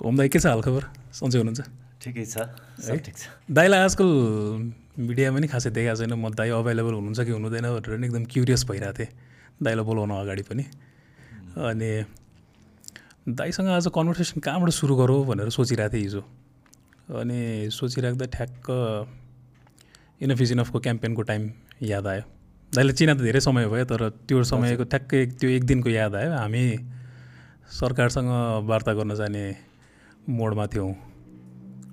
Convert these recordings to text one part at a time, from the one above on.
ओम दाई के छ हालखबर? सन्चै हुनुहुन्छ? ठिकै छ ठिक छ। दाईलाई आजकल मिडियामा नि खासै देखाएको छैन। म दाई अभाइलेबल हुनुहुन्छ कि हुनुहुँदैन भनेर नि एकदम क्युरियस भइरहेको थिएँ। दाईलाई बोलाउनु अगाडि पनि। अनि दाईसँग आज कन्भर्सेसन कहाँबाट सुरु गरौँ भनेर सोचिरहेको थिएँ हिजो। अनि सोचिराख्दा ठ्याक्क इनफ इज इनफको क्याम्पेनको टाइम याद आयो। दाइले चिना त धेरै समय भयो तर त्यो समयको ठ्याक्कै त्यो एक दिनको याद आयो। हामी सरकारसँग वार्ता गर्न जाने मोडमा थियौँ।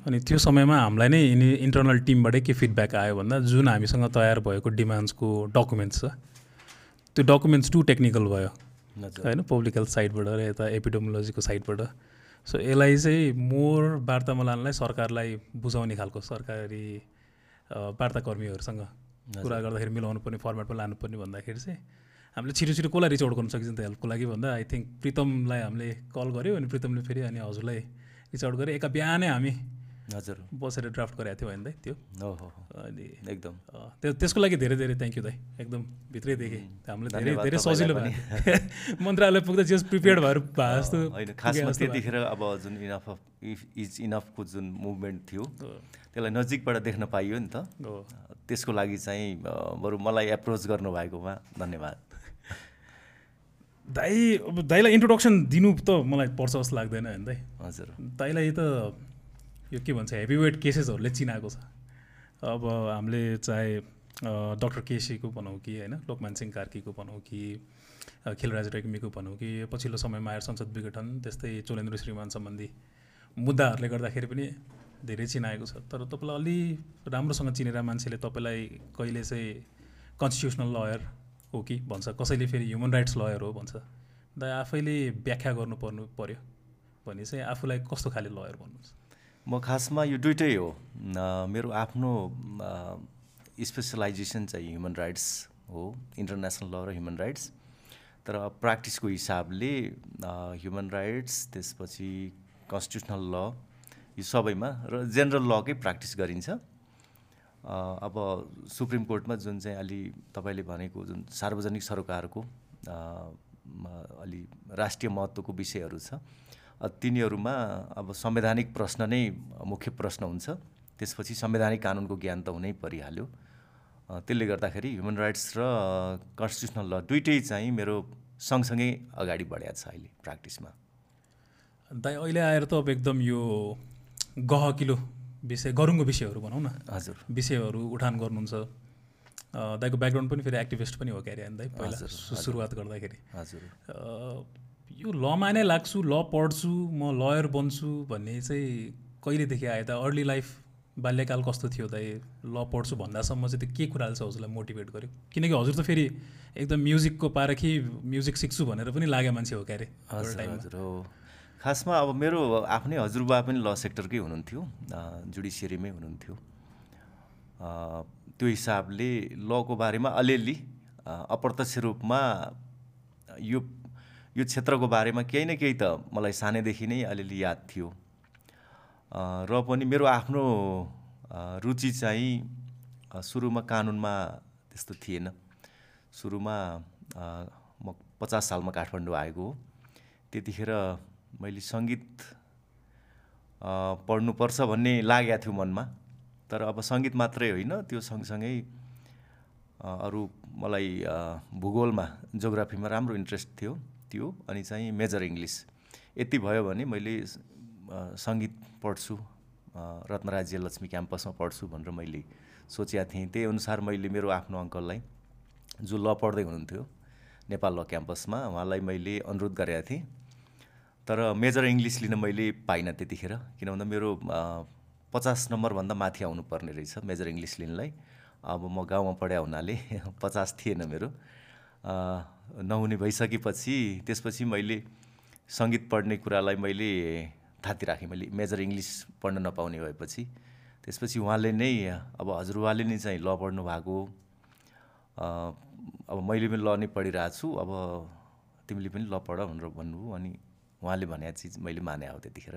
अनि त्यो समयमा हामीलाई नै यिनी इन्टरनल टिमबाटै के फिडब्याक आयो भन्दा जुन हामीसँग तयार भएको डिमान्ड्सको डकुमेन्ट्स छ त्यो डकुमेन्ट्स टु टेक्निकल भयो। होइन पब्लिक हेल्थ साइडबाट र यता एपिडोमोलोजीको साइडबाट सो यसलाई चाहिँ मोर वार्तामा सरकारलाई बुझाउने खालको सरकारी वार्ताकर्मीहरूसँग कुरा गर्दाखेरि मिलाउनु पर्ने फर्मेटमा लानुपर्ने भन्दाखेरि चाहिँ हामीले छिटो छिटो कसलाई रिच आउट गर्नु सकिन्छ हेल्पको लागि भन्दा आई थिङ्क प्रितमलाई हामीले कल गऱ्यो अनि प्रितमले फेरि अनि हजुरलाई रिच आउट गऱ्यो एका बिहानै हामी हजुर। बसेर ड्राफ्ट गरेको थियौँ होइन दाइ त्यो? अनि एकदम। त्यो त्यसको लागि धेरै धेरै थ्याङ्क यू दाइ। एकदम भित्रैदेखि हामीलाई धेरै धेरै सजिलो भयो। मन्त्रालय पुग्दा जस प्रिपेयर्ड भएर भए जस्तो होइन खासमा। त्यतिखेर अब जुन इनफ अफ इफ इज इनफको जुन मुभमेन्ट थियो त्यसलाई नजिकबाट देख्न पाइयो नि त। त्यसको लागि चाहिँ बरु मलाई एप्रोच गर्नुभएकोमा धन्यवाद। दाइ अब दाइलाई इन्ट्रोडक्सन दिनु त मलाई पर्छ जस्तो लाग्दैन होइन दाइ हजुर। दाइलाई त यो के भन्छ हेभी वेट केसेसहरूले चिनाएको छ। अब हामीले चाहे डक्टर केसीको भनौँ कि होइन लोकमान सिंह कार्कीको भनौँ कि खिलराज रेग्मीको भनौँ कि पछिल्लो समयमा आएर संसद विघटन त्यस्तै चोलेन्द्र श्रीमान सम्बन्धी मुद्दाहरूले गर्दाखेरि पनि धेरै चिनाएको छ। तर तपाईँलाई अलि राम्रोसँग चिनेर मान्छेले तपाईँलाई कहिले चाहिँ कन्स्टिट्युसनल लयर हो कि भन्छ कसैले फेरि ह्युमन राइट्स लयर हो भन्छ। दाइ आफैले व्याख्या गर्नु पर्नु पर्यो। भने चाहिँ आफूलाई कस्तो खाले लयर भन्नुहुन्छ? म खासमा यो दुइटै हो। मेरो आफ्नो स्पेसलाइजेसन चाहिँ ह्युमन राइट्स हो इन्टरनेसनल ल र ह्युमन राइट्स तर प्र्याक्टिसको हिसाबले ह्युमन राइट्स त्यसपछि कन्स्टिट्युसनल ल यो सबैमा र जेनरल लकै प्र्याक्टिस गरिन्छ। अब सुप्रिम कोर्टमा जुन चाहिँ अलि तपाईँले भनेको जुन सार्वजनिक सरोकारको अलि राष्ट्रिय महत्त्वको विषयहरू छ तिनीहरूमा अब संवैधानिक प्रश्न नै मुख्य प्रश्न हुन्छ। त्यसपछि संवैधानिक कानुनको ज्ञान त हुनै परिहाल्यो। त्यसले गर्दाखेरि ह्युमन राइट्स र कन्स्टिट्युसनल ल दुइटै चाहिँ मेरो सँगसँगै अगाडि बढाएको छ अहिले प्र्याक्टिसमा। दाइ अहिले आएर त अब एकदम यो गहकिलो विषय गरुङको विषयहरू भनौँ न। हजुर। विषयहरू उठान गर्नुहुन्छ। दाइको ब्याकग्राउन्ड पनि फेरि एक्टिभिस्ट पनि हो क्यारे दाइ पहिला सुरुवात गर्दाखेरि। हजुर। यो लमा नै लाग्छु ल पढ्छु म लयर बन्छु भन्ने चाहिँ कहिलेदेखि आयो त अर्ली लाइफ बाल्यकाल कस्तो थियो दाइ ल पढ्छु भन्दासम्म चाहिँ त्यो के कुराले चाहिँ हजुरलाई मोटिभेट गर्यो? किनकि हजुर त फेरि एकदम म्युजिकको पारखि म्युजिक सिक्छु भनेर पनि लागेको मान्छे हो क्यारे हजुर हजुर हो। खासमा अब मेरो आफ्नै हजुरबा पनि ल सेक्टरकै हुनुहुन्थ्यो जुडिसियरीमै हुनुहुन्थ्यो। त्यो हिसाबले लको बारेमा अलिअलि अप्रत्यक्ष रूपमा यो यो क्षेत्रको बारेमा केही न केही त मलाई सानैदेखि नै अलिअलि याद थियो। र पनि मेरो आफ्नो रुचि चाहिँ सुरुमा कानुनमा त्यस्तो थिएन। सुरुमा म पचास सालमा काठमाडौँ आएको हो। त्यतिखेर मैले सङ्गीत पढ्नुपर्छ भन्ने लागेको थियो मनमा। तर अब सङ्गीत मात्रै होइन त्यो सँगसँगै अरू मलाई भूगोलमा जोग्राफीमा राम्रो इन्ट्रेस्ट थियो त्यो अनि चाहिँ मेजर इङ्ग्लिस। यति भयो भने मैले सङ्गीत पढ्छु रत्नराज्य लक्ष्मी क्याम्पसमा पढ्छु भनेर मैले सोचेको थिएँ। त्यही अनुसार मैले मेरो आफ्नो अङ्कललाई जो ल पढ्दै हुनुहुन्थ्यो नेपाल ल क्याम्पसमा उहाँलाई मैले अनुरोध गरेको थिएँ। तर मेजर इङ्ग्लिस लिन मैले पाइनँ त्यतिखेर किन भन्दा मेरो पचास नम्बरभन्दा माथि आउनुपर्ने रहेछ मेजर इङ्ग्लिस लिनलाई। अब म गाउँमा पढाए हुनाले पचास थिएन मेरो। नहुने भइसकेपछि त्यसपछि मैले सङ्गीत पढ्ने कुरालाई मैले थाती राखेँ। मैले मेजर इङ्ग्लिस पढ्न नपाउने भएपछि त्यसपछि उहाँले नै अब हजुरबाले नै चाहिँ ल पढ्नु भएको। अब मैले पनि ल नै पढिरहेको छु। अब तिमीले पनि ल पढ भनेर भन्नुभयो अनि उहाँले भनेको चिज मैले माने हो त्यतिखेर।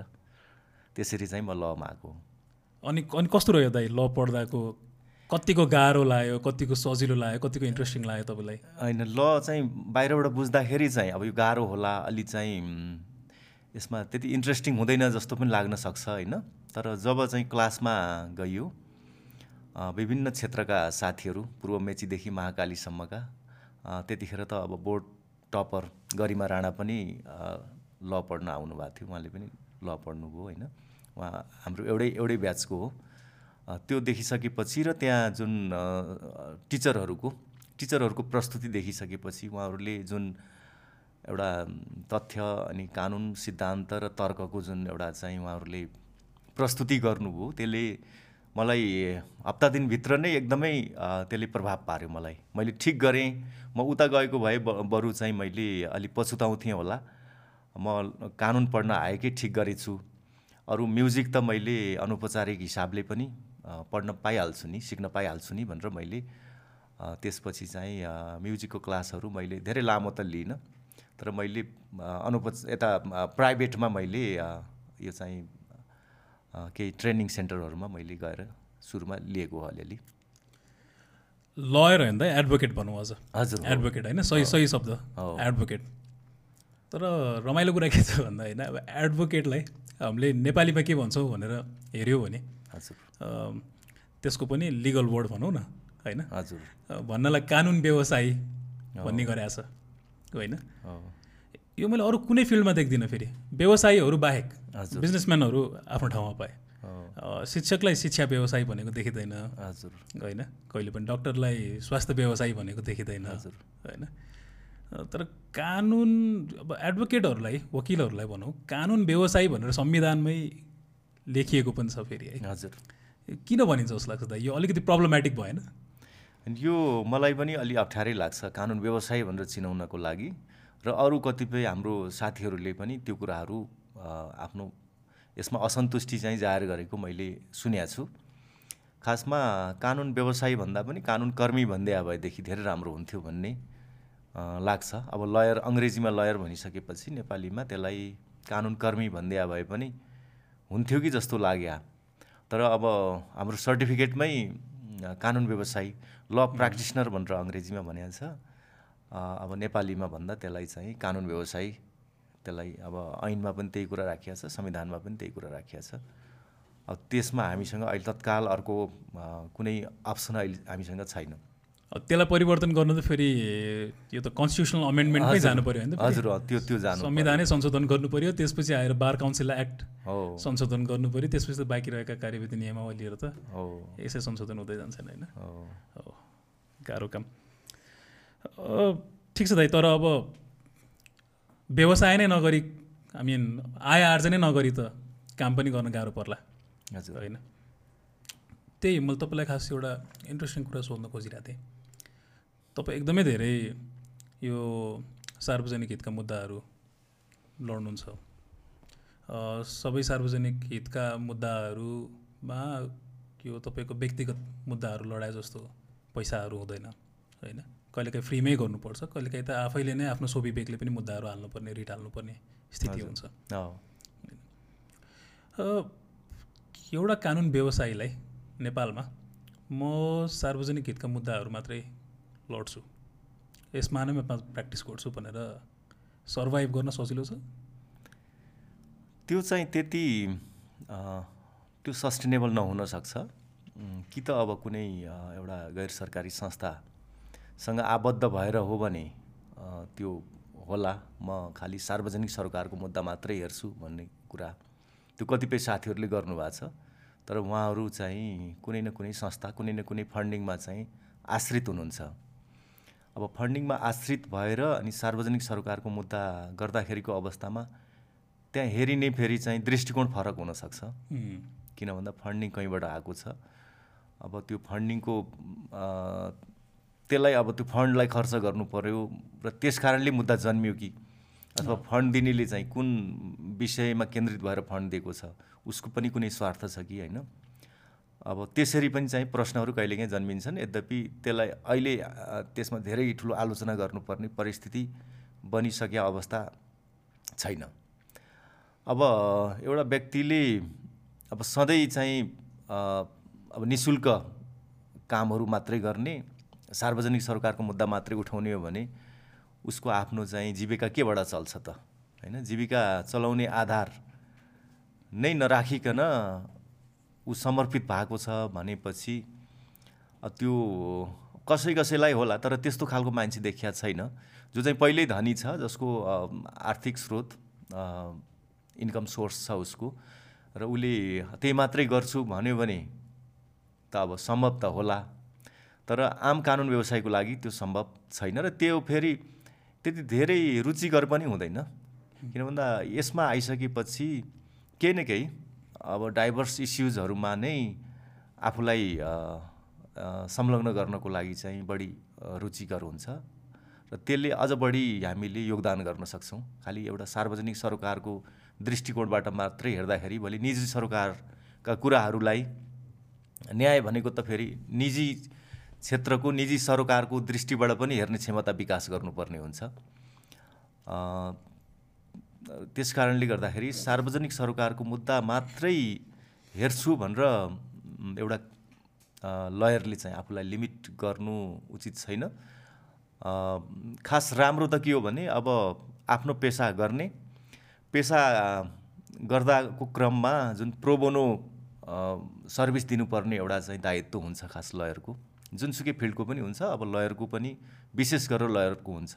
त्यसरी चाहिँ म लमा आएको। अनि अनि कस्तो रह्यो दाइ ल पढ्दाको? कतिको गाह्रो लाग्यो कतिको सजिलो लाग्यो कतिको इन्ट्रेस्टिङ लाग्यो तपाईँलाई? होइन ल चाहिँ बाहिरबाट बुझ्दाखेरि चाहिँ अब यो गाह्रो होला अलि चाहिँ यसमा त्यति इन्ट्रेस्टिङ हुँदैन जस्तो पनि लाग्न सक्छ होइन? तर जब चाहिँ क्लासमा गइयो विभिन्न क्षेत्रका साथीहरू पूर्व मेचीदेखि महाकालीसम्मका त्यतिखेर त अब बोर्ड टपर गरिमा राणा पनि ल पढ्न आउनुभएको थियो। उहाँले पनि ल पढ्नुभयो होइन? उहाँ हाम्रो एउटै एउटै ब्याचको हो। त्यो देखिसकेपछि र त्यहाँ जुन टिचरहरूको टिचरहरूको प्रस्तुति देखिसकेपछि उहाँहरूले जुन एउटा तथ्य अनि कानुन सिद्धान्त र तर्कको जुन एउटा चाहिँ उहाँहरूले प्रस्तुति गर्नुभयो त्यसले मलाई हप्ता दिनभित्र नै एकदमै त्यसले प्रभाव पार्यो मलाई। मैले ठिक गरेँ म उता गएको भए बरु चाहिँ मैले अलिक पछुताउँथेँ होला। म कानुन पढ्न आएकै ठिक गरेछु। अरू म्युजिक त मैले अनौपचारिक हिसाबले पनि पढ्न पाइहाल्छु नि सिक्न पाइहाल्छु नि भनेर मैले त्यसपछि चाहिँ म्युजिकको क्लासहरू मैले धेरै लामो त लिइनँ तर मैले अनौपच यता प्राइभेटमा मैले यो चाहिँ केही ट्रेनिङ सेन्टरहरूमा मैले गएर सुरुमा लिएको हो अलिअलि। लयर होइन त एडभोकेट भनौँ अझ हजुर हो। एडभोकेट होइन सही सही शब्द। एडभोकेट। तर रमाइलो कुरा के छ भन्दा होइन अब एडभोकेटलाई हामीले नेपालीमा के भन्छौँ भनेर हेऱ्यौँ भने हजुर। त्यसको पनि लिगल वर्ड भनौँ न होइन? हजुर। भन्नलाई कानुन व्यवसायी भन्ने गरेको छ होइन? हो। यो मैले अरू कुनै फिल्डमा देख्दिनँ फेरि। व्यवसायीहरू बाहेक। बिजनेसम्यानहरू आफ्नो ठाउँमा पाएँ। शिक्षकलाई शिक्षा व्यवसायी भनेको देखिँदैन हजुर। होइन? कहिले पनि डक्टरलाई स्वास्थ्य व्यवसायी भनेको देखिँदैन हजुर। होइन? तर कानुन अब एडभोकेटहरूलाई वकिलहरूलाई भनौँ कानुन व्यवसायी भनेर संविधानमै लेखिएको पनि छ फेरि है। हजुर। किन भनिन्छ जस्तो लाग्छ त यो अलिकति प्रब्लमेटिक भएन? यो मलाई पनि अलि अप्ठ्यारै लाग्छ कानुन व्यवसाय भनेर चिनाउनको लागि र अरू कतिपय हाम्रो साथीहरूले पनि त्यो कुराहरू आफ्नो यसमा असन्तुष्टि चाहिँ जाहेर गरेको मैले सुनेको छु। खासमा कानुन व्यवसायी भन्दा पनि कानुन कर्मी भन्दै भएदेखि धेरै राम्रो हुन्थ्यो भन्ने लाग्छ। अब लयर अङ्ग्रेजीमा लयर भनिसकेपछि नेपालीमा त्यसलाई कानुन कर्मी भन्दै भए पनि हुन्थ्यो कि जस्तो लाग्यो। तर अब हाम्रो सर्टिफिकेटमै कानुन व्यवसायी ल प्र्याक्टिसनर भनेर अङ्ग्रेजीमा भनिन्छ अ, अब नेपालीमा भन्दा त्यसलाई चाहिँ कानुन व्यवसायी त्यसलाई अब ऐनमा पनि त्यही कुरा राखिएको छ संविधानमा पनि त्यही कुरा राखिएको छ। अब त्यसमा हामीसँग अहिले तत्काल अर्को कुनै अप्सन अहिले हामीसँग छैन। त्यसलाई परिवर्तन गर्नु त फेरि यो त कन्स्टिट्युसनल अमेन्डमेन्टमै जानु पऱ्यो होइन? हजुर त्यो त्यो जानु संविधानै संशोधन गर्नु पऱ्यो त्यसपछि आएर बार काउन्सिल एक्ट संशोधन गर्नु पऱ्यो त्यसपछि त बाँकी रहेका कार्यविधि नियमावलीहरू त यसै संशोधन हुँदै जान्छन् होइन। हो। गाह्रो काम। ठिक छ दाइ तर अब व्यवसाय नै नगरी आई मिन आय आर्जनै नगरी त काम पनि गर्न गाह्रो पर्ला। हजुर। होइन? त्यही मैले तपाईँलाई खास एउटा इन्ट्रेस्टिङ कुरा सोध्न खोजिरहेको थिएँ। तपाईँ एकदमै धेरै यो सार्वजनिक हितका मुद्दाहरू लड्नुहुन्छ। सबै सार्वजनिक हितका मुद्दाहरूमा यो तपाईँको व्यक्तिगत मुद्दाहरू लडाए जस्तो पैसाहरू हुँदैन होइन? कहिलेकाहीँ फ्रीमै गर्नुपर्छ कहिलेकाहीँ त आफैले नै आफ्नो स्वविवेकले पनि मुद्दाहरू हाल्नुपर्ने रिट हाल्नुपर्ने स्थिति। हुन्छ। एउटा कानुन व्यवसायीलाई नेपालमा म सार्वजनिक हितका मुद्दाहरू मात्रै लड्छु। यसमा नै म प्र्याक्टिस गर्छु भनेर सर्भाइभ गर्न सजिलो छ। त्यो चाहिँ त्यति अ, त्यो सस्टेनेबल नहुन सक्छ। उम्, कि त अब कुनै अ, एउटा गैर सरकारी संस्थासँग आबद्ध भएर हो भने त्यो होला। म खालि सार्वजनिक सरकारको मुद्दा मात्रै हेर्छु भन्ने कुरा त्यो कतिपय साथीहरूले गर्नुभएको छ। तर उहाँहरू चाहिँ कुनै न कुनै संस्था कुनै न कुनै फन्डिङमा चाहिँ आश्रित हुनुहुन्छ। अब फन्डिङमा आश्रित भएर अनि सार्वजनिक सरकारको मुद्दा गर्दाखेरिको अवस्थामा त्यहाँ हेरि नै फेरि चाहिँ दृष्टिकोण फरक हुनसक्छ। किन भन्दा फन्डिङ कहीँबाट आएको छ। अब त्यो फन्डिङको त्यसलाई अब त्यो फन्डलाई खर्च गर्नु पर्यो र त्यस कारणले मुद्दा जन्मियो कि? अथवा फन्ड दिनेले चाहिँ कुन विषयमा केन्द्रित भएर फन्ड दिएको छ? उसको पनि कुनै स्वार्थ छ कि होइन? अब त्यसरी पनि चाहिँ प्रश्नहरू कहिलेकाहीँ जन्मिन्छन्। यद्यपि त्यसलाई अहिले त्यसमा धेरै ठुलो आलोचना गर्नुपर्ने परिस्थिति बनिसकेको अवस्था छैन। अब एउटा व्यक्तिले अब सधैँ चाहिँ अब नि शुल्क कामहरू मात्रै गर्ने सार्वजनिक सरकारको मुद्दा मात्रै उठाउने हो भने उसको आफ्नो चाहिँ जीविका केबाट चल्छ त? होइन? जीविका चलाउने आधार नै नराखिकन ऊ समर्पित भएको छ भनेपछि त्यो कसै कसैलाई होला तर त्यस्तो खालको मान्छे देखिया छैन। जो चाहिँ पहिल्यै धनी छ जसको आर्थिक स्रोत इन्कम सोर्स छ उसको र उसले त्यही मात्रै गर्छु भन्यो भने त अब सम्भव त होला। तर आम कानुन व्यवसायको लागि त्यो सम्भव छैन र त्यो फेरि त्यति धेरै रुचिकर पनि हुँदैन। किन भन्दा यसमा आइसकेपछि केही न केही अब डाइभर्स इस्युजहरूमा नै आफूलाई संलग्न गर्नको लागि चाहिँ बढी रुचिकर हुन्छ। र त्यसले अझ बढी हामीले योगदान गर्न सक्छौँ। खालि एउटा सार्वजनिक सरोकारको दृष्टिकोणबाट मात्रै हेर्दाखेरि भोलि निजी सरोकारका कुराहरूलाई न्याय भनेको त फेरि निजी क्षेत्रको निजी सरोकारको दृष्टिबाट पनि हेर्ने क्षमता विकास गर्नुपर्ने हुन्छ। त्यस कारणले गर्दाखेरि सार्वजनिक सरोकारको मुद्दा मात्रै हेर्छु भनेर एउटा लयरले चाहिँ आफूलाई लिमिट गर्नु उचित छैन। खास राम्रो त के हो भने अब आफ्नो पेसा गर्ने पेसा गर्दाको क्रममा जुन प्रोबोनो सर्भिस दिनुपर्ने एउटा चाहिँ दायित्व हुन्छ खास लयरको। जुनसुकै फिल्डको पनि हुन्छ अब लयरको पनि विशेष गरेर लयरको हुन्छ।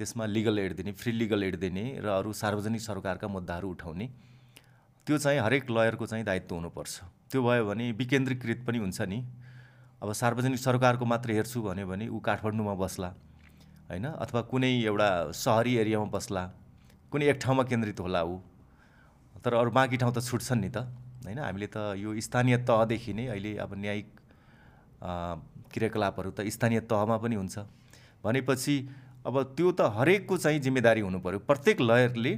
त्यसमा लिगल एड दिने फ्री लिगल एड दिने र अरू सार्वजनिक सरकारका मुद्दाहरू उठाउने त्यो चाहिँ हरेक लयरको चाहिँ दायित्व हुनुपर्छ। त्यो भयो भने विकेन्द्रीकृत पनि हुन्छ नि। अब सार्वजनिक सरकारको मात्रै हेर्छु भन्यो भने ऊ काठमाडौँमा बस्ला होइन? अथवा कुनै एउटा सहरी एरियामा बस्ला कुनै एक ठाउँमा केन्द्रित होला ऊ। तर अरू बाँकी ठाउँ त छुट्छन् नि त होइन? हामीले त यो स्थानीय तहदेखि नै अहिले अब न्यायिक क्रियाकलापहरू त स्थानीय तहमा पनि हुन्छ। भनेपछि अब त्यो त हरेकको चाहिँ जिम्मेदारी हुनु पऱ्यो प्रत्येक लयरले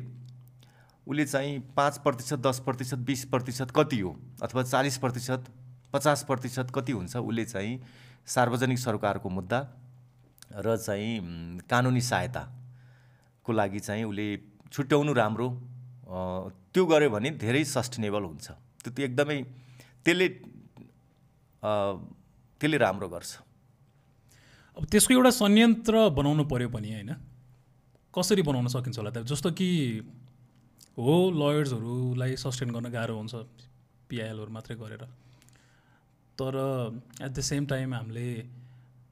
उसले चाहिँ पाँच प्रतिशत दस प्रतिशत बिस प्रतिशत कति हो? अथवा चालिस प्रतिशत पचास प्रतिशत कति हुन्छ? उसले चाहिँ सार्वजनिक सरकारको मुद्दा र चाहिँ कानुनी सहायताको लागि चाहिँ उसले छुट्याउनु राम्रो त्यो गऱ्यो भने धेरै सस्टेनेबल हुन्छ। त्यो एकदमै त्यसले त्यसले राम्रो गर्छ। अब त्यसको एउटा संयन्त्र बनाउनु पऱ्यो पनि होइन? कसरी बनाउन सकिन्छ होला त? जस्तो कि हो लयर्सहरूलाई सस्टेन गर्न गाह्रो हुन्छ पिआइएलहरू मात्रै गरेर। तर एट द सेम टाइम हामीले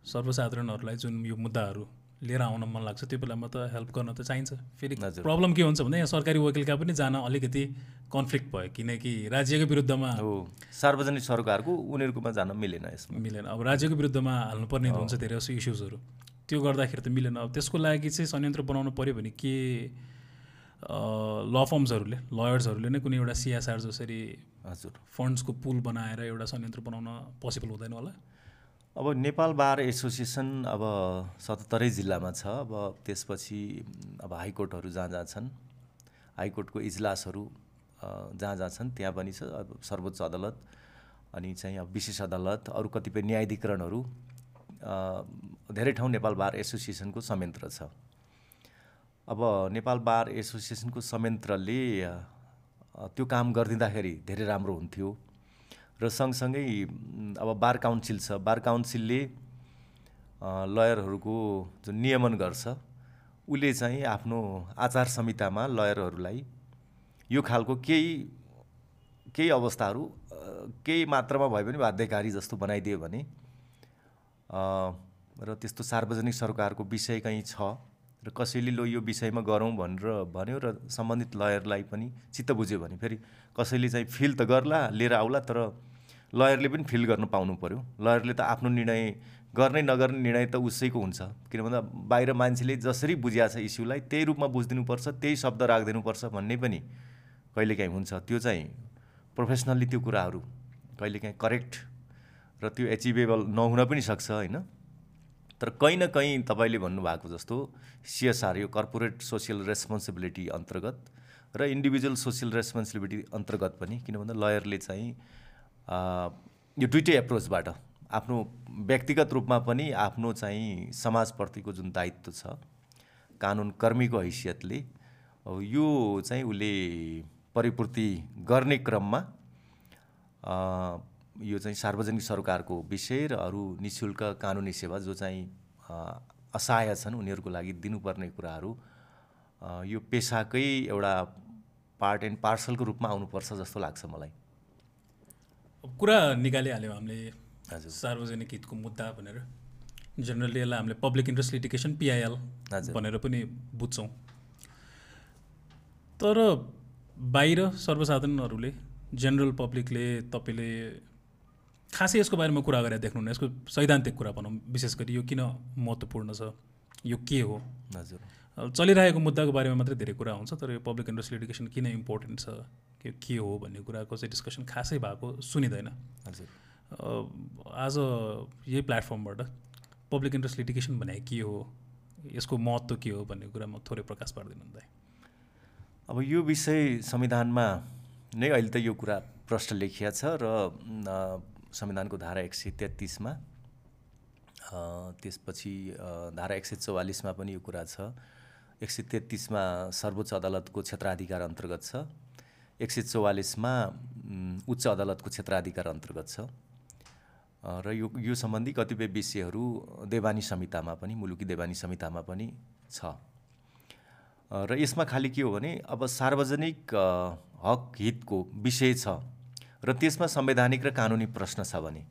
सर्वसाधारणहरूलाई जुन यो मुद्दाहरू लिएर आउन मन लाग्छ। त्यो बेलामा त हेल्प गर्न त चाहिन्छ। फेरि। प्रब्लम के हुन्छ भन्दा यहाँ सरकारी वकिलका पनि जान अलिकति कन्फ्लिक्ट भयो। किनकि राज्यको विरुद्धमा हो सार्वजनिक सरकारको उनीहरूकोमा जान मिलेन यसमा। मिलेन। अब राज्यको विरुद्धमा हाल्नुपर्ने हुन्छ धेरै जस्तो इस्युजहरू त्यो गर्दाखेरि त मिलेन। अब त्यसको लागि चाहिँ संयन्त्र बनाउनु पऱ्यो भने के ल फर्म्सहरूले लयर्सहरूले नै कुनै एउटा सिएसआर जसरी हजुर। फन्ड्सको पुल बनाएर एउटा संयन्त्र बनाउन पोसिबल हुँदैन होला? अब नेपाल बार एसोसिएसन अब सतहत्तरै जिल्लामा छ। अब त्यसपछि अब हाइकोर्टहरू जहाँ जहाँ छन्। हाइकोर्टको इजलासहरू जहाँ जहाँ छन्। त्यहाँ पनि छ। अब सर्वोच्च अदालत अनि चाहिँ अब विशेष अदालत अरू कतिपय न्यायाधिकरणहरू धेरै ठाउँ नेपाल बार एसोसिएसनको संयन्त्र छ। अब नेपाल बार एसोसिएसनको संयन्त्रले त्यो काम गरिदिँदाखेरि धेरै राम्रो हुन्थ्यो। र सँगसँगै अब बार काउन्सिल छ। बार काउन्सिलले लयरहरूको जुन नियमन गर्छ उसले चाहिँ आफ्नो आचार संहितामा लयरहरूलाई यो खालको केही केही अवस्थाहरू केही मात्रामा भए पनि बाध्यकारी जस्तो बनाइदियो भने र त्यस्तो सार्वजनिक सरकारको विषय कहीँ छ र कसैले लो यो विषयमा गरौँ भनेर भन्यो र सम्बन्धित लयरलाई पनि चित्त बुझ्यो भने फेरि कसैले चाहिँ फिल त गर्ला लिएर आउला तर लयरले पनि फिल गर्न पाउनु पऱ्यो लयरले त आफ्नो निर्णय गर्ने नगर्ने निर्णय त उसैको हुन्छ। किन भन्दा बाहिर मान्छेले जसरी बुझिया छ इस्युलाई त्यही रूपमा बुझिदिनुपर्छ त्यही शब्द राखिदिनुपर्छ भन्ने पनि कहिलेकाहीँ हुन्छ। त्यो चाहिँ प्रोफेसनल्ली त्यो कुराहरू कहिलेकाहीँ करेक्ट र त्यो एचिभेबल नहुन पनि सक्छ होइन? तर कहीँ न कहीँ तपाईँले भन्नुभएको जस्तो सिएसआर यो कर्पोरेट सोसियल रेस्पोन्सिबिलिटी अन्तर्गत र इन्डिभिजुअल सोसियल रेस्पोन्सिबिलिटी अन्तर्गत पनि किन लयरले चाहिँ यो दुइटै एप्रोचबाट आफ्नो व्यक्तिगत रूपमा पनि आफ्नो चाहिँ समाजप्रतिको जुन दायित्व छ कानुन कर्मीको हैसियतले यो चाहिँ उसले परिपूर्ति गर्ने क्रममा यो चाहिँ सार्वजनिक सरकारको विषय र अरू नि शुल्क कानुनी सेवा जो चाहिँ असहाय छन् उनीहरूको लागि दिनुपर्ने कुराहरू यो पेसाकै एउटा पार्ट एन्ड पार्सलको रूपमा आउनुपर्छ जस्तो लाग्छ मलाई। कुरा निकालिहाल्यौँ हामीले हजुर। सार्वजनिक हितको मुद्दा भनेर। जेनरली यसलाई हामीले पब्लिक इन्ट्रेस्ट लिटिगेसन पिआइएल। भनेर पनि बुझ्छौँ। तर बाहिर सर्वसाधारणहरूले जेनरल पब्लिकले तपाईँले खासै यसको बारेमा कुरा गरेर देख्नुहुन्न। यसको सैद्धान्तिक कुरा भनौँ विशेष गरी यो किन महत्त्वपूर्ण छ यो के हो? हजुर। चलिरहेको मुद्दाको बारेमा मात्रै धेरै कुरा हुन्छ तर यो पब्लिक इन्ट्रेस्ट लिटिगेसन किन इम्पोर्टेन्ट छ यो के हो भन्ने कुराको चाहिँ डिस्कसन खासै भएको सुनिँदैन। हजुर। आज यही प्लेटफर्मबाट पब्लिक इन्ट्रेस्ट लिटिगेसन भने के हो यसको महत्त्व के हो भन्ने कुरामा थोरै प्रकाश पारिदिनु हुँदा अब यो विषय संविधानमा नै अहिले त यो कुरा प्रश्न लेखिया छ र संविधानको धारा एक सय तेत्तिसमा त्यसपछि धारा एक सय चौवालिसमा पनि यो कुरा छ। एक सय तेत्तिसमा सर्वोच्च अदालतको क्षेत्राधिकार अन्तर्गत छ। एक सय चौवालिसमा उच्च अदालतको क्षेत्राधिकार अन्तर्गत छ। र यो यो सम्बन्धी कतिपय विषयहरू देवानी संहितामा पनि मुलुकी देवानी संहितामा पनि छ। र यसमा खालि के हो भने अब सार्वजनिक हक हितको विषय छ र त्यसमा संवैधानिक र कानुनी प्रश्न छ भने।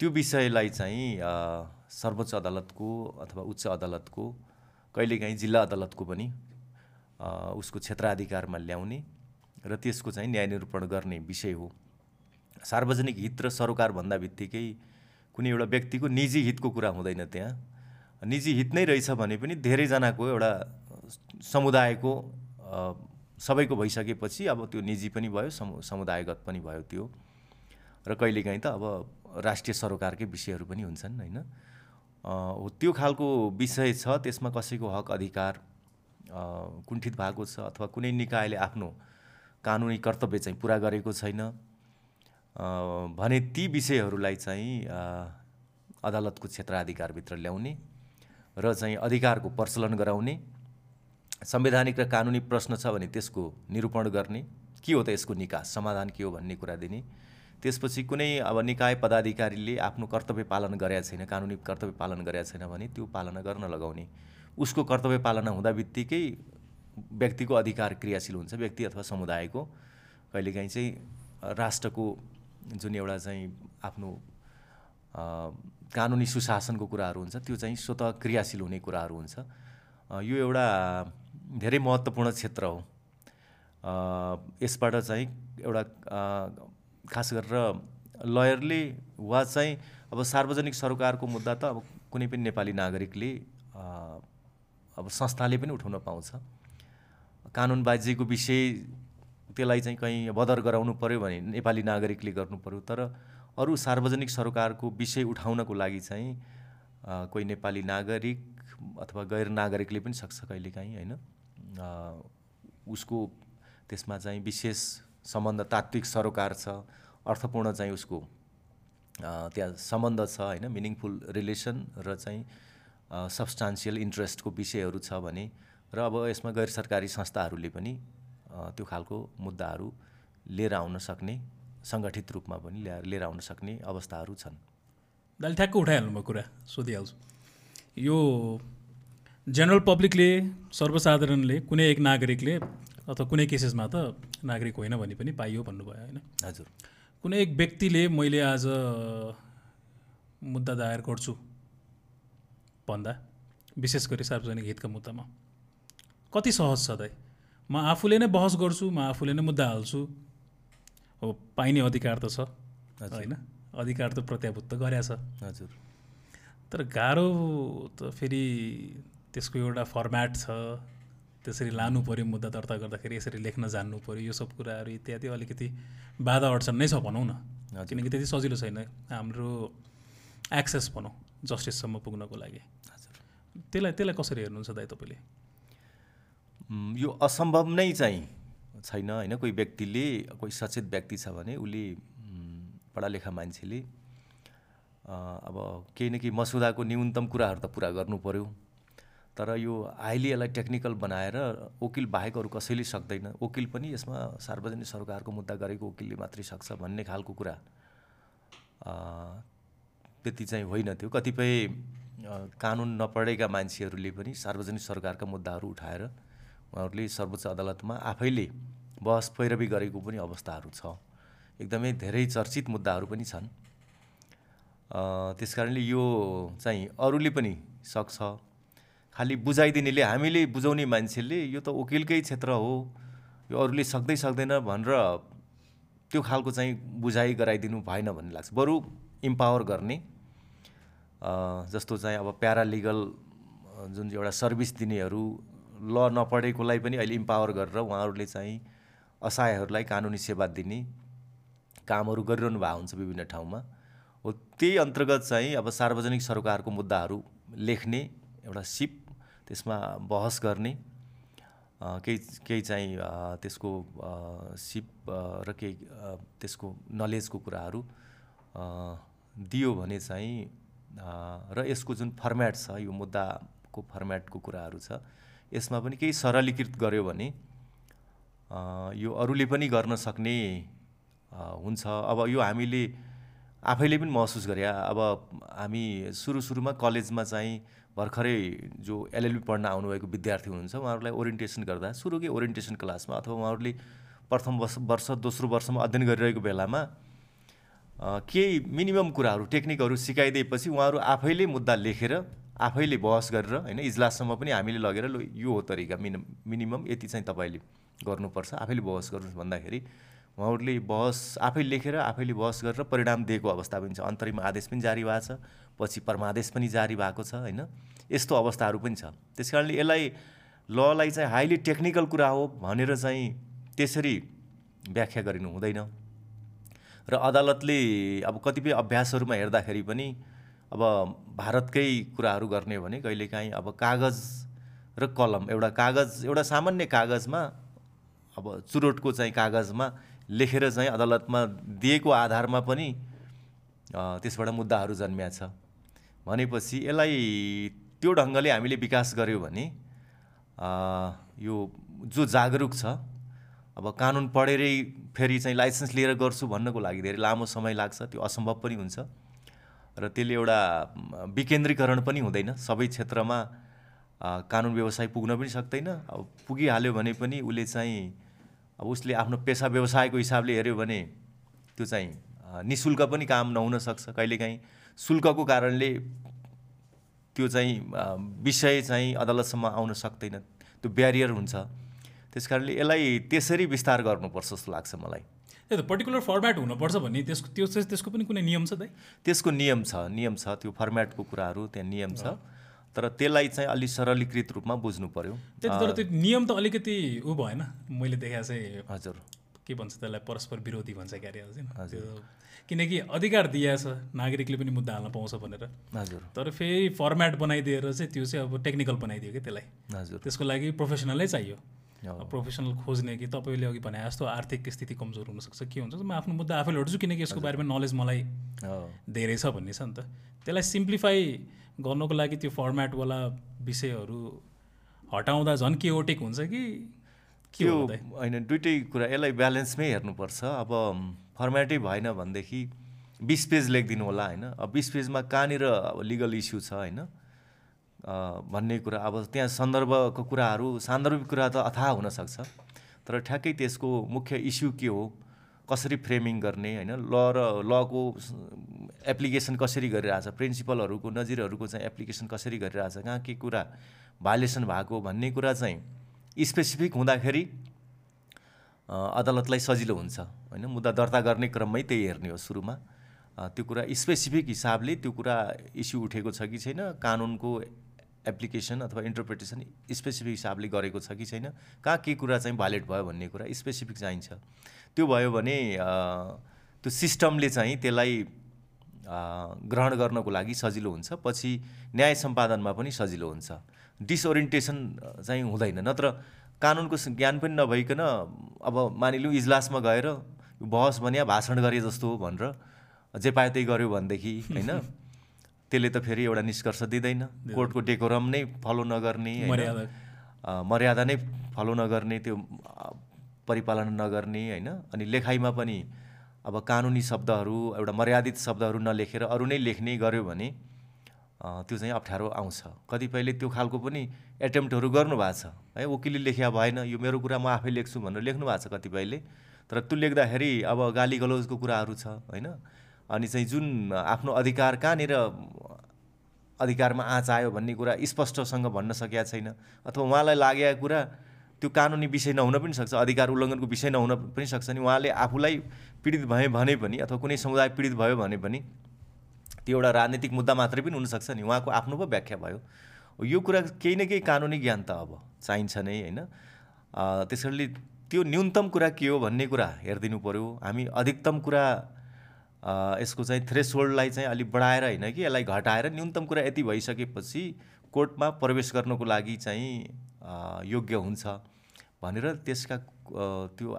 त्यो विषयलाई चाहिँ सर्वोच्च अदालतको अथवा उच्च अदालतको कहिलेकाहीँ जिल्ला अदालतको पनि उसको क्षेत्राधिकारमा ल्याउने र त्यसको चाहिँ न्याय निरूपण गर्ने विषय हो। सार्वजनिक हित र सरोकार भन्दा बित्तिकै कुनै एउटा व्यक्तिको निजी हितको कुरा हुँदैन त्यहाँ। निजी हित नै रहेछ भने पनि धेरैजनाको एउटा समुदायको सबैको भइसकेपछि अब त्यो निजी पनि भयो समु समुदायगत पनि भयो त्यो। र कहिलेकाहीँ त अब राष्ट्रिय सरोकारकै विषयहरू पनि हुन्छन् होइन? त्यो खालको विषय छ त्यसमा कसैको हक अधिकार कुण्ठित भएको छ अथवा कुनै निकायले आफ्नो कानुनी कर्तव्य चाहिँ पुरा गरेको छैन। भने ती विषयहरूलाई चाहिँ अदालतको क्षेत्राधिकारभित्र ल्याउने र चाहिँ अधिकारको प्रचलन गराउने संवैधानिक र कानुनी प्रश्न छ भने त्यसको निरूपण गर्ने। के हो त यसको निकास? समाधान के हो भन्ने कुरा दिने। त्यसपछि कुनै अब निकाय पदाधिकारीले आफ्नो कर्तव्य पालन गरेका छैन कानुनी कर्तव्य पालन गरेका छैन भने त्यो पालना गर्न लगाउने। उसको कर्तव्य पालना हुँदा बित्तिकै व्यक्तिको अधिकार क्रियाशील हुन्छ व्यक्ति अथवा समुदायको। कहिलेकाहीँ चाहिँ राष्ट्रको जुन एउटा चाहिँ आफ्नो कानुनी सुशासनको कुराहरू हुन्छ त्यो चाहिँ स्वतः क्रियाशील हुने कुराहरू हुन्छ। यो एउटा धेरै महत्त्वपूर्ण क्षेत्र हो। यसबाट चाहिँ एउटा खास गरेर लयरले वा चाहिँ अब सार्वजनिक सरोकारको मुद्दा त अब कुनै पनि नेपाली नागरिकले अब संस्थाले पनि उठाउन पाउँछ। कानुन बाज्यको विषय त्यसलाई चाहिँ कहीँ बदर गराउनु पऱ्यो भने नेपाली नागरिकले पऱ्यो तर अरू सार्वजनिक सरोकारको विषय उठाउनको लागि चाहिँ कोही नेपाली नागरिक अथवा गैर नागरिकले पनि सक्छ कहिलेकाहीँ होइन? उसको त्यसमा चाहिँ विशेष सम्बन्ध तात्विक सरोकार छ अर्थपूर्ण चाहिँ उसको त्यहाँ सम्बन्ध छ होइन मिनिङफुल रिलेसन र चाहिँ सब्सटान्सियल इन्ट्रेस्टको विषयहरू छ भने र अब यसमा गैर सरकारी संस्थाहरूले पनि त्यो खालको मुद्दाहरू लिएर आउन सक्ने सङ्गठित रूपमा पनि ल्याएर लिएर आउन सक्ने अवस्थाहरू छन्। दाइले ठ्याक्क उठाइहाल्नु भयो कुरा सोधिहाल्छु। यो जेनरल पब्लिकले सर्वसाधारणले कुनै एक नागरिकले अथवा कुनै केसेसमा त नागरिक होइन भने पनि पाइयो भन्नुभयो होइन? हजुर। कुनै एक व्यक्तिले मैले आज मुद्दा दायर गर्छु भन्दा विशेष गरी सार्वजनिक हितका मुद्दामा कति सहज छ दाइ? म आफूले नै बहस गर्छु म आफूले नै मुद्दा हाल्छु। हो पाइने अधिकार त छ। होइन? अधिकार त प्रत्याभूत त गरेछ हजुर। तर गाह्रो त फेरि त्यसको एउटा फर्म्याट छ त्यसरी लानु पऱ्यो मुद्दा दर्ता गर्दाखेरि यसरी लेख्न जान्नु पऱ्यो यो सब कुराहरू इत्यादि अलिकति बाधा अडचन नै छ भनौँ न। किनकि त्यति सजिलो छैन। हाम्रो एक्सेस भनौँ जस्टिससम्म पुग्नको लागि। हजुर। त्यसलाई त्यसलाई कसरी हेर्नुहुन्छ दाइ तपाईँले? यो असम्भव नै चाहिँ छैन। होइन कोही व्यक्तिले कोही सचेत व्यक्ति छ भने उसले पढालेखा मान्छेले अब केही न केही मसुदाको न्यूनतम कुराहरू त पुरा गर्नु पऱ्यो तर यो हाइली यसलाई टेक्निकल बनाएर वकिल बाहेक अरू कसैले सक्दैन। वकिल पनि यसमा सार्वजनिक सरकारको मुद्दा गरेको वकिलले मात्रै सक्छ भन्ने खालको कुरा त्यति चाहिँ होइन त्यो। कतिपय कानुन नपढेका मान्छेहरूले पनि सार्वजनिक सरकारका मुद्दाहरू उठाएर उहाँहरूले सर्वोच्च अदालतमा आफैले बहस पैरवी गरेको पनि अवस्थाहरू छ। एकदमै धेरै चर्चित मुद्दाहरू पनि छन्। त्यस कारणले यो चाहिँ अरूले पनि सक्छ। खालि बुझाइदिनेले हामीले बुझाउने मान्छेले यो त वकिलकै क्षेत्र हो यो अरूले सक्दै सक्दैन भनेर त्यो खालको चाहिँ बुझाइ गराइदिनु भएन भन्ने लाग्छ। बरु इम्पावर गर्ने जस्तो चाहिँ अब प्यारालिगल जुन एउटा सर्भिस दिनेहरू ल नपढेकोलाई पनि अहिले इम्पावर गरेर उहाँहरूले चाहिँ असहायहरूलाई कानुनी सेवा दिने कामहरू गरिरहनु भएको हुन्छ विभिन्न ठाउँमा। हो त्यही अन्तर्गत चाहिँ अब सार्वजनिक सरोकारको मुद्दाहरू लेख्ने एउटा सिप त्यसमा बहस गर्ने केही केही चाहिँ त्यसको सिप र केही त्यसको नलेजको कुराहरू दियो भने चाहिँ र यसको जुन फर्मेट छ यो मुद्दाको फर्मेटको कुराहरू छ यसमा पनि केही सरलीकृत गर्यो भने यो अरूले पनि गर्न सक्ने हुन्छ। अब यो हामीले आफैले पनि महसुस गरे। अब हामी सुरु सुरुमा कलेजमा चाहिँ भर्खरै जो एलएलबी पढ्न आउनुभएको विद्यार्थी हुनुहुन्छ उहाँहरूलाई ओरिएन्टेसन गर्दा सुरुकै ओरिएन्टेसन क्लासमा अथवा उहाँहरूले प्रथम वर्ष वर्ष दोस्रो वर्षमा अध्ययन गरिरहेको बेलामा केही मिनिमम कुराहरू टेक्निकहरू सिकाइदिएपछि उहाँहरू आफैले मुद्दा लेखेर आफैले बहस गरेर होइन इजलाससम्म पनि हामीले लगेर यो हो तरिका मिनि मिनिमम यति चाहिँ तपाईँले गर्नुपर्छ आफैले बहस गर्नुहोस् भन्दाखेरि उहाँहरूले बहस आफै लेखेर आफैले बहस गरेर परिणाम दिएको अवस्था पनि छ। अन्तरिम आदेश पनि जारी भएको छ पछि परमादेश पनि जारी भएको छ होइन? यस्तो अवस्थाहरू पनि छ। त्यस कारणले यसलाई ललाई चाहिँ हाइली टेक्निकल कुरा हो भनेर चाहिँ त्यसरी व्याख्या गरिनु हुँदैन। र अदालतले अब कतिपय अभ्यासहरूमा हेर्दाखेरि पनि अब भारतकै कुराहरू गर्ने हो भने कहिलेकाहीँ अब कागज र कलम एउटा कागज एउटा सामान्य कागजमा अब चुरोटको चाहिँ कागजमा लेखेर चाहिँ अदालतमा दिएको आधारमा पनि त्यसबाट मुद्दाहरू जन्मिया छ। भनेपछि यसलाई त्यो ढङ्गले हामीले विकास गऱ्यौँ भने यो जो जागरुक छ अब कानुन पढेरै फेरि चाहिँ लाइसेन्स लिएर गर्छु भन्नको लागि धेरै लामो समय लाग्छ त्यो असम्भव पनि हुन्छ। र त्यसले एउटा विकेन्द्रीकरण पनि हुँदैन। सबै क्षेत्रमा कानुन व्यवसाय पुग्न पनि सक्दैन। अब पुगिहाल्यो भने पनि उसले चाहिँ अब उसले आफ्नो पेसा व्यवसायको हिसाबले हेऱ्यो भने त्यो चाहिँ अ, निशुल्क पनि काम नहुन सक्छ कहिलेकाहीँ। शुल्कको कारणले त्यो चाहिँ विषय चाहिँ अदालतसम्म आउन सक्दैन। त्यो ब्यारियर हुन्छ। त्यस कारणले यसलाई त्यसरी विस्तार गर्नुपर्छ जस्तो लाग्छ मलाई। त्यही त पर्टिकुलर फर्मेट हुनुपर्छ भन्ने त्यसको त्यो चाहिँ त्यसको पनि कुनै नियम छ त त्यसको नियम छ नियम छ। त्यो फर्मेटको कुराहरू त्यहाँ नियम छ। तर त्यसलाई चाहिँ अलि सरलीकृत रूपमा बुझ्नु पर्यो। तर त्यो नियम त अलिकति उ भएन। मैले देखाएको चाहिँ हजुर। के भन्छ त्यसलाई परस्पर विरोधी भन्छ क्यारे त्यो किनकि अधिकार दिएछ नागरिकले पनि मुद्दा हाल्न पाउँछ भनेर। हजुर। तर फेरि फर्मेट बनाइदिएर चाहिँ त्यो चाहिँ अब टेक्निकल बनाइदियो कि त्यसलाई। हजुर। त्यसको लागि प्रोफेसनलै चाहियो। प्रोफेसनल खोज्ने कि तपाईँले अघि भने जस्तो आर्थिक स्थिति कमजोर हुनसक्छ के हुन्छ म आफ्नो मुद्दा आफैले लड्छु किनकि यसको बारेमा नलेज मलाई। धेरै छ भन्ने छ नि त। त्यसलाई सिम्प्लिफाई गर्नको लागि त्यो फर्मेटवाला विषयहरू हटाउँदा झन् केओटिक हुन्छ कि? के त्यो होइन दुइटै कुरा यसलाई ब्यालेन्समै हेर्नुपर्छ। अब फर्मेटै भएन भनेदेखि बिस पेज लेखिदिनु होला होइन? अब बिस पेजमा कहाँनिर अब लिगल इस्यु छ होइन? भन्ने कुरा अब त्यहाँ सन्दर्भको कुराहरू सान्दर्भिक कुरा त अथाह हुनसक्छ। तर ठ्याक्कै त्यसको मुख्य इस्यु के हो? कसरी फ्रेमिङ गर्ने होइन? ल र लको एप्लिकेसन कसरी गरिरहेछ? प्रिन्सिपलहरूको नजिरहरूको चाहिँ एप्लिकेसन कसरी गरिरहेछ? कहाँ के कुरा भाइलेसन भएको भन्ने कुरा चाहिँ स्पेसिफिक हुँदाखेरि अदालतलाई सजिलो हुन्छ होइन? मुद्दा दर्ता गर्ने क्रममै त्यही हेर्ने हो सुरुमा। त्यो कुरा स्पेसिफिक हिसाबले त्यो कुरा इस्यु उठेको छ कि छैन? कानुनको एप्लिकेसन अथवा इन्टरप्रिटेसन स्पेसिफिक हिसाबले गरेको छ कि छैन? कहाँ के कुरा चाहिँ भाइलेट भयो भन्ने कुरा स्पेसिफिक चाहिन्छ। त्यो भयो भने त्यो सिस्टमले चाहिँ त्यसलाई ग्रहण गर्नको लागि सजिलो हुन्छ पछि न्याय सम्पादनमा पनि सजिलो हुन्छ। डिसओरिएन्टेसन चाहिँ हुँदैन। नत्र कानुनको ज्ञान पनि नभइकन अब मानिलिउँ इजलासमा गएर बहस भने भाषण गरे जस्तो हो भनेर जे पायो त्यही गऱ्यो भनेदेखि होइन? त्यसले त फेरि एउटा निष्कर्ष दिँदैन। कोर्टको डेकोरम नै फलो नगर्ने? मर्यादा। नै फलो नगर्ने त्यो परिपालन नगर्ने होइन? अनि लेखाइमा पनि अब कानुनी शब्दहरू एउटा मर्यादित शब्दहरू नलेखेर अरू नै लेख्ने गर्यो भने त्यो चाहिँ अप्ठ्यारो आउँछ। कतिपयले त्यो खालको पनि एटेम्प्टहरू गर्नुभएको छ। है वकिलले लेखिया भएन यो मेरो कुरा म आफै लेख्छु भनेर लेख्नु भएको छ कतिपयले। तर त्यो लेख्दाखेरि अब गाली गलौजको कुराहरू छ होइन? अनि चाहिँ जुन आफ्नो अधिकार कहाँनिर अधिकारमा आँच आयो भन्ने कुरा स्पष्टसँग भन्न सकेका छैन। अथवा उहाँलाई लागेको कुरा त्यो कानुनी विषय नहुन पनि सक्छ अधिकार उल्लङ्घनको विषय नहुन पनि सक्छ नि उहाँले आफूलाई पीडित भए भने पनि अथवा कुनै समुदाय पीडित भयो भने पनि त्यो एउटा राजनीतिक मुद्दा मात्रै पनि हुनसक्छ नि। उहाँको आफ्नो पो व्याख्या भयो। यो कुरा केही न केही कानुनी ज्ञान त अब चाहिन्छ नै होइन। अँ, त्यस कारणले त्यो न्यूनतम कुरा के हो भन्ने कुरा हेरिदिनु पऱ्यो हामी अधिकतम कुरा यसको चाहिँ थ्रेसहोल्डलाई चाहिँ अलिक बढाएर होइन कि यसलाई घटाएर न्यूनतम कुरा यति भइसकेपछि कोर्टमा प्रवेश गर्नको लागि चाहिँ योग्य हुन्छ भनेर त्यसका त्यो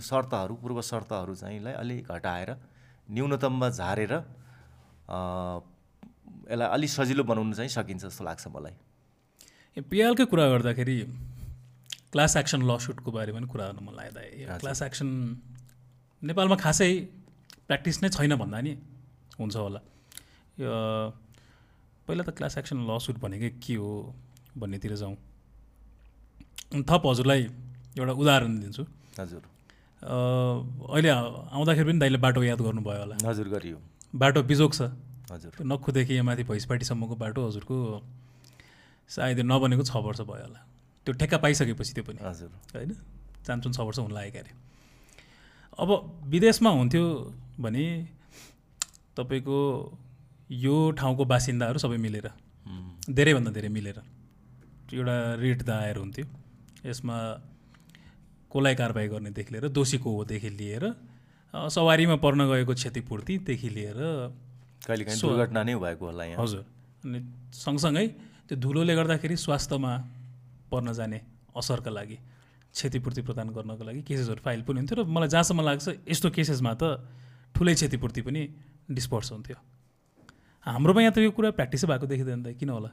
शर्तहरू पूर्व शर्तहरू चाहिँ लाई अलिक घटाएर न्यूनतममा झारेर यसलाई अलिक सजिलो बनाउनु चाहिँ सकिन्छ जस्तो लाग्छ मलाई। पिआलकै कुरा गर्दाखेरि क्लास एक्सन लसुटको बारेमा पनि कुरा गर्न मन लाग्दा क्लास एक्सन नेपालमा खासै प्र्याक्टिस नै छैन भन्दा नि हुन्छ होला। यो पहिला त क्लास एक्सन लसुट भनेकै के हो भन्नेतिर जाउँ। थप हजुरलाई एउटा उदाहरण दिन्छु। हजुर। अहिले आउँदाखेरि पनि दाइले बाटो याद गर्नुभयो होला। हजुर गरियो। बाटो बिजोक छ। हजुर। नखुदेखि यहाँ माथि भैँसपाटीसम्मको बाटो हजुरको सायद नबनेको छ वर्ष भयो होला। त्यो ठेक्का पाइसकेपछि त्यो पनि। हजुर। होइन? चान्चुन छ वर्ष हुन लागेको अरे। अब विदेशमा हुन्थ्यो भने तपाईँको यो ठाउँको बासिन्दाहरू सबै मिलेर धेरैभन्दा धेरै मिलेर एउटा रिट दायर हुन्थ्यो। यसमा कसलाई कारवाही गर्नेदेखि लिएर दोषी को होदेखि लिएर सवारीमा पर्न गएको क्षतिपूर्तिदेखि लिएर कहिलेकाहीँ दुर्घटना नै भएको होला यहाँ। हजुर। अनि सँगसँगै त्यो धुलोले गर्दाखेरि स्वास्थ्यमा पर्न जाने असरका लागि क्षतिपूर्ति प्रदान गर्नको लागि केसेसहरू फाइल पनि हुन्थ्यो र मलाई जहाँसम्म लाग्छ यस्तो केसेसमा त ठुलै क्षतिपूर्ति पनि डिस्पर्स हुन्थ्यो। हाम्रोमा यहाँ त यो कुरा प्र्याक्टिसै भएको देखिँदैन त किन होला?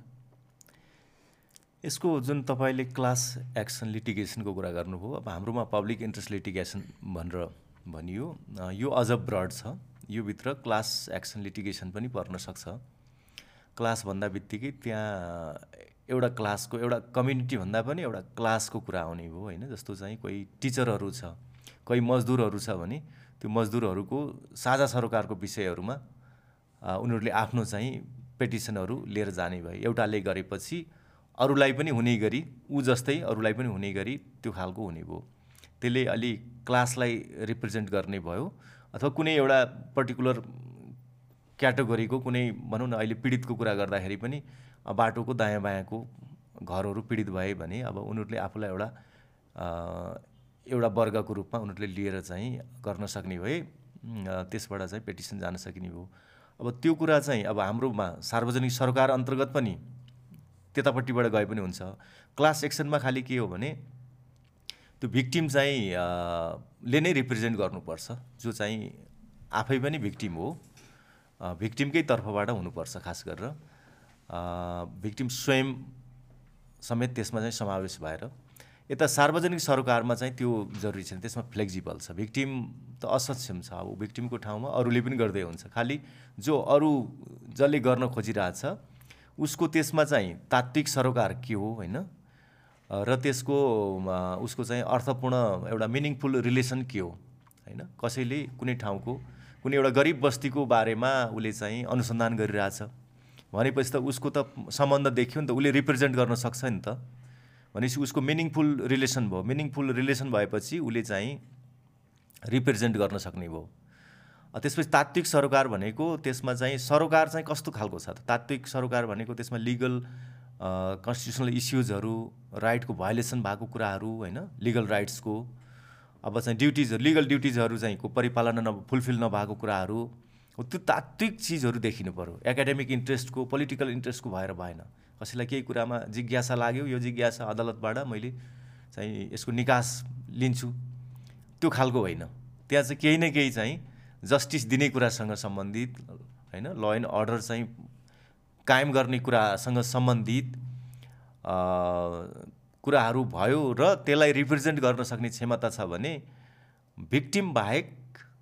यसको जुन तपाईँले क्लास एक्सन लिटिगेसनको कुरा गर्नुभयो अब हाम्रोमा पब्लिक इन्ट्रेस्ट लिटिगेसन भनेर भनियो यो अझ ब्रड छ। यो भित्र क्लास एक्सन लिटिगेसन पनि पर्न सक्छ। क्लास भन्दा बित्तिकै त्यहाँ एउटा क्लासको एउटा कम्युनिटी भन्दा पनि एउटा क्लासको कुरा आउने भयो होइन? जस्तो चाहिँ कोही टिचरहरू छ कोही मजदुरहरू छ भने त्यो मजदुरहरूको साझा सरोकारको विषयहरूमा उनीहरूले आफ्नो चाहिँ पेटिसनहरू लिएर जाने भयो एउटाले गरेपछि अरूलाई पनि हुने गरी ऊ जस्तै अरूलाई पनि हुने गरी त्यो खालको हुने भयो। त्यसले अलि क्लासलाई रिप्रेजेन्ट गर्ने भयो। अथवा कुनै एउटा पर्टिकुलर क्याटेगोरीको कुनै भनौँ न अहिले पीडितको कुरा गर्दाखेरि पनि बाटोको दायाँ बायाँको घरहरू पीडित भए भने अब उनीहरूले आफूलाई एउटा एउटा वर्गको रूपमा उनीहरूले लिएर चाहिँ गर्न सक्ने भए त्यसबाट चाहिँ पेटिसन जान सकिने भयो। अब त्यो कुरा चाहिँ अब हाम्रोमा सार्वजनिक सरकार अन्तर्गत पनि त्यतापट्टिबाट गए पनि हुन्छ। क्लास एक्सनमा खालि के हो भने त्यो भिक्टिम चाहिँ ले नै रिप्रेजेन्ट गर्नुपर्छ जो चाहिँ आफै पनि भिक्टिम हो। भिक्टिमकै तर्फबाट हुनुपर्छ खास गरेर। भिक्टिम स्वयं समेत त्यसमा चाहिँ समावेश भएर यता सार्वजनिक सरोकारमा चाहिँ त्यो जरुरी छैन त्यसमा फ्लेक्जिबल छ। भिक्टिम त असक्षम छ। अब भिक्टिमको ठाउँमा अरूले पनि गर्दै हुन्छ। खालि जो अरू जसले गर्न खोजिरहेछ उसको त्यसमा चाहिँ तात्विक सरोकार के हो होइन? र त्यसको उसको चाहिँ अर्थपूर्ण एउटा मिनिङफुल रिलेसन के हो होइन? कसैले कुनै ठाउँको कुनै एउटा गरिब बस्तीको बारेमा उसले चाहिँ अनुसन्धान गरिरहेछ। भनेपछि त उसको त सम्बन्ध देखियो नि त उसले रिप्रेजेन्ट गर्न सक्छ नि त। भनेपछि उसको मिनिङफुल रिलेसन भयो। मिनिङफुल रिलेसन भएपछि उसले चाहिँ रिप्रेजेन्ट गर्न सक्ने भयो। त्यसपछि तात्विक सरोकार भनेको त्यसमा चाहिँ सरोकार चाहिँ कस्तो खालको छ त? तात्विक सरोकार भनेको त्यसमा लिगल कन्स्टिट्युसनल इस्युजहरू राइटको भायोलेसन भएको कुराहरू होइन? लिगल राइट्सको अब चाहिँ ड्युटिजहरू लिगल ड्युटिजहरू चाहिँ को परिपालना न फुलफिल नभएको कुराहरू त्यो तात्विक चिजहरू देखिनु पऱ्यो एकाडेमिक इन्ट्रेस्टको पोलिटिकल इन्ट्रेस्टको भएर भएन। कसैलाई केही कुरामा जिज्ञासा लाग्यो यो जिज्ञासा अदालतबाट मैले चाहिँ यसको निकास लिन्छु। त्यो खालको होइन। त्यहाँ चाहिँ केही न केही चाहिँ जस्टिस दिने कुरासँग सम्बन्धित होइन ल एन्ड अर्डर चाहिँ कायम गर्ने कुरासँग सम्बन्धित कुराहरू भयो र त्यसलाई रिप्रेजेन्ट गर्न सक्ने क्षमता छ भने भिक्टिम बाहेक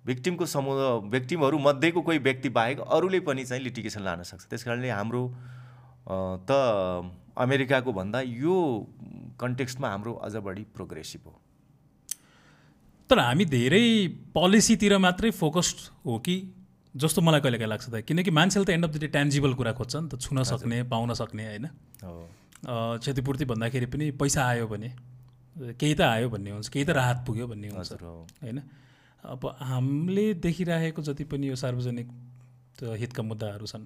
भिक्टिमको समूह भिक्टिमहरू मध्येको कोही व्यक्ति बाहेक अरूले पनि चाहिँ लिटिगेसन लान सक्छ। त्यस कारणले हाम्रो त अमेरिकाको भन्दा यो कन्टेक्स्टमा हाम्रो अझ बढी प्रोग्रेसिभ हो। तर हामी धेरै पोलिसीतिर मात्रै फोकस्ड हो कि? जस्तो मलाई कहिले काहीँ लाग्छ त किनकि मान्छेले त end of the day tangible कुरा खोज्छ नि त छुन सक्ने पाउन सक्ने होइन? क्षतिपूर्ति भन्दाखेरि पनि पैसा आयो भने केही त आयो भन्ने हुन्छ केही त राहत पुग्यो भन्ने हुन्छ होइन? अब हामीले देखिरहेको जति पनि यो सार्वजनिक हितका मुद्दाहरू छन्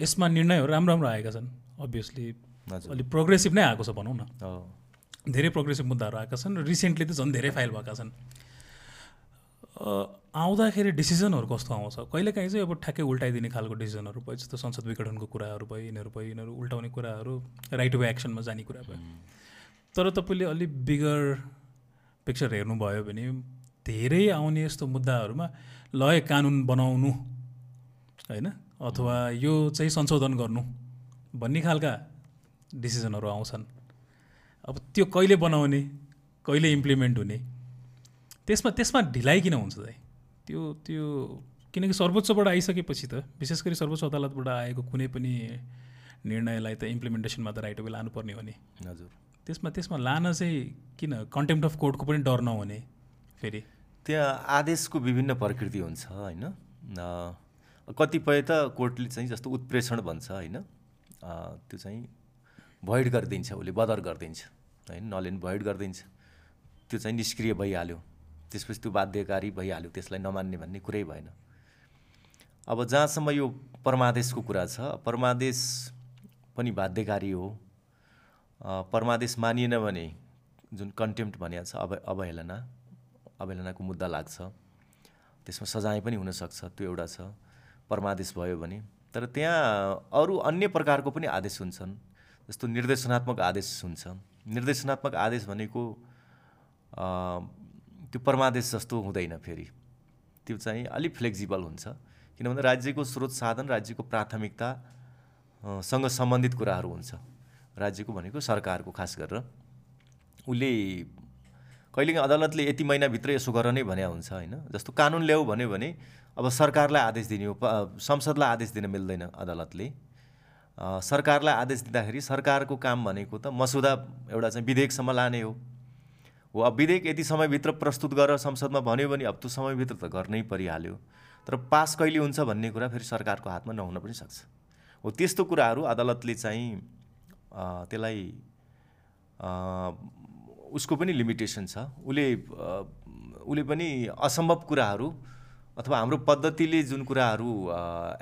यसमा निर्णयहरू राम्रो राम्रो आएका छन् अभियसली अलिक प्रोग्रेसिभ नै आएको छ भनौँ न। धेरै प्रोग्रेसिभ मुद्दाहरू आएका छन् र रिसेन्टली त झन् धेरै फाइल भएका छन्। आउँदाखेरि डिसिजनहरू कस्तो आउँछ? कहिलेकाहीँ चाहिँ अब ठ्याक्कै उल्टाइदिने खालको डिसिजनहरू भयो जस्तो संसद विघटनको कुराहरू भयो यिनीहरू भयो यिनीहरू उल्टाउने कुराहरू राइट वे एक्सनमा जाने कुरा भयो। तर तपाईँले अलिक बिगर पिक्चर हेर्नुभयो भने धेरै आउने यस्तो मुद्दाहरूमा ल है कानुन बनाउनु होइन? अथवा यो चाहिँ संशोधन गर्नु भन्ने खालका डिसिजनहरू आउँछन्। अब त्यो कहिले बनाउने कहिले इम्प्लिमेन्ट हुने त्यसमा त्यसमा ढिलाइ किन हुन्छ त त्यो त्यो किनकि सर्वोच्चबाट आइसकेपछि त विशेष गरी सर्वोच्च अदालतबाट आएको कुनै पनि निर्णयलाई त इम्प्लिमेन्टेसनमा त राइट वे लानुपर्ने हो नि। हजुर। त्यसमा त्यसमा लान चाहिँ किन? कन्टेम्प्ट अफ कोर्टको पनि डर नहुने फेरि। त्यहाँ आदेशको विभिन्न प्रकृति हुन्छ होइन? कतिपय त कोर्टले चाहिँ जस्तो उत्प्रेषण भन्छ होइन त्यो चाहिँ भोइड गरिदिन्छ उसले बदर गरिदिन्छ होइन नलेन भोइड गरिदिन्छ। त्यो चाहिँ निष्क्रिय भइहाल्यो। त्यसपछि त्यो बाध्यकारी भइहाल्यो त्यसलाई नमान्ने भन्ने कुरै भएन। अब जहाँसम्म यो परमादेशको कुरा छ परमादेश पनि बाध्यकारी हो। परमादेश मानिएन भने जुन कन्टेम्प्ट भनिएको छ अव अवहेलना अवहेलनाको मुद्दा लाग्छ। त्यसमा सजाय पनि हुनसक्छ त्यो एउटा छ। परमादेश भयो भने तर त्यहाँ अरू अन्य प्रकारको पनि आदेश हुन्छन्। जस्तो निर्देशनात्मक आदेश हुन्छ। निर्देशनात्मक आदेश भनेको त्यो परमादेश जस्तो हुँदैन फेरि। त्यो चाहिँ अलिक फ्लेक्जिबल हुन्छ। किनभने राज्यको स्रोत साधन राज्यको प्राथमिकता अ, सँग सम्बन्धित कुराहरू हुन्छ। राज्यको भनेको सरकारको खास गरेर। उसले कहिलेकाहीँ अदालतले यति महिनाभित्र यसो गर नै भने हुन्छ होइन। जस्तो कानुन ल्याऊ भन्यो भने अब सरकारलाई आदेश दिने हो संसदलाई आदेश दिन मिल्दैन अदालतले। सरकारलाई आदेश दिँदाखेरि सरकारको काम भनेको त मसुदा एउटा चाहिँ विधेयकसम्म लाने हो। हो अब विधेयक यति समयभित्र प्रस्तुत गरेर संसदमा भन्यो भने अब त्यो समयभित्र त गर्नै परिहाल्यो। तर पास कहिले हुन्छ भन्ने कुरा फेरि सरकारको हातमा नहुन पनि सक्छ। हो त्यस्तो कुराहरू अदालतले चाहिँ त्यसलाई उसको पनि लिमिटेसन छ। उसले उसले पनि असम्भव कुराहरू अथवा हाम्रो पद्धतिले जुन कुराहरू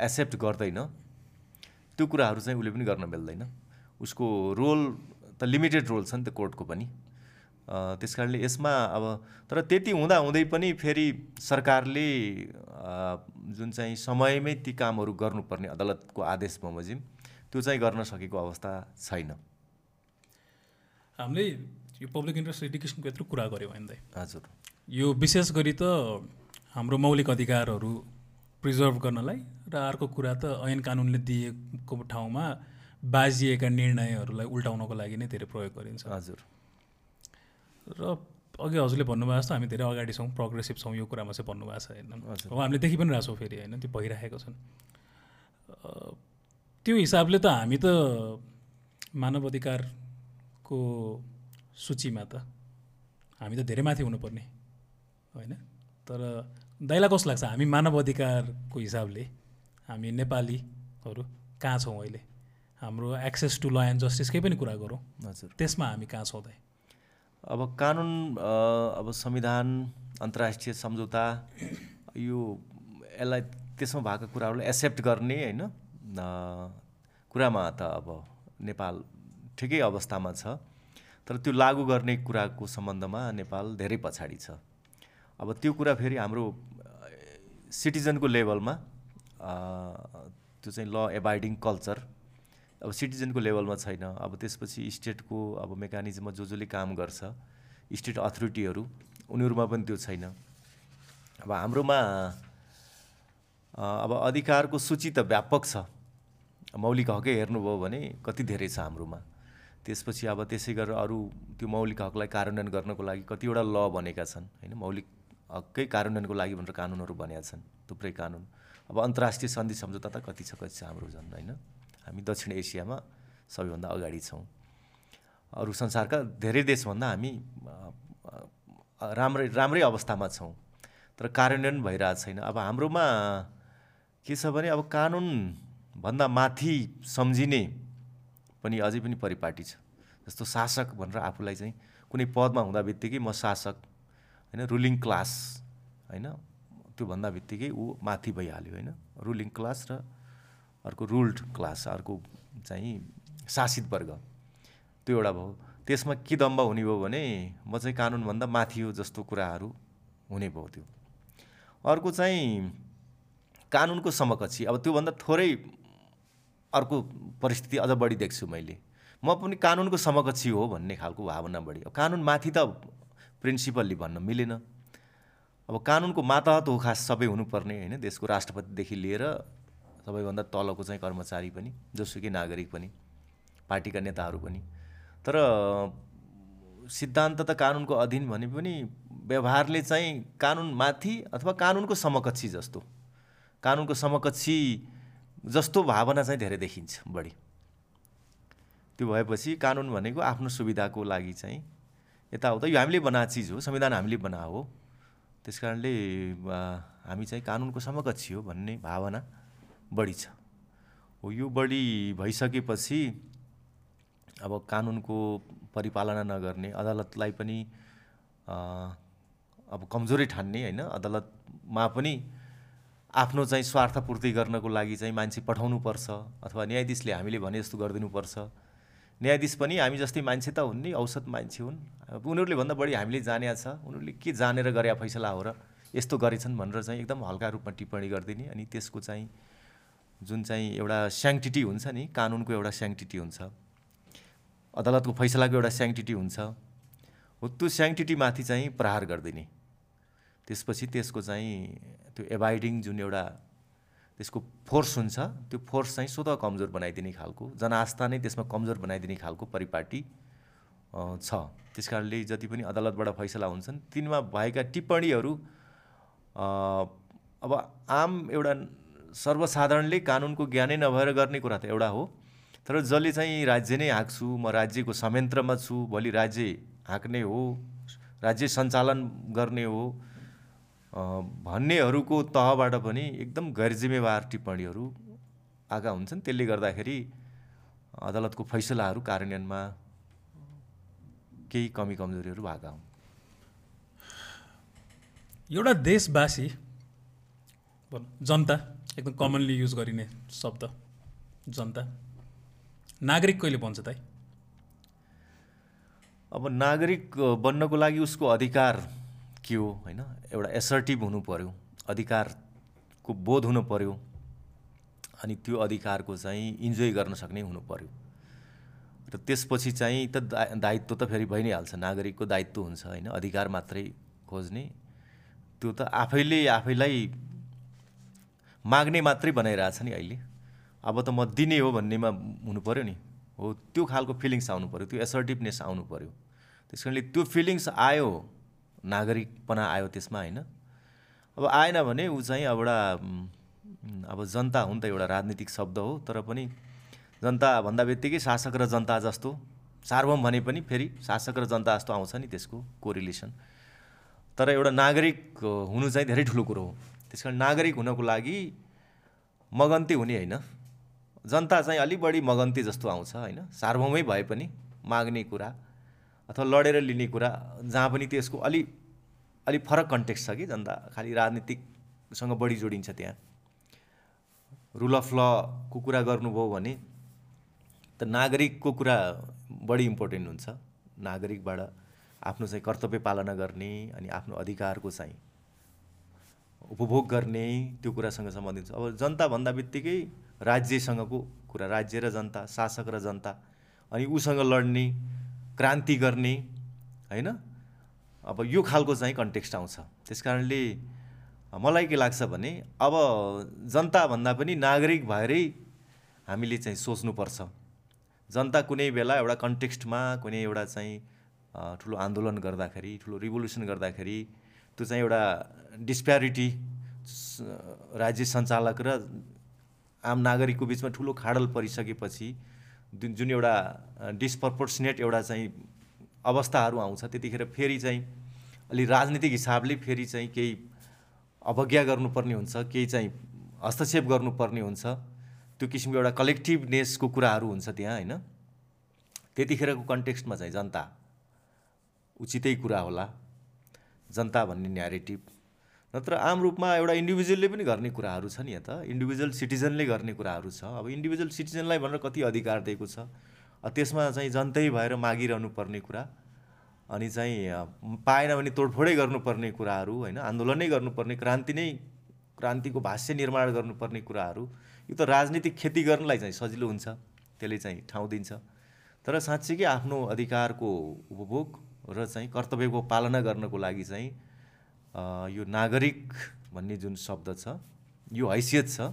एक्सेप्ट गर्दैन त्यो कुराहरू चाहिँ उसले पनि गर्न मिल्दैन। उसको रोल त लिमिटेड रोल छ नि त कोर्टको पनि। त्यस कारणले यसमा अब तर त्यति हुँदा हुँदै पनि फेरि सरकारले जुन चाहिँ समयमै ती कामहरू गर्नुपर्ने अदालतको आदेश बमोजिम त्यो चाहिँ गर्न सकेको अवस्था छैन। हामीले यो पब्लिक इन्ट्रेस्ट लिटिगेसनको यत्रो कुरा गऱ्यौँ दाइ हजुर। यो विशेष गरी त हाम्रो मौलिक अधिकारहरू प्रिजर्भ गर्नलाई र अर्को कुरा त ऐन कानुनले दिएको ठाउँमा बाजिएका निर्णयहरूलाई उल्टाउनको लागि नै धेरै प्रयोग गरिन्छ। हजुर। र अघि हजुरले भन्नुभएको जस्तो हामी धेरै अगाडि छौँ प्रोग्रेसिभ छौँ यो कुरामा चाहिँ भन्नुभएको छ होइन। अब हामीले देखि पनि रहेछौँ फेरि होइन त्यो भइरहेको छन्। त्यो हिसाबले त हामी त मानव अधिकारको सूचीमा त हामी त धेरै माथि हुनुपर्ने होइन? तर दाइलाई कस्तो लाग्छ? हामी मानव अधिकारको हिसाबले हामी नेपालीहरू कहाँ छौँ अहिले? हाम्रो एक्सेस टु ल एन्ड जस्टिसकै पनि कुरा गरौँ। हजुर। त्यसमा हामी कहाँ छौँ दाइ अब कानुन अब संविधान अन्तर्राष्ट्रिय सम्झौता यो यसलाई त्यसमा भएको कुराहरूलाई एक्सेप्ट गर्ने होइन? कुरामा त अब नेपाल ठिकै अवस्थामा छ तर त्यो लागू गर्ने कुराको सम्बन्धमा नेपाल धेरै पछाडि छ। अब त्यो कुरा फेरि हाम्रो सिटिजनको लेभलमा त्यो चाहिँ ल एबाइडिङ कल्चर अब सिटिजनको लेभलमा छैन। अब त्यसपछि स्टेटको अब मेकानिजममा जो जसले काम गर्छ स्टेट अथोरिटीहरू उनीहरूमा पनि त्यो छैन। अब हाम्रोमा अब अधिकारको सूची त व्यापक छ। मौलिक हकै हेर्नुभयो भने कति धेरै छ हाम्रोमा। त्यसपछि अब त्यसै गरेर अरू त्यो मौलिक हकलाई कार्यान्वयन गर्नको लागि कतिवटा ल बनेका छन् होइन? मौलिक हककै कार्यान्वयनको लागि भनेर कानुनहरू बनेका छन् थुप्रै कानुन। अब अन्तर्राष्ट्रिय सन्धि सम्झौता त कति छ कति छ हाम्रो झन् होइन? हामी दक्षिण एसियामा सबैभन्दा अगाडि छौँ। अरू संसारका धेरै देशभन्दा हामी राम्रै राम्रै अवस्थामा छौँ। तर कार्यान्वयन भइरहेको छैन। अब हाम्रोमा के छ भने अब कानुनभन्दा माथि सम्झिने पनि अझै पनि परिपाटी छ। जस्तो शासक भनेर आफूलाई चाहिँ कुनै पदमा हुँदा बित्तिकै म शासक होइन रुलिङ क्लास होइन? त्योभन्दा बित्तिकै ऊ माथि भइहाल्यो होइन? रुलिङ क्लास र अर्को रुल्ड क्लास अर्को चाहिँ शासित वर्ग। त्यो एउटा भयो। त्यसमा के दम्ब हुने भयो भने म चाहिँ कानुनभन्दा माथि हो जस्तो कुराहरू हुने भयो त्यो। अर्को चाहिँ कानुनको समकक्षी। अब त्योभन्दा थोरै अर्को परिस्थिति अझ बढी देख्छु मैले। म पनि कानुनको समकक्षी हो भन्ने खालको भावना बढी। अब कानुन माथि त प्रिन्सिपल्ली भन्न मिलेन। अब कानुनको मातहत हो खास सबै हुनुपर्ने होइन देशको राष्ट्रपतिदेखि लिएर सबैभन्दा तलको चाहिँ कर्मचारी पनि जोसुकै नागरिक पनि पार्टीका नेताहरू पनि। तर सिद्धान्त त कानुनको अधीन भने पनि व्यवहारले चाहिँ कानुनमाथि अथवा कानुनको समकक्षी जस्तो कानुनको समकक्षी जस्तो भावना चाहिँ धेरै देखिन्छ बढी। त्यो भएपछि कानुन भनेको आफ्नो सुविधाको लागि चाहिँ यताउता यो हामीले बनाएको चिज हो संविधान हामीले बना हो। त्यस कारणले हामी चाहिँ कानुनको समकक्षी हो भन्ने भावना बढी छ। हो यो बढी भइसकेपछि अब कानुनको परिपालना नगर्ने अदालतलाई पनि अब कमजोरै ठान्ने होइन अदालतमा पनि आफ्नो चाहिँ स्वार्थपूर्ति गर्नको लागि चाहिँ मान्छे पठाउनुपर्छ अथवा न्यायाधीशले हामीले भने जस्तो गरिदिनुपर्छ। न्यायाधीश पनि हामी जस्तै मान्छे त हुन् नि औसत मान्छे हुन्। उनीहरूले भन्दा बढी हामीले जाने छ। उनीहरूले के जानेर गरे फैसला हो र यस्तो गरेछन् भनेर चाहिँ एकदम हल्का रूपमा टिप्पणी गरिदिने अनि त्यसको चाहिँ जुन चाहिँ एउटा स्याङ्टिटी हुन्छ नि कानुनको एउटा स्याङ्टिटी हुन्छ। अदालतको फैसलाको एउटा स्याङ्टिटी हुन्छ। हो त्यो स्याङ्टिटीमाथि चाहिँ प्रहार गरिदिने। त्यसपछि त्यसको चाहिँ त्यो एभाइडिङ जुन एउटा त्यसको फोर्स हुन्छ त्यो फोर्स चाहिँ स्वतः कमजोर बनाइदिने खालको जनआस्था नै त्यसमा कमजोर बनाइदिने खालको परिपाटी छ। त्यस कारणले जति पनि अदालतबाट फैसला हुन्छन् तिनमा भएका टिप्पणीहरू अब आम एउटा सर्वसाधारणले कानुनको ज्ञानै नभएर गर्ने कुरा त एउटा हो तर जसले चाहिँ राज्य नै हाँक्छु म राज्यको संयन्त्रमा छु भोलि राज्य हाँक्ने हो राज्य सञ्चालन गर्ने हो भन्नेहरूको तहबाट पनि एकदम गैर जिम्मेवार टिप्पणीहरू आएका हुन्छन् त्यसले गर्दाखेरि अदालतको फैसलाहरू कार्यान्वयनमा केही कमी कमजोरीहरू भएका हुन्? एउटा देशवासी जनता एकदम कमनली युज गरिने शब्द जनता। नागरिक कहिले बन्छ त अब नागरिक बन्नको लागि उसको अधिकार के हो होइन? एउटा एसर्टिभ हुनु पऱ्यो अधिकारको बोध हुनु पऱ्यो अनि त्यो अधिकारको चाहिँ इन्जोय गर्न सक्ने हुनु पऱ्यो र त्यसपछि चाहिँ त दायित्व त फेरि भइ नै हाल्छ नागरिकको दायित्व हुन्छ होइन अधिकार मात्रै खोज्ने। त्यो त आफैले आफैलाई माग्ने मात्रै बनाइरहेछ नि अहिले। अब त म दिने हो भन्नेमा हुनु पऱ्यो नि। हो त्यो खालको फिलिङ्स आउनु पऱ्यो त्यो एसर्टिभनेस आउनु पऱ्यो त्यस कारणले त्यो फिलिङ्स आयो नागरिकपना आयो त्यसमा होइन। अब आएन भने ऊ चाहिँ एउटा अब जनता हुन् त एउटा राजनीतिक शब्द हो तर पनि जनता भन्दा बित्तिकै शासक र जनता जस्तो। सार्वम भने पनि फेरि शासक र जनता जस्तो आउँछ नि त्यसको कोरिलेसन तर एउटा नागरिक हुनु चाहिँ धेरै ठुलो कुरो हो। त्यस कारण नागरिक हुनको लागि मगन्ती हुने होइन। जनता चाहिँ अलिक बढी मगन्ती जस्तो आउँछ होइन। सार्वमै भए पनि माग्ने कुरा अथवा लडेर लिने कुरा जहाँ पनि त्यसको अलि अलिक फरक कन्टेक्स्ट छ कि जनता। खालि राजनीतिकसँग बढी जोडिन्छ त्यहाँ। रुल अफ लको कुरा गर्नुभयो भने त नागरिकको कुरा बढी इम्पोर्टेन्ट हुन्छ। नागरिकबाट आफ्नो चाहिँ कर्तव्य पालना गर्ने अनि आफ्नो अधिकारको चाहिँ उपभोग गर्ने त्यो कुरासँग सम्बन्धित छ अब जनता भन्दा बित्तिकै राज्यसँगको कुरा राज्य र जनता शासक र जनता अनि उसँग लड्ने क्रान्ति गर्ने होइन? अब यो खालको चाहिँ कन्टेक्स्ट आउँछ। त्यस कारणले मलाई के लाग्छ भने अब जनताभन्दा पनि नागरिक भएरै हामीले चाहिँ सोच्नुपर्छ। जनता कुनै बेला एउटा कन्टेक्स्टमा कुनै एउटा चाहिँ ठुलो आन्दोलन गर्दाखेरि ठुलो रिभोल्युसन गर्दाखेरि त्यो चाहिँ एउटा डिस्प्यारिटी राज्य सञ्चालक र आम नागरिकको बिचमा ठुलो खाडल परिसकेपछि जुन एउटा डिसप्रपोर्सनेट एउटा चाहिँ अवस्थाहरू आउँछ त्यतिखेर फेरि चाहिँ अलि राजनीतिक हिसाबले फेरि चाहिँ केही अवज्ञा गर्नुपर्ने हुन्छ केही चाहिँ हस्तक्षेप गर्नुपर्ने हुन्छ। त्यो किसिमको एउटा कलेक्टिभनेसको कुराहरू हुन्छ त्यहाँ होइन? त्यतिखेरको कन्टेक्स्टमा चाहिँ जनता उचितै कुरा होला जनता भन्ने न्यारेटिभ नत्र आम रूपमा एउटा इन्डिभिजुअलले पनि गर्ने कुराहरू छ नि त इन्डिभिजुअल सिटिजनले गर्ने कुराहरू छ। अब इन्डिभिजुअल सिटिजनलाई भनेर कति अधिकार दिएको छ? त्यसमा चाहिँ जनतै भएर मागिरहनु पर्ने कुरा अनि चाहिँ पाएन भने तोडफोडै गर्नुपर्ने कुराहरू होइन? आन्दोलनै गर्नुपर्ने क्रान्ति नै क्रान्तिको भाष्य निर्माण गर्नुपर्ने कुराहरू यो त राजनीतिक खेती गर्नलाई चाहिँ सजिलो हुन्छ त्यसले चाहिँ ठाउँ दिन्छ। तर साँच्चीकै आफ्नो अधिकारको उपभोग र चाहिँ कर्तव्यको पालना गर्नको लागि चाहिँ यो नागरिक भन्ने जुन शब्द छ यो हैसियत छ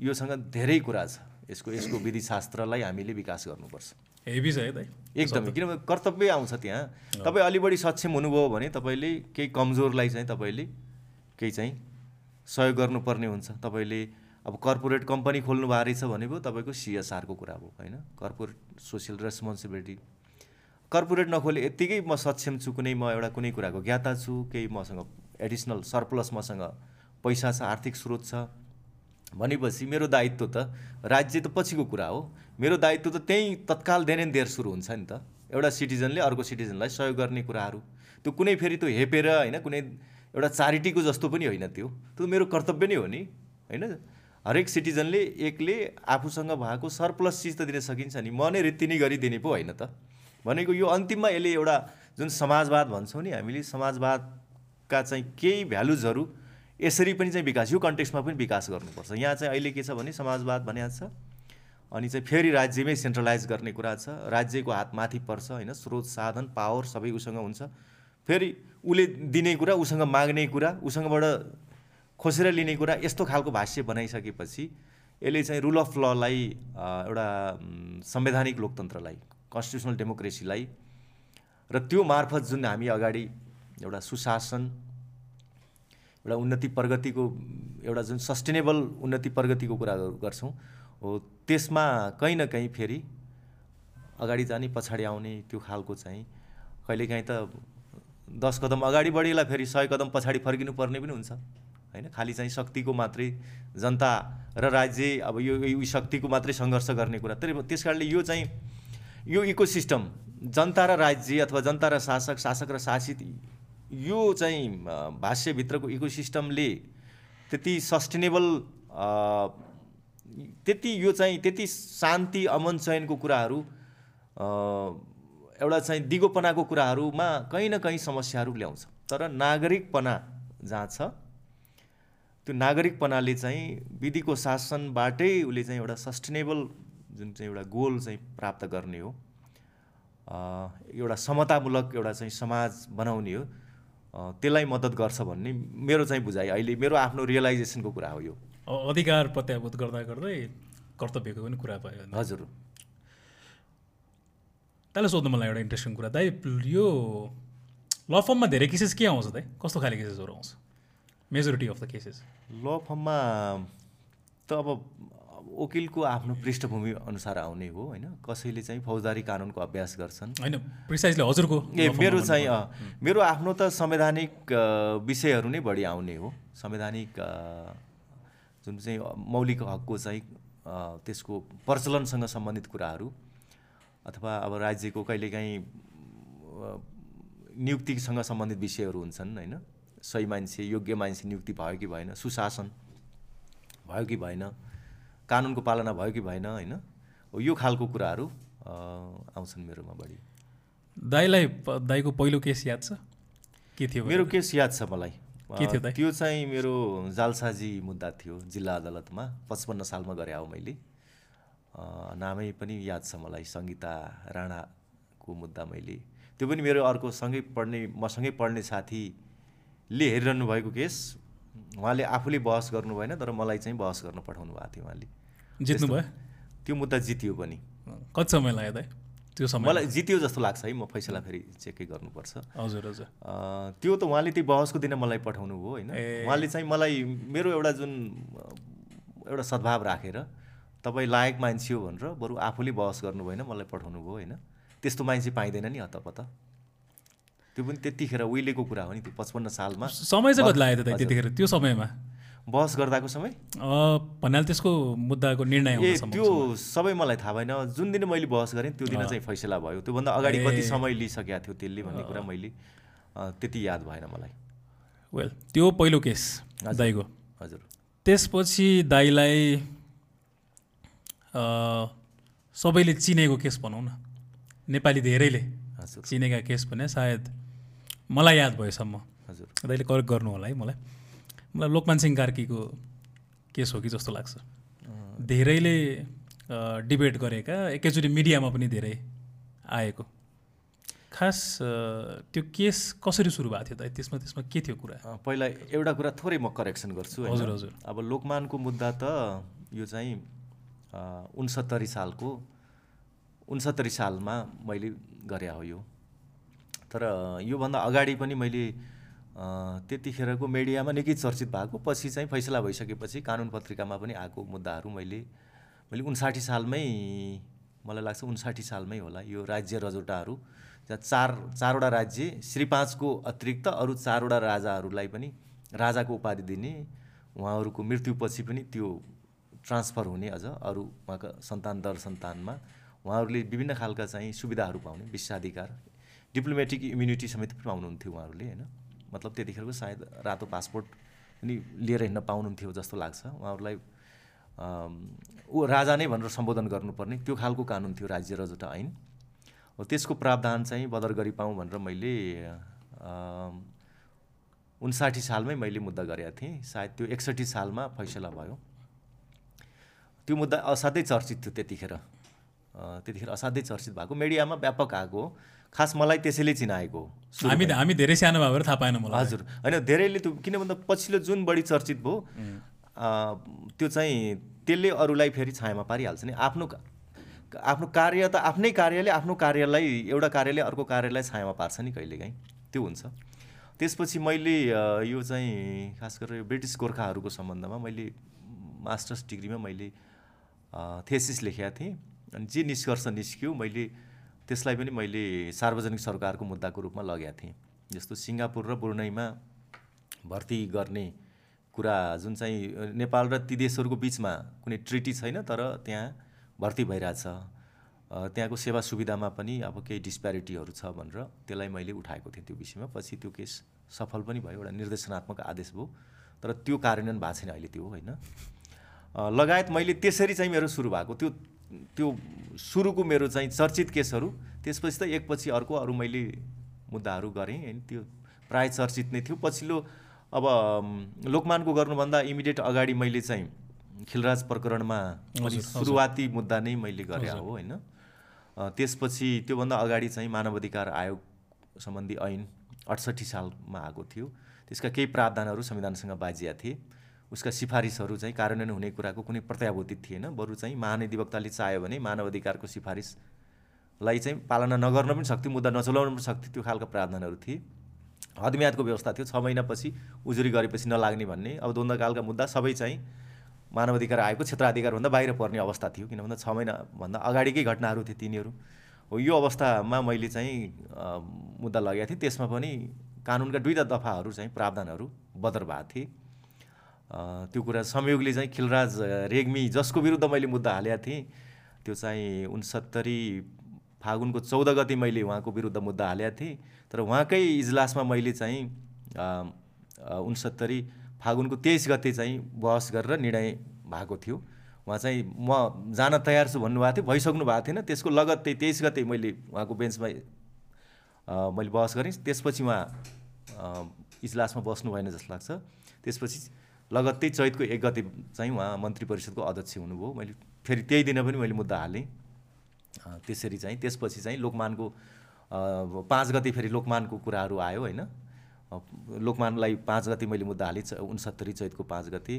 योसँग धेरै कुरा छ। यसको यसको विधिशास्त्रलाई हामीले विकास गर्नुपर्छ। हेभी छ है एकदमै। किनभने कर्तव्य आउँछ त्यहाँ। तपाईँ अलि बढी सक्षम हुनुभयो भने तपाईँले केही कमजोरलाई चाहिँ तपाईँले केही चाहिँ सहयोग गर्नुपर्ने हुन्छ। तपाईँले अब कर्पोरेट कम्पनी खोल्नु भएको रहेछ भने पो तपाईँको सिएसआरको कुरा हो होइन? कर्पोरेट सोसियल रेस्पोन्सिबिलिटी कर्पोरेट नखोले यत्तिकै म सक्षम छु कुनै म एउटा कुनै कुराको ज्ञाता छु केही मसँग एडिसनल सरप्लस मसँग पैसा छ आर्थिक स्रोत छ। भनेपछि मेरो दायित्व त राज्य त पछिको कुरा हो। मेरो दायित्व त त्यहीँ तत्काल देन देर सुरु हुन्छ नि त। एउटा सिटिजनले अर्को सिटिजनलाई सहयोग गर्ने कुराहरू। त्यो कुनै फेरि त्यो हेपेर होइन कुनै एउटा चारिटीको जस्तो पनि होइन त्यो। त्यो मेरो कर्तव्य नै हो नि होइन? हरेक सिटिजनले एकले आफूसँग भएको सरप्लस चिज त दिन सकिन्छ नि। म नै रित्ति नै गरिदिने पो होइन त। भनेको यो अन्तिममा यसले एउटा जुन समाजवाद भन्छौँ नि हामीले समाजवादका चाहिँ केही भ्यालुजहरू यसरी पनि चाहिँ विकास यो कन्टेक्स्टमा पनि विकास गर्नुपर्छ। यहाँ चाहिँ अहिले के छ भने समाजवाद भने छ अनि चाहिँ फेरि राज्यमै सेन्ट्रलाइज गर्ने कुरा छ राज्यको हात माथि पर्छ होइन स्रोत साधन पावर सबै उसँग हुन्छ। फेरि उसले दिने कुरा उसँग माग्ने कुरा उसँगबाट खोसेर लिने कुरा यस्तो खालको भाष्य बनाइसकेपछि यसले चाहिँ रुल अफ ललाई एउटा संवैधानिक लोकतन्त्रलाई कन्स्टिट्युसनल डेमोक्रेसीलाई र त्यो मार्फत जुन हामी अगाडि एउटा सुशासन एउटा उन्नति प्रगतिको एउटा जुन सस्टेनेबल उन्नति प्रगतिको कुरा गर्छौँ हो त्यसमा कहीँ न कहीँ फेरि अगाडि जाने पछाडि आउने त्यो खालको चाहिँ कहिलेकाहीँ त दस कदम अगाडि बढेला फेरि सय कदम पछाडि फर्किनु पर्ने पनि हुन्छ। होइन? खालि चाहिँ शक्तिको मात्रै जनता र राज्य अब यो शक्तिको मात्रै सङ्घर्ष गर्ने कुरा। तर त्यस कारणले यो चाहिँ यो इकोसिस्टम जनता र राज्य अथवा जनता र शासक शासक र शासित यो चाहिँ भाष्यभित्रको इकोसिस्टमले त्यति सस्टेनेबल त्यति यो चाहिँ त्यति शान्ति अमन चयनको कुराहरू एउटा चाहिँ दिगोपनाको कुराहरूमा कहीँ न कहीँ समस्याहरू ल्याउँछ। तर नागरिकपना जहाँ छ त्यो नागरिकपनाले चाहिँ विधिको शासनबाटै उसले चाहिँ एउटा सस्टेनेबल जुन चाहिँ एउटा गोल चाहिँ प्राप्त गर्ने हो। एउटा समतामूलक एउटा चाहिँ समाज बनाउने हो। त्यसलाई मद्दत गर्छ भन्ने मेरो चाहिँ बुझाइ अहिले मेरो आफ्नो रियलाइजेसनको कुरा हो यो। अधिकार प्रत्याभूत गर्दा गर्दै कर्तव्यको पनि कुरा भयो। हजुर। त्यसलाई सोध्नु मलाई एउटा इन्ट्रेस्टिङ कुरा दाइ यो ल फर्ममा धेरै केसेस के आउँछ दाइ? कस्तो खाले केसेसहरू आउँछ? मेजोरिटी अफ द केसेस ल फर्ममा त अब वकिलको आफ्नो पृष्ठभूमि अनुसार आउने हो होइन? कसैले चाहिँ फौजदारी कानुनको अभ्यास गर्छन्। होइन प्रिसाइजली हजुरको ए मेरो चाहिँ मेरो आफ्नो त संवैधानिक विषयहरू नै बढी आउने हो। संवैधानिक जुन चाहिँ मौलिक हकको चाहिँ त्यसको प्रचलनसँग सम्बन्धित कुराहरू अथवा अब राज्यको कहिलेकाहीँ नियुक्तिसँग सम्बन्धित विषयहरू हुन्छन् होइन? सही मान्छे योग्य मान्छे नियुक्ति भयो कि भएन सुशासन भयो कि भएन कानुनको पालना भयो कि भएन होइन? यो खालको कुराहरू आउँछन् मेरोमा बढी। दाईलाई दाईको पहिलो केस याद छ? के थियो? मेरो केस याद छ मलाई। के थियो त्यो चाहिँ मेरो जालसाजी मुद्दा थियो जिल्ला अदालतमा पचपन्न सालमा गरे हो मैले। नामै पनि याद छ मलाई सङ्गीता राणाको मुद्दा मैले। त्यो पनि मेरो अर्को सँगै पढ्ने मसँगै पढ्ने साथीले हेरिरहनु भएको केस उहाँले आफूले बहस गर्नु भएन तर मलाई चाहिँ बहस गर्न पठाउनु भएको थियो उहाँले। जित्नु भयो? त्यो मुद्दा जितियो पनि। कति समय लाग्यो त त्यो समय? मलाई जित्यो जस्तो लाग्छ है म फैसला फेरि चेकै गर्नुपर्छ। हजुर हजुर। त्यो त उहाँले त्यो बहसको दिन मलाई पठाउनु हो होइन। उहाँले चाहिँ मलाई मेरो एउटा जुन एउटा सद्भाव राखेर तपाईँ लायक मान्छे हो भनेर बरु आफूले बहस गर्नु भएन मलाई पठाउनु भयो होइन। त्यस्तो मान्छे पाइँदैन नि हतपत। त्यो पनि त्यतिखेर उहिलेको कुरा हो नि त्यो पचपन्न सालमा। समय चाहिँ कति लाग्यो त त्यतिखेर त्यो समयमा? बहस गर्दाको समय? भन्नाले त्यसको मुद्दाको निर्णय ए त्यो सबै मलाई थाहा भएन। जुन दिन मैले बहस गरेँ त्यो दिन चाहिँ फैसला भयो। त्योभन्दा अगाडि कति समय लिइसकेको थियो त्यसले भन्ने कुरा मैले त्यति याद भएन मलाई। वेल त्यो पहिलो केस दाईको हजुर। त्यसपछि दाईलाई सबैले चिनेको केस भनौँ न। नेपाली धेरैले चिनेका केस भने सायद मलाई याद भएसम्म। हजुर। दाइले करेक्ट गर्नु होला है मलाई। मलाई लोकमान सिंह कार्कीको केस हो कि जस्तो लाग्छ। धेरैले डिबेट गरेका एकैचोटि मिडियामा पनि धेरै आएको। खास त्यो केस कसरी सुरु भएको थियो त त्यसमा त्यसमा के थियो कुरा? पहिला एउटा कुरा थोरै म करेक्सन गर्छु? हजुर, हजुर। अब लोकमानको मुद्दा त यो चाहिँ उन्सत्तरी सालको उन्सत्तरी सालमा मैले गरे हो यो। तर योभन्दा अगाडि पनि मैले त्यतिखेरको मिडियामा निकै चर्चित भएको पछि चाहिँ फैसला भइसकेपछि कानुन पत्रिकामा पनि आएको मुद्दाहरू मैले मैले उन्साठी सालमै मलाई लाग्छ उन्साठी सालमै होला यो राज्य रजौटाहरू। जहाँ चार चारवटा राज्य श्री पाँचको अतिरिक्त अरू चारवटा राजाहरूलाई पनि राजाको उपाधि दिने उहाँहरूको मृत्युपछि पनि त्यो ट्रान्सफर हुने अझ अरू उहाँका सन्तान दर सन्तानमा उहाँहरूले विभिन्न खालका चाहिँ सुविधाहरू पाउने विश्वाधिकार। डिप्लोमेटिक इम्युनिटी समेत पनि पाउनुहुन्थ्यो उहाँहरूले होइन? मतलब त्यतिखेरको सायद रातो पासपोर्ट पनि लिएर हिँड्न पाउनुहुन्थ्यो जस्तो लाग्छ। उहाँहरूलाई ऊ राजा नै भनेर सम्बोधन गर्नुपर्ने। त्यो खालको कानुन थियो राज्य रजौटा ऐन। हो त्यसको प्रावधान चाहिँ बदर गरी पाऊँ भनेर मैले उन्साठी सालमै मैले मुद्दा गरेका थिएँ। सायद त्यो एकसट्ठी सालमा फैसला भयो। त्यो मुद्दा असाध्यै चर्चित थियो त्यतिखेर। त्यतिखेर असाध्यै चर्चित भएको। मिडियामा व्यापक आएको खास मलाई त्यसैले चिनाएको हो हामी हामी धेरै सानो भएर थाहा पाएन मलाई। हजुर होइन धेरैले त्यो किन भन्दा पछिल्लो जुन बढी चर्चित भयो अ, त्यो चाहिँ त्यसले अरूलाई फेरि छायामा पारिहाल्छ नि। आफ्नो का- आफ्नो कार्य त आफ्नै कार्यले आफ्नो कार्यलाई एउटा कार्यले अर्को कार्यलाई छायामा पार्छ नि कहिलेकाहीँ। त्यो हुन्छ। त्यसपछि मैले यो चाहिँ खास गरेर यो ब्रिटिस गोर्खाहरूको सम्बन्धमा मैले मास्टर्स डिग्रीमा मैले थेसिस लेखेका थिएँ। अनि जे निष्कर्ष निस्क्यो मैले त्यसलाई पनि मैले सार्वजनिक सरकारको मुद्दाको रूपमा लगेका थिएँ। जस्तो सिङ्गापुर र ब्रुनैमा भर्ती गर्ने कुरा जुन चाहिँ नेपाल र ती देशहरूको बिचमा कुनै ट्रिटी छैन तर त्यहाँ भर्ती भइरहेछ त्यहाँको सेवा सुविधामा पनि अब केही डिस्प्यारिटीहरू छ भनेर त्यसलाई मैले उठाएको थिएँ त्यो विषयमा। पछि त्यो केस सफल पनि भयो एउटा निर्देशनात्मक आदेश भयो। तर त्यो कार्यान्वयन भएको छैन अहिले त्यो होइन। लगायत मैले त्यसरी चाहिँ मेरो सुरु भएको त्यो त्यो सुरुको मेरो चाहिँ चर्चित केसहरू त्यसपछि त एकपछि अर्को अरू मैले मुद्दाहरू गरेँ होइन त्यो प्राय चर्चित नै थियो। पछिल्लो अब लोकमानको गर्नुभन्दा इमिडिएट अगाडि मैले चाहिँ खिलराज प्रकरणमा सुरुवाती मुद्दा नै मैले गरे हो होइन। त्यसपछि त्योभन्दा अगाडि चाहिँ मानव अधिकार आयोग सम्बन्धी ऐन अठसट्ठी सालमा आएको थियो। त्यसका केही प्रावधानहरू संविधानसँग बाजिया थिए। उसका सिफारिसहरू चाहिँ कार्यान्वयन हुने कुराको कुनै प्रत्याभूति थिएन। बरु चाहिँ महाधिवक्ताले चाह्यो भने मानव अधिकारको सिफारिसलाई चाहिँ पालना नगर्न पनि सक्थ्यो मुद्दा नचलाउन पनि सक्थ्यो त्यो खालका प्रावधानहरू थिए। हदम्यादको व्यवस्था थियो छ महिनापछि उजुरी गरेपछि नलाग्ने भन्ने। अब द्वन्द्वकालका मुद्दा सबै चाहिँ मानव अधिकार आयोगको क्षेत्राधिकारभन्दा बाहिर पर्ने अवस्था थियो किन भन्दा छ महिनाभन्दा अगाडिकै घटनाहरू थिए तिनीहरू। हो यो अवस्थामा मैले चाहिँ मुद्दा लगेको थिएँ। त्यसमा पनि कानुनका दुईवटा दफाहरू चाहिँ प्रावधानहरू बदर भएको थिए। त्यो कुरा संयोगले चाहिँ खिलराज रेग्मी जसको विरुद्ध मैले मुद्दा हालेका थिएँ त्यो चाहिँ उन्सत्तरी फागुनको चौध गति मैले उहाँको विरुद्ध मुद्दा हालेका थिएँ। तर उहाँकै इजलासमा मैले चाहिँ उन्सत्तरी फागुनको तेइस गते चाहिँ बहस गरेर निर्णय भएको थियो। उहाँ चाहिँ म जान तयार छु भन्नुभएको थियो भइसक्नु भएको थिएन। त्यसको लगत्तै तेइस गते मैले उहाँको बेन्चमा मैले बहस गरेँ। त्यसपछि उहाँ इजलासमा बस्नु भएन जस्तो लाग्छ। त्यसपछि लगत्तै चैतको एक गते चाहिँ उहाँ मन्त्री परिषदको अध्यक्ष हुनुभयो। मैले फेरि त्यही दिन पनि मैले मुद्दा हालेँ। त्यसरी चाहिँ त्यसपछि चाहिँ लोकमानको पाँच गते फेरि लोकमानको कुराहरू आयो होइन। लोकमानलाई पाँच गते मैले मुद्दा हालेँ उन्सत्तरी चैतको पाँच गते।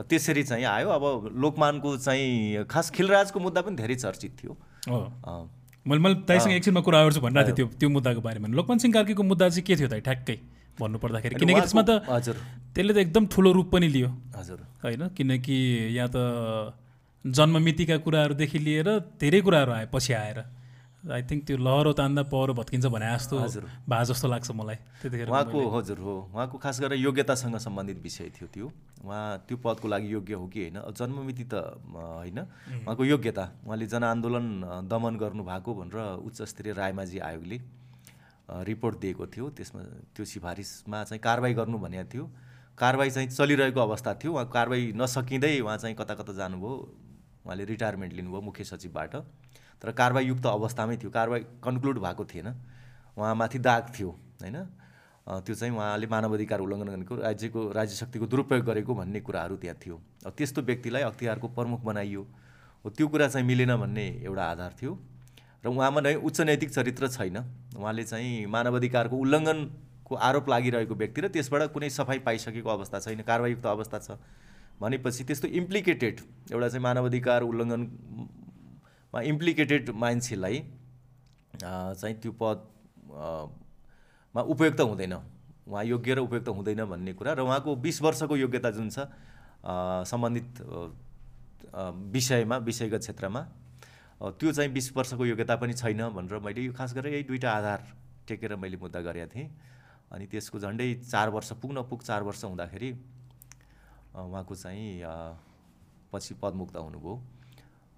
त्यसरी चाहिँ आयो। अब लोकमानको चाहिँ खास खिलराजको मुद्दा पनि धेरै चर्चित थियो। मैले मैले दाइसँग एकछिनमा कुरा गर्छु भनिरहेको थिएँ त्यो त्यो मुद्दाको बारेमा। लोकमान सिंह कार्कीको मुद्दा चाहिँ के थियो त ठ्याक्कै। भन्नु पर्दाखेरि अनि किनकि त्यसमा त हजुर। त्यसले त एकदम ठुलो रूप पनि लियो। हजुर। होइन? किनकि यहाँ त जन्ममितिका कुराहरूदेखि लिएर धेरै कुराहरू आए पछि आएर। आई थिङ्क त्यो लहरो तान्दा पहरो भत्किन्छ भने जस्तो हजुर। भए जस्तो लाग्छ मलाई। त्यतिखेर उहाँको हजुर हो। उहाँको खास गरेर योग्यतासँग सम्बन्धित विषय थियो त्यो। उहाँ त्यो पदको लागि योग्य हो कि होइन? जन्ममिति त होइन। उहाँको योग्यता। उहाँले जनआन्दोलन दमन गर्नुभएको भनेर उच्च स्तरीय रायमाझी आयोगले रिपोर्ट दिएको थियो। त्यसमा त्यो सिफारिसमा चाहिँ कारवाही गर्नु भनेको थियो। कारवाही चाहिँ चलिरहेको अवस्था थियो। उहाँ कारवाही नसकिँदै उहाँ चाहिँ कता कता जानुभयो? उहाँले रिटायरमेन्ट लिनुभयो मुख्य सचिवबाट। तर कारवाहीयुक्त अवस्थामै थियो। कारवाही कन्क्लुड भएको थिएन। उहाँमाथि दाग थियो होइन? त्यो चाहिँ उहाँले मानवाधिकार उल्लङ्घन गरेको राज्यको राज्य शक्तिको दुरुपयोग गरेको भन्ने कुराहरू त्यहाँ थियो। त्यस्तो व्यक्तिलाई अख्तियारको प्रमुख बनाइयो। त्यो कुरा चाहिँ मिलेन भन्ने एउटा आधार थियो। र उहाँमा नै उच्च नैतिक चरित्र छैन। उहाँले चाहिँ मानवाधिकारको उल्लङ्घनको आरोप लागिरहेको व्यक्ति र त्यसबाट कुनै सफाइ पाइसकेको अवस्था छैन कारवाहीयुक्त अवस्था छ भनेपछि त्यस्तो इम्प्लिकेटेड एउटा चाहिँ मानवाधिकार उल्लङ्घनमा इम्प्लिकेटेड मान्छेलाई चाहिँ त्यो पद मा उपयुक्त हुँदैन। उहाँ योग्य र उपयुक्त हुँदैन भन्ने कुरा र उहाँको बिस वर्षको योग्यता जुन छ सम्बन्धित विषयमा विषयगत क्षेत्रमा त्यो चाहिँ बिस वर्षको योग्यता पनि छैन भनेर मैले यो खास गरेर यही दुईवटा आधार टेकेर मैले मुद्दा गरेका थिएँ। अनि त्यसको झन्डै चार वर्ष पुग्न पुग चार वर्ष हुँदाखेरि उहाँको चाहिँ पछि पदमुक्त हुनुभयो।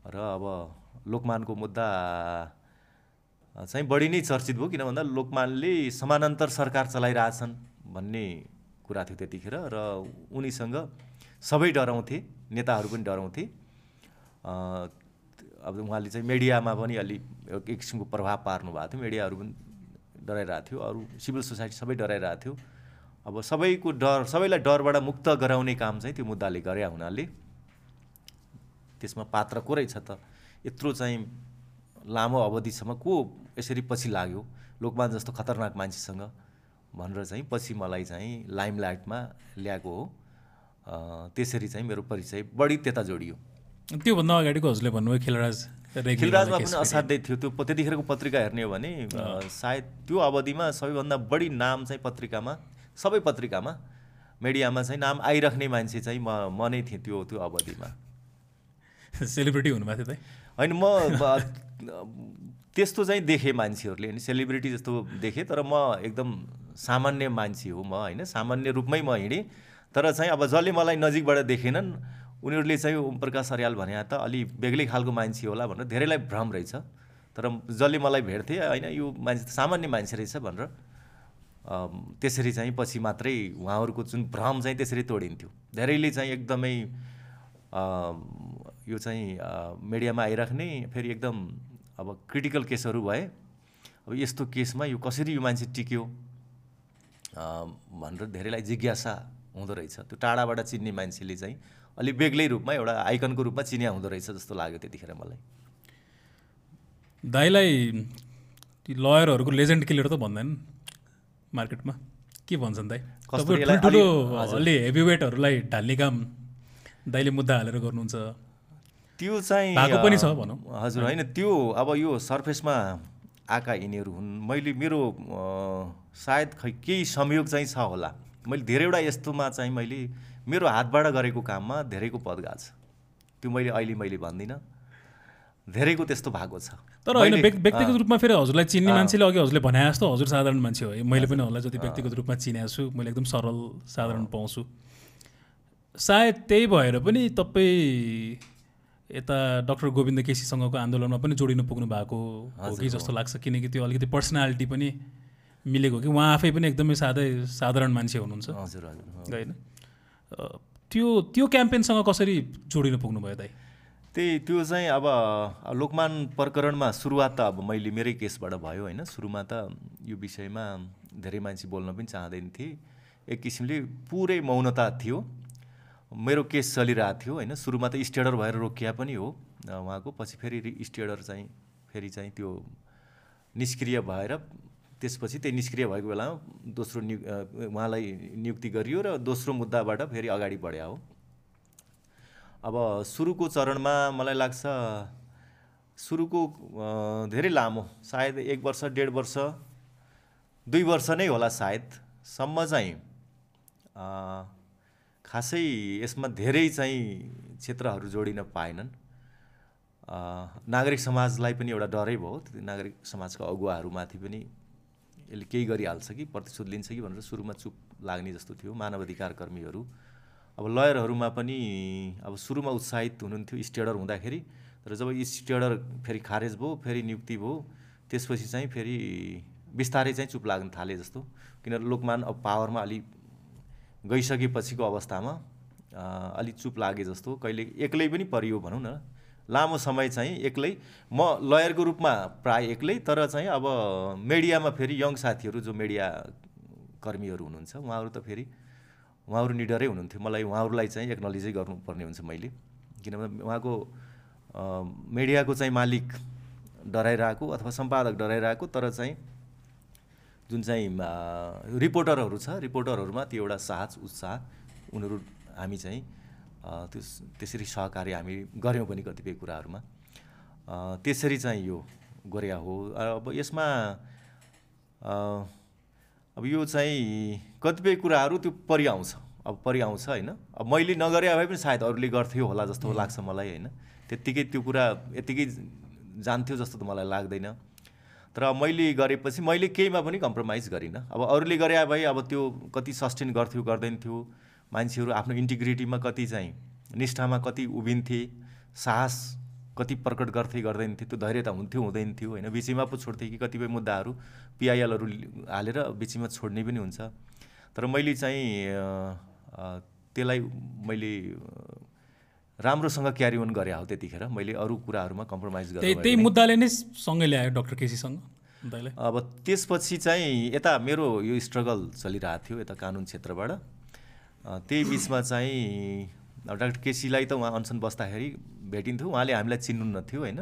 र अब लोकमानको मुद्दा चाहिँ बढी नै चर्चित भयो किन भन्दा लोकमानले समानान्तर सरकार चलाइरहेछन् भन्ने कुरा थियो त्यतिखेर र उनीसँग सबै डराउँथे नेताहरू पनि डराउँथे। अब उहाँले चाहिँ मिडियामा पनि अलि एक किसिमको प्रभाव पार्नु भएको थियो। मिडियाहरू पनि डराइरहेको थियो। अरू सिभिल सोसाइटी सबै डराइरहेको थियो। अब सबैको डर सबैलाई डरबाट मुक्त गराउने काम चाहिँ त्यो मुद्दाले गरे हुनाले त्यसमा पात्र को रहेछ त। यत्रो चाहिँ लामो अवधिसम्म को यसरी पछि लाग्यो? लोकमान जस्तो खतरनाक मान्छेसँग भनेर चाहिँ पछि मलाई चाहिँ लाइमलाइटमा ल्याएको हो। त्यसरी चाहिँ मेरो परिचय बढी त्यता जोडियो। त्योभन्दा अगाडिको हजुरले भन्नुभयो खिलराज खिलराजमा पनि असाध्यै थियो त्यो त्यतिखेरको पत्रिका हेर्ने हो भने सायद त्यो अवधिमा सबैभन्दा बढी नाम चाहिँ पत्रिकामा सबै पत्रिकामा मिडियामा चाहिँ नाम आइराख्ने मान्छे चाहिँ म म नै थिएँ त्यो त्यो अवधिमा। सेलिब्रिटी हुनुभएको थियो त? होइन म त्यस्तो चाहिँ देखेँ मान्छेहरूले होइन सेलिब्रिटी जस्तो देखेँ तर म एकदम सामान्य मान्छे हो म होइन सामान्य रूपमै म हिँडेँ। तर चाहिँ अब जसले मलाई नजिकबाट देखेनन् उनीहरूले चाहिँ ओम प्रकाश अर्याल भने त अलि बेग्लै खालको मान्छे होला भनेर धेरैलाई भ्रम रहेछ। तर जसले मलाई भेट्थे होइन यो मान्छे त सामान्य मान्छे रहेछ भनेर त्यसरी चाहिँ पछि मात्रै उहाँहरूको जुन भ्रम चाहिँ त्यसरी तोडिन्थ्यो। धेरैले चाहिँ एकदमै यो चाहिँ मिडियामा आइराख्ने फेरि एकदम अब क्रिटिकल केसहरू भए अब यस्तो केसमा यो कसरी यो मान्छे टिक्यो भनेर धेरैलाई जिज्ञासा हुँदो रहेछ। त्यो टाढाबाट चिन्ने मान्छेले चाहिँ अलि बेग्लै रूपमा एउटा आइकनको रूपमा चिनिया हुँदो रहेछ जस्तो लाग्यो त्यतिखेर मलाई। दाईलाई ती लयरहरूको लेजेन्ड किलर त भन्दैन मार्केटमा। के भन्छन् दाई? ठुल्ठुलो अलि- हेभी वेटहरूलाई ढाल्ने काम दाईले मुद्दा हालेर गर्नुहुन्छ। त्यो चाहिँ पनि छ भनौँ। हजुर होइन त्यो अब यो सर्फेसमा आएका यिनीहरू हुन्। मैले मेरो सायद खै केही संयोग चाहिँ छ होला। मैले धेरैवटा यस्तोमा चाहिँ मैले मेरो हातबाट गरेको काममा धेरैको पद गएको छ त्यो मैले अहिले मैले भन्दिनँ। धेरैको त्यस्तो भएको छ। तर होइन व्यक्तिगत रूपमा फेरि हजुरलाई चिन्ने मान्छेले अघि हजुरले भने जस्तो हजुर साधारण मान्छे हो। मैले पनि हजुरलाई जति व्यक्तिगत रूपमा चिनेको छु मैले एकदम सरल साधारण पाउँछु। सायद त्यही भएर पनि तपाईँ यता डक्टर गोविन्द केसीसँगको आन्दोलनमा पनि जोडिनु पुग्नु भएको हो कि जस्तो लाग्छ। किनकि त्यो अलिकति पर्सनालिटी पनि मिलेको कि उहाँ आफै पनि एकदमै सादै साधारण मान्छे हुनुहुन्छ। हजुर हजुर। होइन त्यो त्यो क्याम्पेनसँग कसरी जोडिनु पुग्नुभयो दाइ त्यही त्यो चाहिँ अब लोकमान प्रकरणमा सुरुवात त अब मैले मेरै केसबाट भयो होइन। सुरुमा त यो विषयमा धेरै मान्छे बोल्न पनि चाहँदैन थिए। एक किसिमले पुरै मौनता थियो। मेरो केस चलिरहेको थियो होइन। सुरुमा त स्टेडर भएर रोकिया पनि हो उहाँको। पछि फेरि स्टेडर चाहिँ फेरि चाहिँ त्यो निष्क्रिय भएर त्यसपछि त्यही निष्क्रिय भएको बेलामा दोस्रो नियु उहाँलाई नियुक्ति गरियो र दोस्रो मुद्दाबाट फेरि अगाडि बढ्या हो। अब सुरुको चरणमा मलाई लाग्छ सुरुको धेरै लामो सायद एक वर्ष डेढ वर्ष दुई वर्ष नै होला सायद सम्म चाहिँ खासै यसमा धेरै चाहिँ क्षेत्रहरू जोडिन पाएनन्। नागरिक समाजलाई पनि एउटा डरै भयो नागरिक समाजका अगुवाहरूमाथि पनि यसले केही गरिहाल्छ कि प्रतिशोध लिन्छ कि भनेर सुरुमा चुप लाग्ने जस्तो थियो मानवाधिकार कर्मीहरू। अब लयरहरूमा पनि अब सुरुमा उत्साहित हुनुहुन्थ्यो स्टेडर हुँदाखेरि तर जब स्टेडर फेरि खारेज भयो फेरि नियुक्ति भयो त्यसपछि चाहिँ फेरि बिस्तारै चाहिँ चुप लाग्न थाले जस्तो। किनभने लोकमान अब पावरमा अलि गइसकेपछिको अवस्थामा अ, अलि चुप लागे जस्तो। कहिले एक्लै पनि परियो भनौँ न। लामो समय चाहिँ एक्लै। म लयरको रूपमा प्राय एक्लै तर चाहिँ अब मिडियामा फेरि यङ साथीहरू जो मिडिया कर्मीहरू हुनुहुन्छ उहाँहरू त फेरि उहाँहरू निडरै हुनुहुन्थ्यो। मलाई उहाँहरूलाई चाहिँ एक्नोलेजै गर्नुपर्ने हुन्छ मैले। किनभने उहाँको मिडियाको चाहिँ मालिक डराइरहेको अथवा सम्पादक डराइरहेको तर चाहिँ जुन चाहिँ रिपोर्टरहरू छ रिपोर्टरहरूमा त्यो एउटा साहस उत्साह उनीहरू हामी चाहिँ त्यस त्यसरी सहकार्य हामी गऱ्यौँ पनि कतिपय कुराहरूमा। त्यसरी चाहिँ यो गोर्या हो। अब यसमा अब यो चाहिँ कतिपय कुराहरू त्यो परिआउँछ अब परिआउँछ होइन। अब मैले नगरे भए पनि सायद अरूले गर्थ्यो होला जस्तो लाग्छ मलाई होइन। त्यत्तिकै त्यो कुरा यत्तिकै जान्थ्यो जस्तो त मलाई लाग्दैन। तर मैले गरेपछि मैले केहीमा पनि कम्प्रोमाइज गरिनँ। अब अरूले गरे भए अब त्यो कति सस्टेन गर्थ्यो गर्दैन थियो। मान्छेहरू आफ्नो इन्टिग्रिटीमा कति चाहिँ निष्ठामा कति उभिन्थे साहस कति प्रकट गर्थे गर्दैन थियो त्यो धैर्यता हुन्थ्यो हुँदैन थियो होइन? बिचैमा पो छोड्थे कि कतिपय मुद्दाहरू पिआइएलहरू हालेर बिचैमा छोड्ने पनि हुन्छ। तर मैले चाहिँ त्यसलाई मैले राम्रोसँग क्यारी अन गरे हो त्यतिखेर। मैले अरू कुराहरूमा कम्प्रोमाइज गरेँ त्यही मुद्दाले नै सँगै ल्यायो डक्टर केसीसँग अब त्यसपछि चाहिँ यता मेरो यो स्ट्रगल चलिरहेको थियो यता कानुन क्षेत्रबाट। त्यही बिचमा चाहिँ डाक्टर केसीलाई त उहाँ अनसन बस्दाखेरि भेटिन्थ्यो। उहाँले हामीलाई चिन्नु थियो होइन?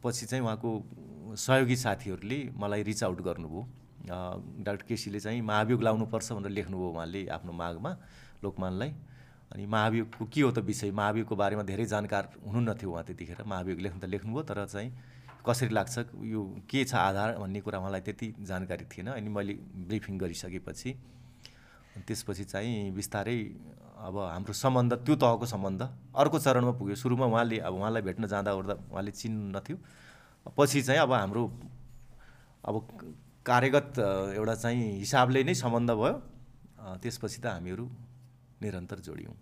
पछि चाहिँ उहाँको सहयोगी साथीहरूले मलाई रिच आउट गर्नुभयो। डाक्टर केसीले चाहिँ महाभियोग लाउनुपर्छ भनेर लेख्नुभयो उहाँले आफ्नो मागमा लोकमानलाई। अनि महाभियोगको के हो त विषय? महाभियोगको बारेमा धेरै जानकार हुनुहुन्न थियो उहाँ त्यतिखेर। महाभियोग लेख्नु त लेख्नुभयो तर चाहिँ कसरी लाग्छ यो के छ आधार भन्ने कुरा उहाँलाई त्यति जानकारी थिएन। अनि मैले ब्रिफिङ गरिसकेपछि त्यसपछि चाहिँ बिस्तारै अब हाम्रो सम्बन्ध त्यो तहको सम्बन्ध अर्को चरणमा पुग्यो। सुरुमा उहाँले अब उहाँलाई भेट्न जाँदा ओर्दा उहाँले चिन्नुहुन्थ्यो पछि चाहिँ अब हाम्रो अब कार्यगत एउटा चाहिँ हिसाबले नै सम्बन्ध भयो। त्यसपछि त हामीहरू निरन्तर जोड्यौँ।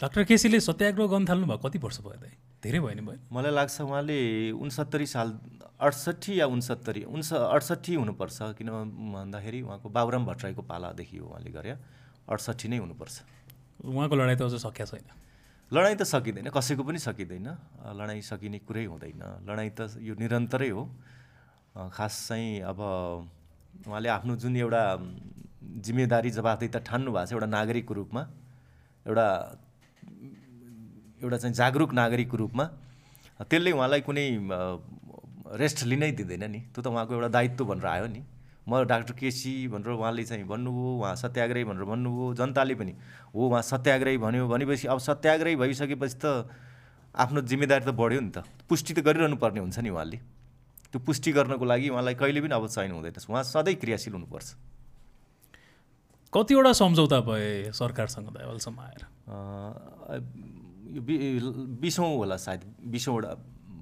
डाक्टर केसीले सत्याग्रह गर्न थाल्नु भयो कति वर्ष भयो दाइ धेरै भयो नि भयो मलाई लाग्छ उहाँले उनसत्तरी साल अडसट्ठी या उनसत्तरी उन्स अडसट्ठी हुनुपर्छ किन भन्दाखेरि उहाँको बाबुराम भट्टराईको पालादेखि हो उहाँले गरे अडसट्ठी नै हुनुपर्छ। उहाँको लडाइँ त अझ सकिया छैन। लडाइँ त सकिँदैन कसैको पनि सकिँदैन। लडाइँ सकिने कुरै हुँदैन। लडाइँ त यो निरन्तरै हो। खास चाहिँ अब उहाँले आफ्नो जुन एउटा जिम्मेदारी जवाबदेही ठान्नु भएको छ एउटा नागरिकको रूपमा एउटा एउटा चाहिँ जागरुक नागरिकको रूपमा त्यसले उहाँलाई कुनै रेस्ट लिनै दिँदैन नि। त्यो त उहाँको एउटा दायित्व भनेर आयो नि। म डाक्टर केसी भनेर उहाँले चाहिँ भन्नुभयो उहाँ सत्याग्रही भनेर भन्नुभयो जनताले पनि हो उहाँ सत्याग्रही भन्यो। भनेपछि अब सत्याग्रही भइसकेपछि त आफ्नो जिम्मेदारी त बढ्यो नि त। पुष्टि त गरिरहनु पर्ने हुन्छ नि उहाँले। त्यो पुष्टि गर्नको लागि उहाँलाई कहिले पनि अब चयन हुँदैन। उहाँ सधैँ क्रियाशील हुनुपर्छ। कतिवटा सम्झौता भए सरकारसँग दाइ अहिलेसम्म आएर यो बिसौँ होला सायद बिसौँवटा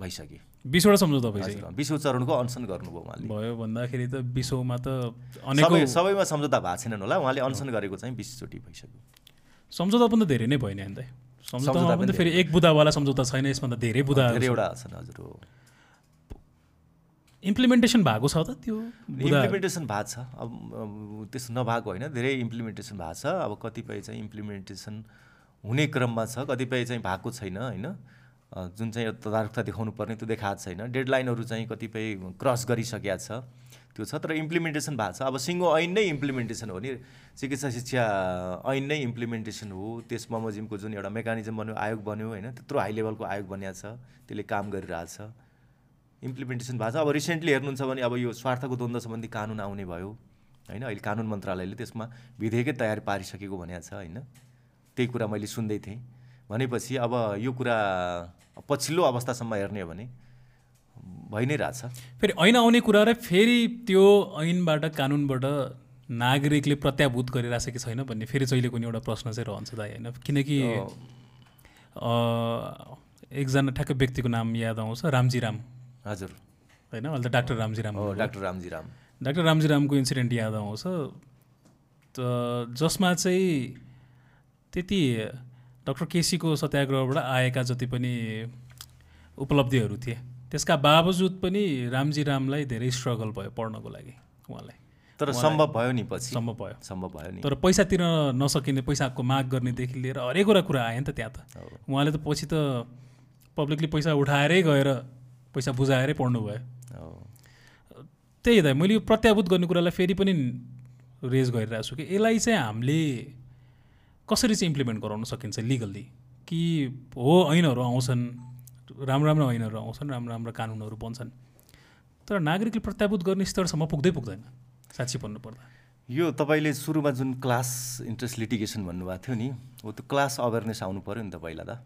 भइसक्यो। बिसवटा सम्झौता भइसक्यो। बिसौँ चरणको अनसन गर्नुभयो उहाँले। भयो भन्दाखेरि त बिसौमा त अनेकौँ सबै सबैमा सम्झौता भएको छैनन् होला। उहाँले अनसन गरेको चाहिँ बिसचोटि भइसक्यो। सम्झौता पनि त धेरै नै भयो नि अन्त सम्झौतामा सम्झौता पनि फेरि एक बुदावाला सम्झौता छैन यसमा त धेरै बुदा धेरैवटा छन् हजुर हो। इम्प्लिमेन्टेसन भएको छ त त्यो इम्प्लिमेन्टेसन भएको छ। अब अब त्यसो नभएको होइन धेरै इम्प्लिमेन्टेसन भएको छ। अब कतिपय चाहिँ इम्प्लिमेन्टेसन हुने क्रममा छ कतिपय चाहिँ भएको छैन होइन? जुन चाहिँ तदारुकता देखाउनु पर्ने त्यो देखाएको छैन। डेडलाइनहरू चाहिँ कतिपय क्रस गरिसकेका छ त्यो छ। तर इम्प्लिमेन्टेसन भएको छ। अब सिङ्गो ऐन नै इम्प्लिमेन्टेसन हो नि। चिकित्सा शिक्षा ऐन नै इम्प्लिमेन्टेसन हो। त्यस बमोजिमको जुन एउटा मेकानिजम बन्यो आयोग बन्यो होइन? त्यत्रो हाई लेभलको आयोग बनिएको छ। त्यसले काम गरिरहेछ इम्प्लिमेन्टेसन भएको छ। अब रिसेन्टली हेर्नुहुन्छ भने अब यो स्वार्थको द्वन्द्व सम्बन्धी कानुन आउने भयो होइन? अहिले कानुन मन्त्रालयले त्यसमा विधेयकै तयार पारिसकेको भनेको छ होइन? त्यही कुरा मैले सुन्दै थिएँ। भनेपछि अब यो कुरा पछिल्लो अवस्थासम्म हेर्ने हो भने भइ नै रहेछ। फेरि ऐन आउने कुरा र फेरि त्यो ऐनबाट कानुनबाट नागरिकले प्रत्याभूत गरिरहेछ कि छैन भन्ने फेरि जहिले कुनै एउटा प्रश्न चाहिँ रहन्छ दाइ होइन? किनकि एकजना ठ्याक्कै व्यक्तिको नाम याद आउँछ रामजी राम हजुर। होइन? अहिले त doctor Ramji Ram. Doctor Ramji Ram doctor Ramji रामको इन्सिडेन्ट याद आउँछ। त जसमा चाहिँ त्यति डक्टर केसीको सत्याग्रहबाट आएका जति पनि उपलब्धिहरू थिए। त्यसका बावजुद पनि रामजी रामलाई धेरै स्ट्रगल भयो पढ्नको लागि उहाँलाई। तर सम्भव भयो नि पछि? सम्भव भयो। सम्भव भयो नि। तर पैसा तिर्न नसकिने पैसाको माग गर्नेदेखि लिएर हरेकवटा कुरा आयो नि त त्यहाँ त। उहाँले त पछि त पब्लिकली पैसा उठाएरै गएर पैसा बुझाएरै पढ्नु भयो। त्यही त मैले यो प्रत्याभूत गर्ने कुरालाई फेरि पनि रेज गरिरहेको छु कि। यसलाई चाहिँ हामीले कसरी चाहिँ इम्प्लिमेन्ट गराउन सकिन्छ लिगल्ली कि हो ऐनहरू आउँछन् राम्रो राम्रो ऐनहरू आउँछन् राम्रो राम्रो कानुनहरू बन्छन् तर नागरिकले प्रत्याभूत गर्ने स्तरसम्म पुग्दै पुग्दैन साँच्ची भन्नुपर्दा। यो तपाईँले सुरुमा जुन क्लास इन्ट्रेस्ट लिटिगेसन भन्नुभएको थियो नि हो त्यो क्लास अवेरनेस आउनु पऱ्यो नि त पहिला त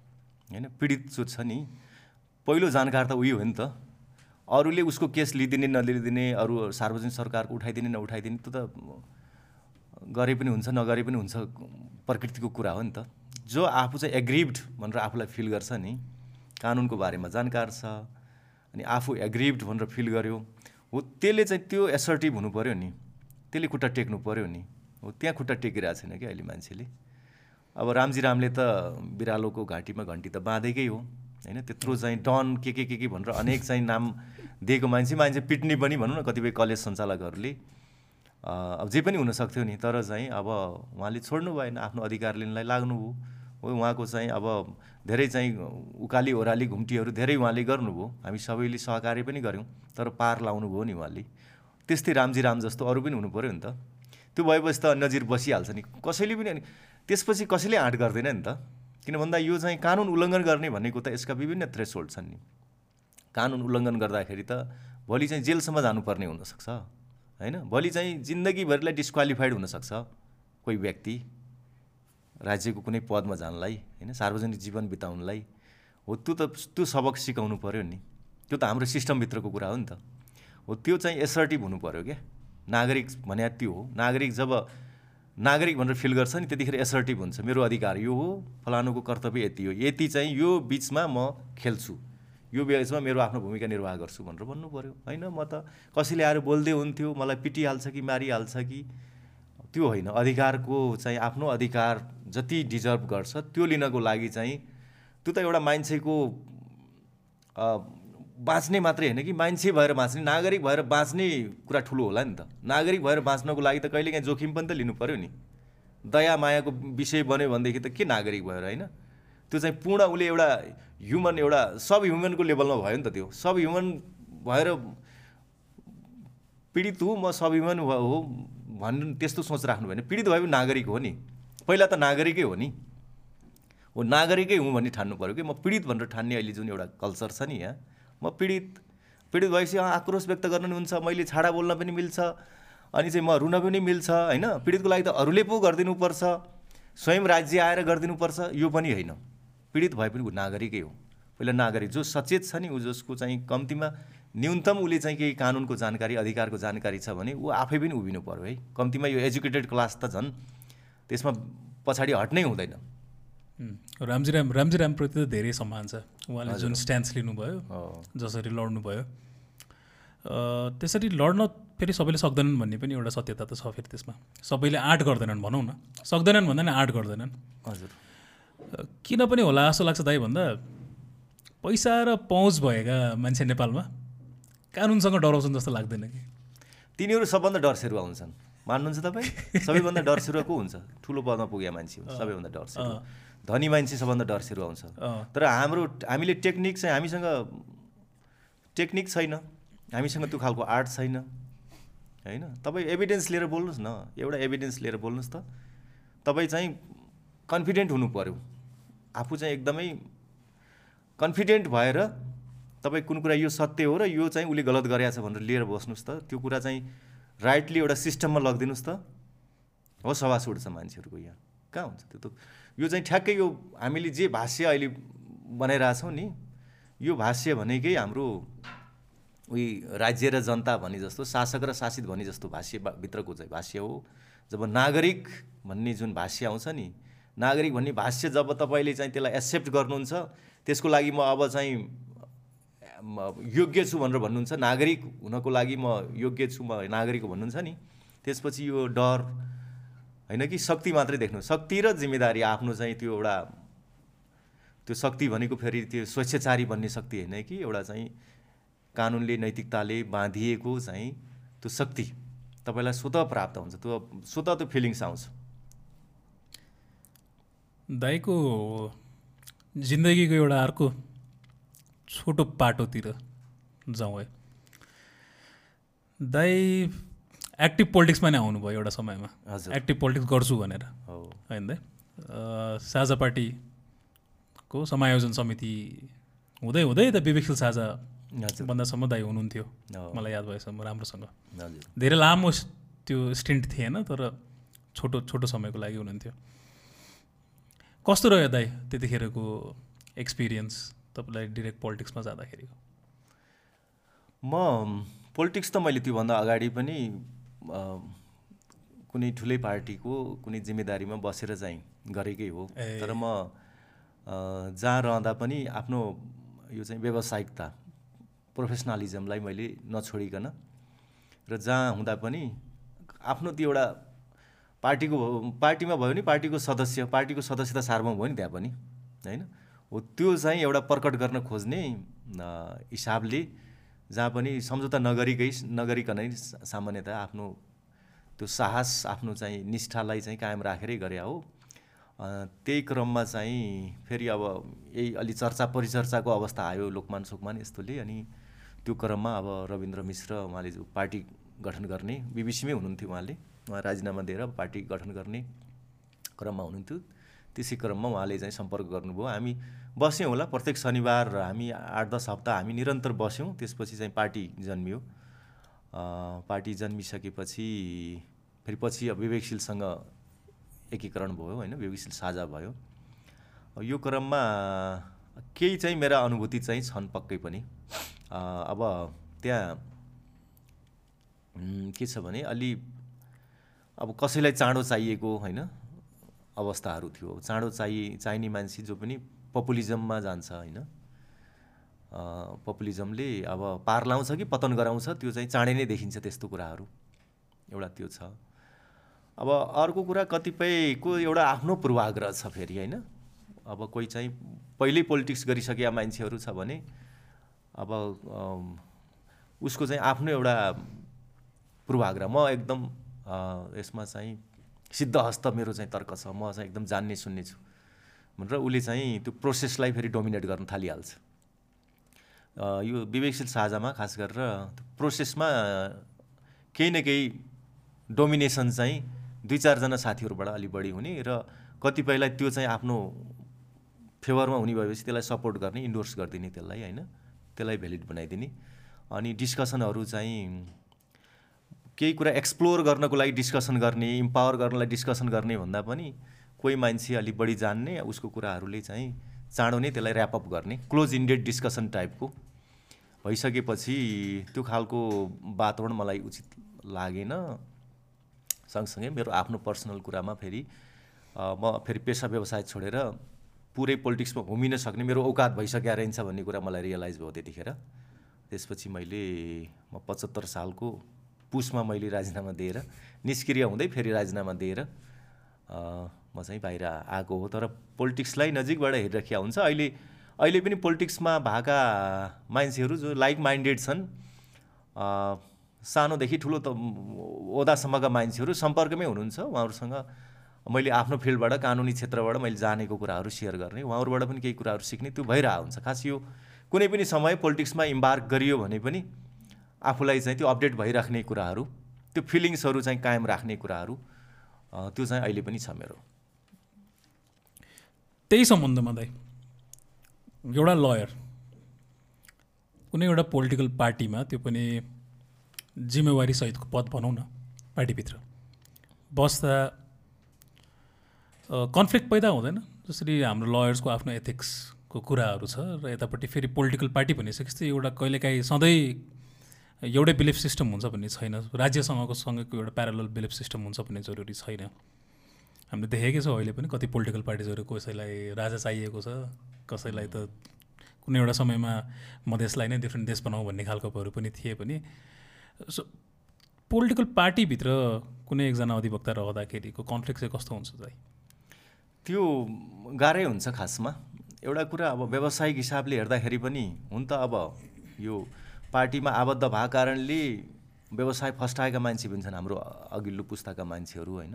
होइन? पीडित जो छ नि पहिलो जानकार त उयो हो नि त अरूले उसको केस लिइदिने नलिदिने अरू सार्वजनिक सरकारको उठाइदिने नउठाइदिने त्यो त गरे पनि हुन्छ नगरे पनि हुन्छ प्रकृतिको कुरा हो नि त। जो आफू चाहिँ एग्रिभड भनेर आफूलाई फिल गर्छ नि कानुनको बारेमा जानकार छ अनि आफू एग्रिभड भनेर फिल गर्यो हो त्यसले चाहिँ त्यो एसर्टिभ हुनु पऱ्यो नि त्यसले खुट्टा टेक्नु पऱ्यो नि हो त्यहाँ खुट्टा टेकिरहेको छैन क्या अहिले मान्छेले। अब रामजी रामले त बिरालोको घाँटीमा घन्टी त बाँधेकै हो होइन? त्यत्रो चाहिँ डन के के के के भनेर अनेक चाहिँ नाम दिएको मान्छे मान्छे पिट्ने पनि भनौँ न कतिपय कलेज सञ्चालकहरूले। अब जे पनि हुनसक्थ्यो नि तर चाहिँ अब उहाँले छोड्नु भएन आफ्नो अधिकार लिनलाई लाग्नुभयो हो उहाँको चाहिँ अब धेरै चाहिँ उकाली ओह्राली घुम्टीहरू धेरै उहाँले गर्नुभयो। हामी सबैले सहकार्य पनि गऱ्यौँ तर पार लाउनु भयो नि उहाँले। त्यस्तै रामजी राम जस्तो अरू पनि पऱ्यो नि त। त्यो भएपछि त नजिर बसिहाल्छ नि। कसैले पनि अनि त्यसपछि कसैले आँट गर्दैन नि त। किन भन्दा यो चाहिँ कानुन उल्लङ्घन गर्ने भनेको त यसका विभिन्न थ्रेसोल्ड छन् नि। कानुन उल्लङ्घन गर्दाखेरि त भोलि चाहिँ जेलसम्म जानुपर्ने हुनसक्छ। होइन? भोलि चाहिँ जिन्दगीभरिलाई डिस्क्वालिफाइड हुनसक्छ कोही व्यक्ति राज्यको कुनै पदमा जानलाई होइन? सार्वजनिक जीवन बिताउनलाई। हो त्यो त त्यो सबक सिकाउनु पऱ्यो नि। त्यो त हाम्रो सिस्टमभित्रको कुरा हो नि त। हो त्यो चाहिँ एसर्टिभ हुनु पऱ्यो क्या। नागरिक भने त्यो हो। नागरिक जब नागरिक भनेर फिल गर्छ नि त्यतिखेर एसर्टिभ हुन्छ। मेरो अधिकार यो हो फलानुको कर्तव्य यति हो। यति चाहिँ यो बिचमा म खेल्छु। यो बिचमा मेरो आफ्नो भूमिका निर्वाह गर्छु भनेर भन्नु पऱ्यो होइन म त कसैले आएर बोल्दै हुन्थ्यो मलाई पिटिहाल्छ कि मारिहाल्छ कि त्यो होइन। अधिकारको चाहिँ आफ्नो अधिकार जति डिजर्भ गर्छ त्यो लिनको लागि चाहिँ त्यो त एउटा मान्छेको बाँच्ने मात्रै होइन कि मान्छे भएर बाँच्ने नागरिक भएर बाँच्ने कुरा ठुलो होला नि त। नागरिक भएर बाँच्नको लागि त कहिलेकाहीँ जोखिम पनि त लिनु पऱ्यो नि। दया मायाको विषय बन्यो भनेदेखि त के नागरिक भएर होइन? त्यो चाहिँ पूर्ण उसले एउटा ह्युमन एउटा सब ह्युमनको लेभलमा भयो नि त त्यो। सब ह्युमन भएर पीडित हो म सब ह्युमन हो भन्नु त्यस्तो सोच राख्नु भएन। पीडित भए पनि नागरिक हो नि। पहिला त नागरिकै हो नि। हो नागरिकै हुँ भन्ने ठान्नु पऱ्यो कि। म पीडित भनेर ठान्ने अहिले जुन एउटा कल्चर छ नि यहाँ। म पीडित। पीडित भएपछि आक्रोश व्यक्त गर्न पनि हुन्छ। मैले छाडा बोल्न पनि मिल्छ। अनि चाहिँ म रुन पनि मिल्छ होइन? पीडितको लागि त अरूले पो गरिदिनुपर्छ। स्वयं राज्य आएर गरिदिनुपर्छ। यो पनि होइन। पीडित भए पनि ऊ नागरिकै हो। पहिला नागरिक जो सचेत छ नि ऊ जसको चाहिँ कम्तीमा न्यूनतम उसले चाहिँ केही कानुनको जानकारी अधिकारको जानकारी छ भने ऊ आफै पनि उभिनु पऱ्यो है। कम्तीमा यो एजुकेटेड क्लास त झन् त्यसमा पछाडि हट्नै हुँदैन। रामजी राम रामजी रामप्रति त धेरै सम्मान छ। उहाँले जुन स्ट्यान्स लिनुभयो। जसरी लड्नुभयो। त्यसरी लड्न फेरि सबैले सक्दैनन् भन्ने पनि एउटा सत्यता त छ फेरि त्यसमा। सबैले आँट गर्दैनन् भनौँ न। सक्दैनन् भन्दा नि आँट गर्दैनन्। हजुर। किन पनि होला जस्तो लाग्छ दाइ भन्दा पैसा र पहुँच भएका मान्छे नेपालमा कानुनसँग डराउँछन् जस्तो लाग्दैन कि। तिनीहरू सबभन्दा डरसेरुवा हुन्छन्। मान्नुहुन्छ तपाईँ? सबैभन्दा डरसेरुवा को हुन्छ? ठुलो पदमा पुगेका मान्छे हो सबैभन्दा डरसेरुवा। धनी मान्छे सबभन्दा डरसेरुवा हुन्छ। तर हाम्रो हामीले टेक्निक चाहिँ हामीसँग टेक्निक छैन। हामीसँग त्यो खालको आर्ट छैन। होइन? तपाईँ एभिडेन्स लिएर बोल्नुहोस् न। एउटा एभिडेन्स लिएर बोल्नुहोस् त। तपाईँ चाहिँ कन्फिडेन्ट हुनु पऱ्यो आफू चाहिँ एकदमै कन्फिडेन्ट भएर तपाईँ कुन कुरा यो सत्य हो र यो चाहिँ उसले गलत गरेछ भनेर लिएर बस्नुहोस् त। त्यो कुरा चाहिँ राइटली एउटा सिस्टममा लगिदिनुहोस् त। हो सवास उठ्छ मान्छेहरूको यहाँ। कहाँ हुन्छ त्यो त? यो चाहिँ ठ्याक्कै यो हामीले जे भाष्य अहिले बनाइरहेछौँ नि यो भाष्य भनेकै हाम्रो उही राज्य र जनता भने जस्तो शासक र शासित भने जस्तो भाष्य भित्रको चाहिँ भाष्य हो। जब नागरिक भन्ने जुन भाष्य आउँछ नि नागरिक भन्ने भाष्य जब तपाईँले चाहिँ त्यसलाई एक्सेप्ट गर्नुहुन्छ त्यसको लागि म अब चाहिँ योग्य छु भनेर भन्नुहुन्छ नागरिक हुनको लागि म योग्य छु म नागरिक भन्नुहुन्छ नि त्यसपछि यो डर होइन कि शक्ति मात्रै देख्नु शक्ति र जिम्मेदारी आफ्नो चाहिँ त्यो एउटा त्यो शक्ति भनेको फेरि त्यो स्वेच्छाचारी भन्ने शक्ति होइन कि एउटा चाहिँ कानुनले नैतिकताले बाँधिएको चाहिँ त्यो शक्ति तपाईँलाई स्वत प्राप्त हुन्छ त्यो स्वत त्यो फिलिङ्स आउँछ। दाईको जिन्दगीको एउटा अर्को छोटो पाटोतिर जाउँ है। दाई एक्टिभ पोलिटिक्समा नै आउनुभयो एउटा समयमा। एक्टिभ पोलिटिक्स गर्छु भनेर। होइन दाइ अ, साझा पार्टीको समायोजन समिति हुँदै हुँदै त विवेकशील साझा भन्दासम्म दाई हुनुहुन्थ्यो। मलाई याद भएसम्म राम्रोसँग। धेरै लामो त्यो स्टिन्ट थिएन तर छोटो छोटो समयको लागि हुनुहुन्थ्यो। कस्तो रह्यो दाइ त्यतिखेरको एक्सपिरियन्स तपाईँलाई डिरेक्ट पोलिटिक्समा जाँदाखेरिको म पोलिटिक्स त मैले त्योभन्दा अगाडि पनि कुनै ठुलै पार्टीको कुनै जिम्मेदारीमा बसेर चाहिँ गरेकै हो। तर म जहाँ रहँदा पनि आफ्नो यो चाहिँ व्यावसायिकता प्रोफेसनलिजमलाई मैले नछोडिकन र जहाँ हुँदा पनि आफ्नो त्यो एउटा पार्टीको पार्टीमा भयो नि पार्टीको सदस्य पार्टीको सदस्यता सार्वभौम भयो नि त्यहाँ पनि होइन? हो त्यो चाहिँ एउटा प्रकट गर्न खोज्ने हिसाबले जहाँ पनि सम्झौता नगरिकै नगरिकनै सा- सामान्यतः आफ्नो त्यो साहस आफ्नो चाहिँ निष्ठालाई चाहिँ कायम राखेरै गरे हो। त्यही क्रममा चाहिँ फेरि अब यही अलि चर्चा परिचर्चाको अवस्था आयो लोकमान सोकमान यस्तोले अनि त्यो क्रममा अब रविन्द्र मिश्र उहाँले पार्टी गठन गर्ने बिबिसीमै हुनुहुन्थ्यो उहाँले। उहाँ राजीनामा दिएर पार्टी गठन गर्ने क्रममा हुनुहुन्थ्यो। त्यसै क्रममा उहाँले चाहिँ सम्पर्क गर्नुभयो। हामी बस्यौँ होला प्रत्येक शनिबार हामी आठ दस हप्ता हामी निरन्तर बस्यौँ। त्यसपछि चाहिँ पार्टी जन्मियो। पार्टी जन्मिसकेपछि फेरि पछि अब विवेकशीलसँग एकीकरण भयो होइन? विवेकशील साझा भयो। यो क्रममा केही चाहिँ मेरा अनुभूति चाहिँ छन् पक्कै पनि। अब त्यहाँ के छ भने अलि अब कसैलाई चाँडो चाहिएको होइन अवस्थाहरू थियो। चाँडो चाहिए चाहिने मान्छे जो पनि पपुलिजममा जान्छ होइन पपुलिजमले अब पार लाउँछ कि पतन गराउँछ त्यो चाहिँ चाँडै नै देखिन्छ त्यस्तो कुराहरू। एउटा त्यो छ। अब अर्को कुरा कतिपयको एउटा आफ्नो पूर्वाग्रह छ फेरि होइन। अब कोही चाहिँ पहिल्यै पोलिटिक्स गरिसकेका मान्छेहरू छ भने अब उसको चाहिँ आफ्नो एउटा पूर्वाग्रह। म एकदम यसमा चाहिँ सिद्धहस्त मेरो चाहिँ तर्क छ। म चाहिँ एकदम जान्ने सुन्ने छु। भनेर उसले चाहिँ त्यो प्रोसेसलाई फेरि डोमिनेट गर्न थालिहाल्छ। यो विवेकशील साझामा खास गरेर प्रोसेसमा केही न केही डोमिनेसन चाहिँ दुई चारजना साथीहरूबाट अलिक बढी हुने र कतिपयलाई त्यो चाहिँ आफ्नो फेभरमा हुने भएपछि त्यसलाई सपोर्ट गर्ने इन्डोर्स गरिदिने त्यसलाई होइन त्यसलाई भ्यालिड बनाइदिने। अनि डिस्कसनहरू चाहिँ केही कुरा एक्सप्लोर गर्नको लागि डिस्कसन गर्ने इम्पावर गर्नलाई डिस्कसन गर्ने भन्दा पनि कोही मान्छे अलिक बढी जान्ने उसको कुराहरूले चाहिँ चाँडो नै त्यसलाई ऱ्यापअप गर्ने क्लोज इन्डेड डिस्कसन टाइपको भइसकेपछि त्यो खालको वातावरण मलाई उचित लागेन। सँगसँगै मेरो आफ्नो पर्सनल कुरामा फेरि म फेरि पेसा व्यवसाय छोडेर पुरै पोलिटिक्समा घुमिन सक्ने मेरो औकात भइसकेको रहेछ भन्ने कुरा मलाई रियलाइज भयो त्यतिखेर। त्यसपछि मैले म पचहत्तर सालको पुसमा मैले राजीनामा दिएर निष्क्रिय हुँदै फेरि राजीनामा दिएर म चाहिँ बाहिर आएको हो। तर पोलिटिक्सलाई नजिकबाट हेरिराखिया हुन्छ अहिले अहिले पनि पोलिटिक्समा भएका मान्छेहरू जो लाइक माइन्डेड छन् सानोदेखि ठुलो त ओदासम्मका मान्छेहरू सम्पर्कमै हुनुहुन्छ। उहाँहरूसँग मैले आफ्नो फिल्डबाट कानुनी क्षेत्रबाट मैले जानेको कुराहरू सेयर गर्ने। उहाँहरूबाट पनि केही कुराहरू सिक्ने त्यो भइरहेको हुन्छ। खास यो कुनै पनि समय पोलिटिक्समा इम्बार्क गरियो भने पनि आफूलाई चाहिँ त्यो अपडेट भइराख्ने कुराहरू त्यो फिलिङ्सहरू चाहिँ कायम राख्ने कुराहरू त्यो चाहिँ अहिले पनि छ मेरो। त्यही सम्बन्धमा दाइ एउटा लयर कुनै एउटा पोलिटिकल पार्टीमा त्यो पनि जिम्मेवारी सहितको पद भनौँ न पार्टीभित्र। बस्दा कन्फ्लिक्ट पैदा हुँदैन जसरी हाम्रो लयर्सको आफ्नो एथिक्सको कुराहरू छ र यतापट्टि फेरि पोलिटिकल पार्टी भनिसकेपछि एउटा कहिलेकाहीँ सधैँ एउटै बिलिफ सिस्टम हुन्छ भन्ने छैन। राज्यसँगको सँगैको एउटा प्यारल बिलिफ सिस्टम हुन्छ भन्ने जरुरी छैन। हामीले देखेकै छौँ अहिले पनि कति पोलिटिकल पार्टिजहरू कसैलाई राजा चाहिएको छ कसैलाई त कुनै एउटा समयमा मधेसलाई नै डिफ्रेन्ट देश बनाऊ भन्ने खालकोहरू पनि थिए पनि। सो पोलिटिकल पार्टीभित्र कुनै एकजना अधिवक्ता रहँदाखेरिको कन्फ्लिक्ट चाहिँ कस्तो हुन्छ चाहिँ त्यो गाह्रै हुन्छ खासमा। एउटा कुरा अब व्यावसायिक हिसाबले हेर्दाखेरि पनि हुन त अब यो पार्टीमा आबद्ध भएको कारणले व्यवसाय फस्टाएका मान्छे पनि छन् हाम्रो अघिल्लो पुस्ताका मान्छेहरू होइन?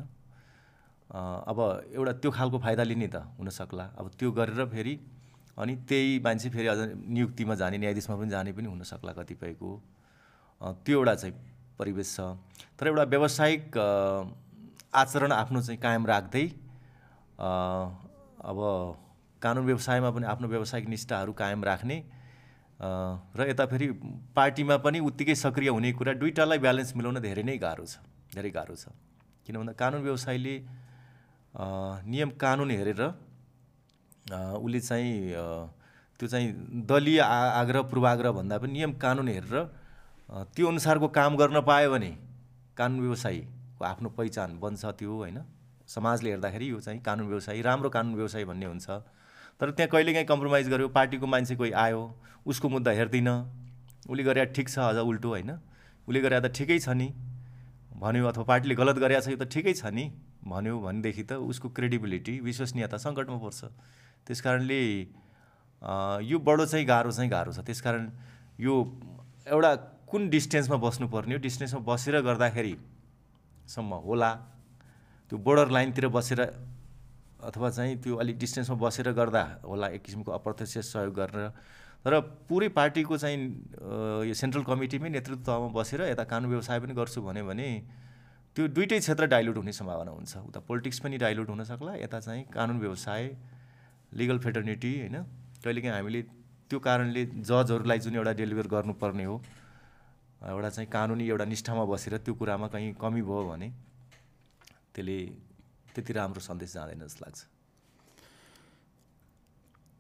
अब एउटा त्यो खालको फाइदा लिने त हुनसक्ला अब त्यो गरेर फेरि अनि त्यही मान्छे फेरि अझ नियुक्तिमा जाने न्यायाधीशमा पनि जाने पनि हुनसक्ला कतिपयको। त्यो एउटा चाहिँ परिवेश छ। तर एउटा व्यावसायिक आचरण आफ्नो चाहिँ कायम राख्दै अब कानुन व्यवसायमा पनि आफ्नो व्यावसायिक निष्ठाहरू कायम राख्ने र यता फेरि पार्टीमा पनि उत्तिकै सक्रिय हुने कुरा दुइटालाई ब्यालेन्स मिलाउन धेरै नै गाह्रो छ धेरै गाह्रो छ। किन भन्दा कानुन व्यवसायले नियम कानुन हेरेर उसले चाहिँ त्यो चाहिँ दलीय आग्रह पूर्वाग्रह भन्दा पनि नियम कानुन हेरेर त्यो अनुसारको काम गर्न पायो भने कानुन व्यवसायीको आफ्नो पहिचान बन्छ त्यो होइन। समाजले हेर्दाखेरि यो चाहिँ कानुन व्यवसायी राम्रो कानुन व्यवसायी भन्ने हुन्छ। तर त्यहाँ कहिलेकाहीँ कम्प्रोमाइज गर्यो पार्टीको मान्छे कोही आयो उसको मुद्दा हेर्दिनँ। उसले गरे ठिक छ अझ उल्टो होइन। उसले गरे त ठिकै छ नि। भन्यो अथवा पार्टीले गलत गरेको छ यो त ठिकै छ नि। भन्यो भनेदेखि त उसको क्रेडिबिलिटी विश्वसनीयता सङ्कटमा पर्छ। त्यस कारणले यो बडो चाहिँ गाह्रो चाहिँ गाह्रो छ। त्यस कारण यो एउटा कुन डिस्टेन्समा बस्नुपर्ने हो? डिस्टेन्समा बसेर गर्दाखेरिसम्म होला। त्यो बोर्डर लाइनतिर बसेर अथवा चाहिँ त्यो अलिक डिस्टेन्समा बसेर गर्दा होला एक किसिमको अप्रत्यक्ष सहयोग गरेर तर पुरै पार्टीको चाहिँ यो सेन्ट्रल कमिटीमै नेतृत्वमा बसेर यता कानुन व्यवसाय पनि गर्छु भन्यो भने त्यो दुइटै क्षेत्र डाइल्युट हुने सम्भावना हुन्छ। उता पोलिटिक्स पनि डाइल्युट हुनसक्ला यता चाहिँ कानुन व्यवसाय लिगल फेटर्निटी होइन? कहिलेकाहीँ हामीले त्यो कारणले जजहरूलाई जुन एउटा डेलिभर गर्नुपर्ने हो एउटा चाहिँ कानुनी एउटा निष्ठामा बसेर त्यो कुरामा कहीँ कमी भयो भने त्यसले त्यति राम्रो सन्देश जाँदैन जस्तो लाग्छ।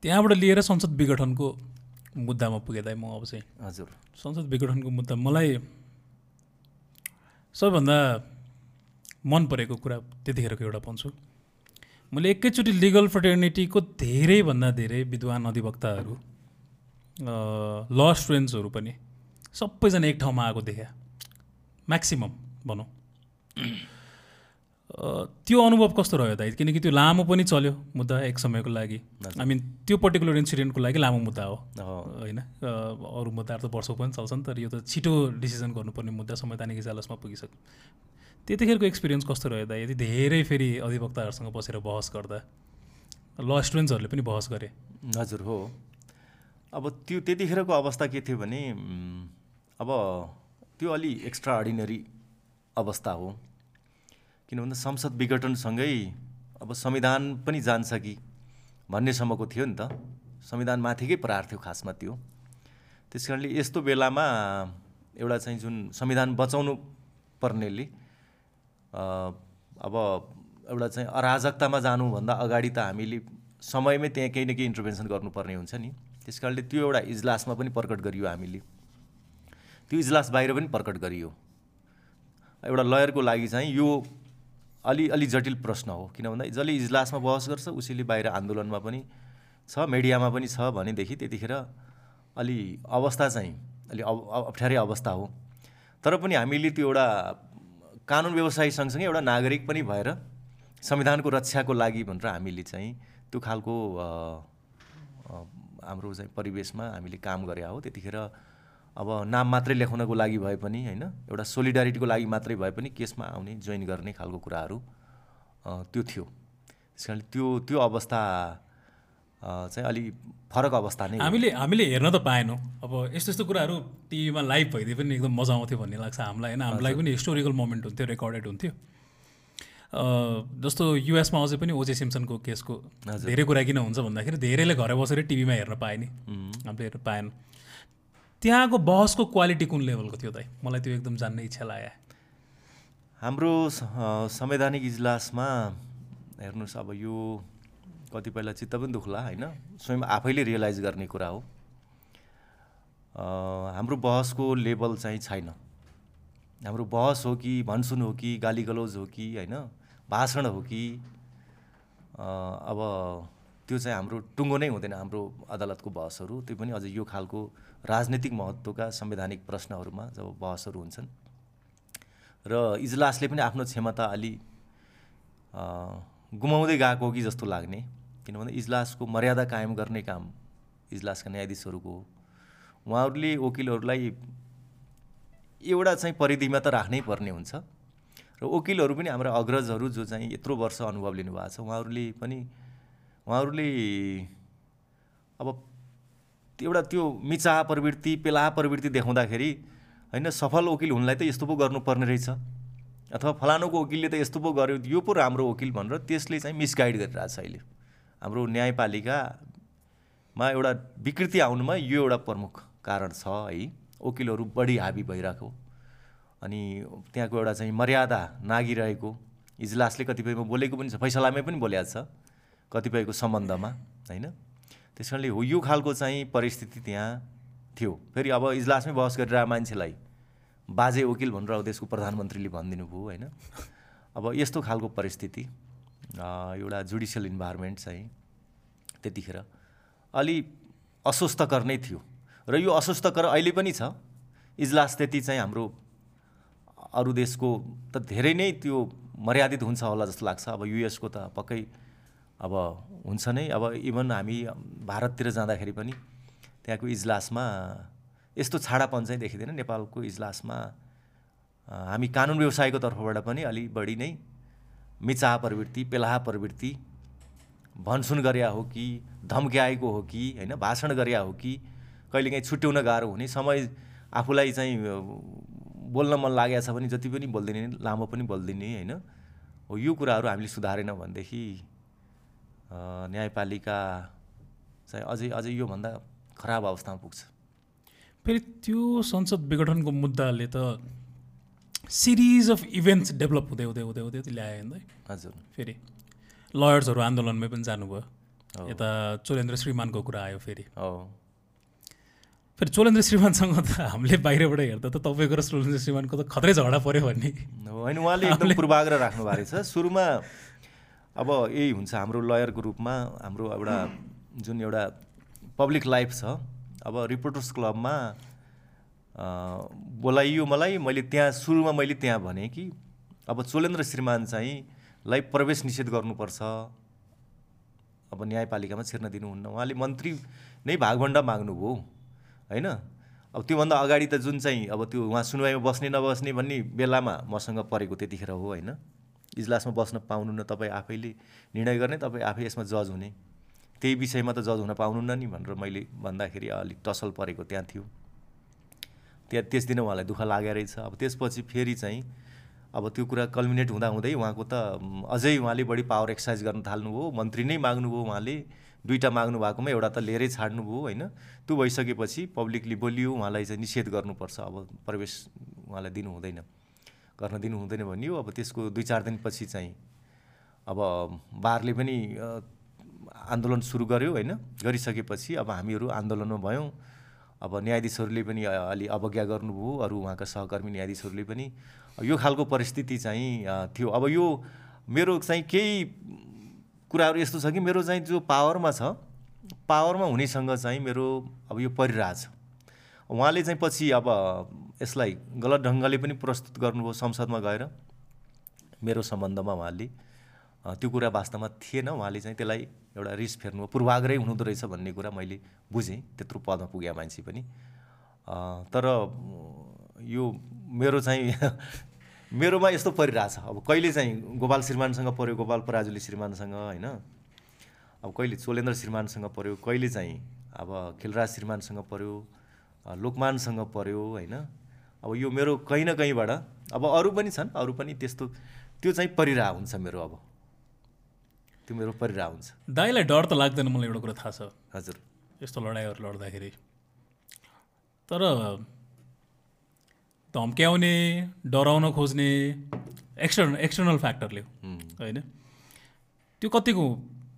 त्यहाँबाट लिएर संसद विघटनको मुद्दामा पुगे म अब चाहिँ। हजुर। संसद विघटनको मुद्दा मलाई सबैभन्दा मन परेको कुरा त्यतिखेरको एउटा भन्छु। मैले एकैचोटि लिगल फ्रटर्निटीको धेरैभन्दा धेरै विद्वान अधिवक्ताहरू ल स्टुडेन्ट्सहरू पनि सबैजना एक ठाउँमा आएको देखा। म्याक्सिमम् भनौँ। त्यो अनुभव कस्तो रह्यो दाइ किनकि त्यो लामो पनि चल्यो मुद्दा एक समयको लागि। आई मिन त्यो पर्टिकुलर इन्सिडेन्टको लागि लामो मुद्दा हो। होइन? अरू मुद्दाहरू त वर्षौँ पनि चल्छन् तर यो त छिटो डिसिजन गर्नुपर्ने मुद्दा संवैधानिक इजालसमा पुगिसक्यो। त्यतिखेरको एक्सपिरियन्स कस्तो रह्यो दाइ यदि धेरै फेरि अधिवक्ताहरूसँग बसेर बहस गर्दा ल स्टुडेन्ट्सहरूले पनि बहस गरे। हजुर हो। अब त्यो त्यतिखेरको अवस्था के थियो भने अब त्यो अलि एक्स्ट्रा अर्डिनरी अवस्था हो। किन भन्दा संसद विघटनसँगै अब संविधान पनि जान्छ कि भन्नेसम्मको थियो नि त। संविधान माथिकै प्रहार थियो खासमा त्यो। त्यस कारणले यस्तो बेलामा एउटा चाहिँ जुन संविधान बचाउनु पर्नेले अब एउटा चाहिँ अराजकतामा जानुभन्दा अगाडि त हामीले समयमै त्यहाँ केही न केही इन्टरभेन्सन गर्नुपर्ने हुन्छ नि। त्यस कारणले त्यो एउटा इजलासमा पनि प्रकट गरियो हामीले। त्यो इजलास बाहिर पनि प्रकट गरियो। एउटा लयरको लागि चाहिँ यो अलि अलि जटिल प्रश्न हो। किन भन्दा जसले इजलासमा बहस गर्छ उसैले बाहिर आन्दोलनमा पनि छ मिडियामा पनि छ भनेदेखि त्यतिखेर अलि अवस्था चाहिँ अलि अप्ठ्यारै अवस्था हो। तर पनि हामीले त्यो एउटा कानुन व्यवसायी सँगसँगै एउटा नागरिक पनि भएर संविधानको रक्षाको लागि भनेर हामीले चाहिँ त्यो खालको हाम्रो चाहिँ परिवेशमा हामीले काम गरे हो। त्यतिखेर अब नाम मात्रै लेखाउनको लागि भए पनि होइन एउटा सोलिडारिटीको लागि मात्रै भए पनि केसमा आउने जोइन गर्ने खालको कुराहरू त्यो थियो। त्यस कारण त्यो त्यो अवस्था चाहिँ अलि फरक अवस्था नै हामीले हामीले हेर्न त पाएनौँ। अब यस्तो यस्तो कुराहरू टिभीमा लाइभ भइदिए पनि एकदम मजा आउँथ्यो भन्ने लाग्छ हामीलाई होइन? हामीलाई पनि हिस्टोरिकल मोमेन्ट हुन्थ्यो रेकर्डेड हुन्थ्यो। जस्तो युएसमा अझै पनि ओजे सिम्सनको केसको धेरै कुरा किन हुन्छ भन्दाखेरि धेरैले घरै बसेर टिभीमा हेर्न पाए नि। हामीले हेर्न पाएन। त्यहाँको बहसको क्वालिटी कुन लेभलको थियो त मलाई त्यो एकदम जान्ने इच्छा लाग्यो। हाम्रो संवैधानिक इजलासमा हेर्नुहोस् अब यो कतिपयलाई चित्त पनि दुख्ला होइन? स्वयं आफैले रियलाइज गर्ने कुरा हो। हाम्रो बहसको लेभल चाहिँ छैन। हाम्रो बहस हो कि भनसुन हो कि गाली गलौज हो कि होइन? भाषण हो कि अब त्यो चाहिँ हाम्रो टुङ्गो नै हुँदैन हाम्रो अदालतको बहसहरू। त्यो पनि अझ यो खालको राजनीतिक महत्त्वका संवैधानिक प्रश्नहरूमा जब बहसहरू हुन्छन्। र इजलासले पनि आफ्नो क्षमता अलि गुमाउँदै गएको कि जस्तो लाग्ने। किनभने इजलासको मर्यादा कायम गर्ने काम इजलासका न्यायाधीशहरूको हो। उहाँहरूले वकिलहरूलाई एउटा चाहिँ परिधिमा त राख्नै पर्ने हुन्छ। र वकिलहरू पनि हाम्रा अग्रजहरू जो चाहिँ यत्रो वर्ष अनुभव लिनुभएको छ उहाँहरूले पनि उहाँहरूले अब एउटा त्यो मिचाह प्रवृत्ति पेलाह प्रवृत्ति देखाउँदाखेरि होइन सफल वकिल हुनलाई त यस्तो पो गर्नुपर्ने रहेछ। अथवा फलानुको वकिलले त यस्तो पो गर्यो यो पो राम्रो वकिल भनेर त्यसले चाहिँ मिसगाइड गरिरहेको छ अहिले। हाम्रो न्यायपालिकामा एउटा विकृति आउनुमा यो एउटा प्रमुख कारण छ है वकिलहरू बढी हाबी भइरहेको अनि त्यहाँको एउटा चाहिँ मर्यादा नागिरहेको इजलासले कतिपयमा बोलेको पनि छ फैसलामै पनि बोलेको छ। कतिपयको सम्बन्धमा होइन? त्यस कारणले हो यो खालको चाहिँ परिस्थिति त्यहाँ थियो। फेरि अब इजलासमै बहस गरिरहेको मान्छेलाई बाजे वकिल भनेर देशको प्रधानमन्त्रीले भनिदिनु भयो होइन? अब यस्तो खालको परिस्थिति एउटा जुडिसियल इन्भाइरोमेन्ट चाहिँ त्यतिखेर अलि अस्वस्थकर नै थियो। र यो अस्वस्थकर अहिले पनि छ। इजलास त्यति चाहिँ हाम्रो अरू देशको त धेरै नै त्यो मर्यादित हुन्छ होला जस्तो लाग्छ। अब युएसको त पक्कै अब हुन्छ नै। अब इभन हामी भारततिर जाँदाखेरि पनि त्यहाँको इजलासमा यस्तो छाडापन चाहिँ देखिँदैन। नेपालको इजलासमा हामी कानुन व्यवसायको तर्फबाट पनि अलि बढी नै मिचाह प्रवृत्ति पेलाह प्रवृत्ति भनसुन गरिया हो कि धम्क्याएको हो कि होइन भाषण गरिया हो कि कहिलेकाहीँ छुट्याउन गाह्रो हुने समय आफूलाई चाहिँ बोल्न मन लागेको छ भने जति पनि बोलिदिने लामो पनि बोलिदिने होइन हो यो कुराहरू हामीले सुधारेन भनेदेखि न्यायपालिका चाहिँ अझै अझै योभन्दा खराब अवस्थामा पुग्छ। फेरि त्यो संसद विघटनको मुद्दाले त सिरिज अफ इभेन्ट्स डेभलप हुँदै हुँदै हुँदै हुँदै ल्यायो होइन हजुर। फेरि लयर्सहरू आन्दोलनमै पनि जानुभयो। यता चोलेन्द्र श्रीमानको कुरा आयो फेरि। फेरि चोलेन्द्र श्रीमानसँग त हामीले बाहिरबाट हेर्दा त तपाईँको र चोलेन्द्र श्रीमानको त खत्रै झगडा पऱ्यो भन्ने। होइन उहाँले एकदम पूर्वाग्रह राख्नु भएको रहेछ सुरुमा अब यही हुन्छ हाम्रो लयरको रूपमा हाम्रो एउटा जुन एउटा पब्लिक लाइफ छ अब रिपोर्टर्स क्लबमा बोलाइयो मलाई मैले त्यहाँ सुरुमा मैले त्यहाँ भने कि अब चोलेन्द्र श्रीमान चाहिँ लाई प्रवेश निषेध गर्नुपर्छ। अब न्यायपालिकामा छिर्न दिनुहुन्न। उहाँले मन्त्री नै भागभन्डा माग्नुभयो होइन? अब त्योभन्दा अगाडि त जुन चाहिँ अब त्यो उहाँ सुनवाईमा बस्ने नबस्ने भन्ने बेलामा मसँग परेको त्यतिखेर हो होइन? इजलासमा बस्न पाउनुहुन्न तपाईँ आफैले निर्णय गर्ने तपाईँ आफै यसमा जज हुने। त्यही विषयमा त जज हुन पाउनुहुन्न नि भनेर मैले भन्दाखेरि अलिक टसल परेको त्यहाँ थियो। त्यहाँ त्यस दिन उहाँलाई दुःख लागेको रहेछ। अब त्यसपछि फेरि चाहिँ अब त्यो कुरा कल्मिनेट हुँदा हुँदै उहाँको त अझै उहाँले बढी पावर एक्सर्साइज गर्न थाल्नुभयो। मन्त्री नै माग्नुभयो उहाँले। दुईवटा माग्नु भएकोमा एउटा त लिएरै छाड्नुभयो होइन? त्यो भइसकेपछि पब्लिकली बोलियो उहाँलाई चाहिँ निषेध गर्नुपर्छ। अब प्रवेश उहाँलाई दिनु हुँदैन। गर्न दिनु हुँदैन भनियो। अब त्यसको दुई चार दिनपछि चाहिँ अब बारले पनि आन्दोलन सुरु गर्यो होइन। गरिसकेपछि अब हामीहरू आन्दोलनमा भयौँ। अब न्यायाधीशहरूले पनि अलि अवज्ञा गर्नुभयो। अरू उहाँका सहकर्मी न्यायाधीशहरूले पनि। यो खालको परिस्थिति चाहिँ थियो। अब यो मेरो चाहिँ केही कुराहरू यस्तो छ कि मेरो चाहिँ जो पावरमा छ पावरमा हुनेसँग चाहिँ मेरो अब यो परिरहेछ उहाँले चाहिँ पछि अब यसलाई गलत ढङ्गले पनि प्रस्तुत गर्नुभयो संसदमा गएर। मेरो सम्बन्धमा उहाँले त्यो कुरा वास्तवमा थिएन। उहाँले चाहिँ त्यसलाई एउटा रिस फेर्नु पूर्वाग्रही हुनुहुँदो रहेछ भन्ने कुरा मैले बुझेँ त्यत्रो पदमा पुगे मान्छे पनि। तर यो मेरो चाहिँ मेरोमा यस्तो परिरहेछ। अब कहिले चाहिँ गोपाल श्रीमानसँग पऱ्यो गोपाल पराजुली श्रीमानसँग होइन? अब कहिले चोलेन्द्र श्रीमानसँग पऱ्यो कहिले चाहिँ अब खिलराज श्रीमानसँग पऱ्यो लोकमानसँग पऱ्यो होइन? अब यो मेरो कहीँ न कहीँबाट अब अरू पनि छन् अरू पनि त्यस्तो त्यो चाहिँ परिरह हुन्छ मेरो अब। त्यो मेरो परिरह हुन्छ। दाईलाई डर त लाग्दैन मलाई एउटा कुरा थाहा छ। हजुर। यस्तो लडाइँहरू लड्दाखेरि। तर धम्क्याउने डराउन खोज्ने एक्सटर्नल एक्सटर्नल फ्याक्टरले होइन? त्यो कतिको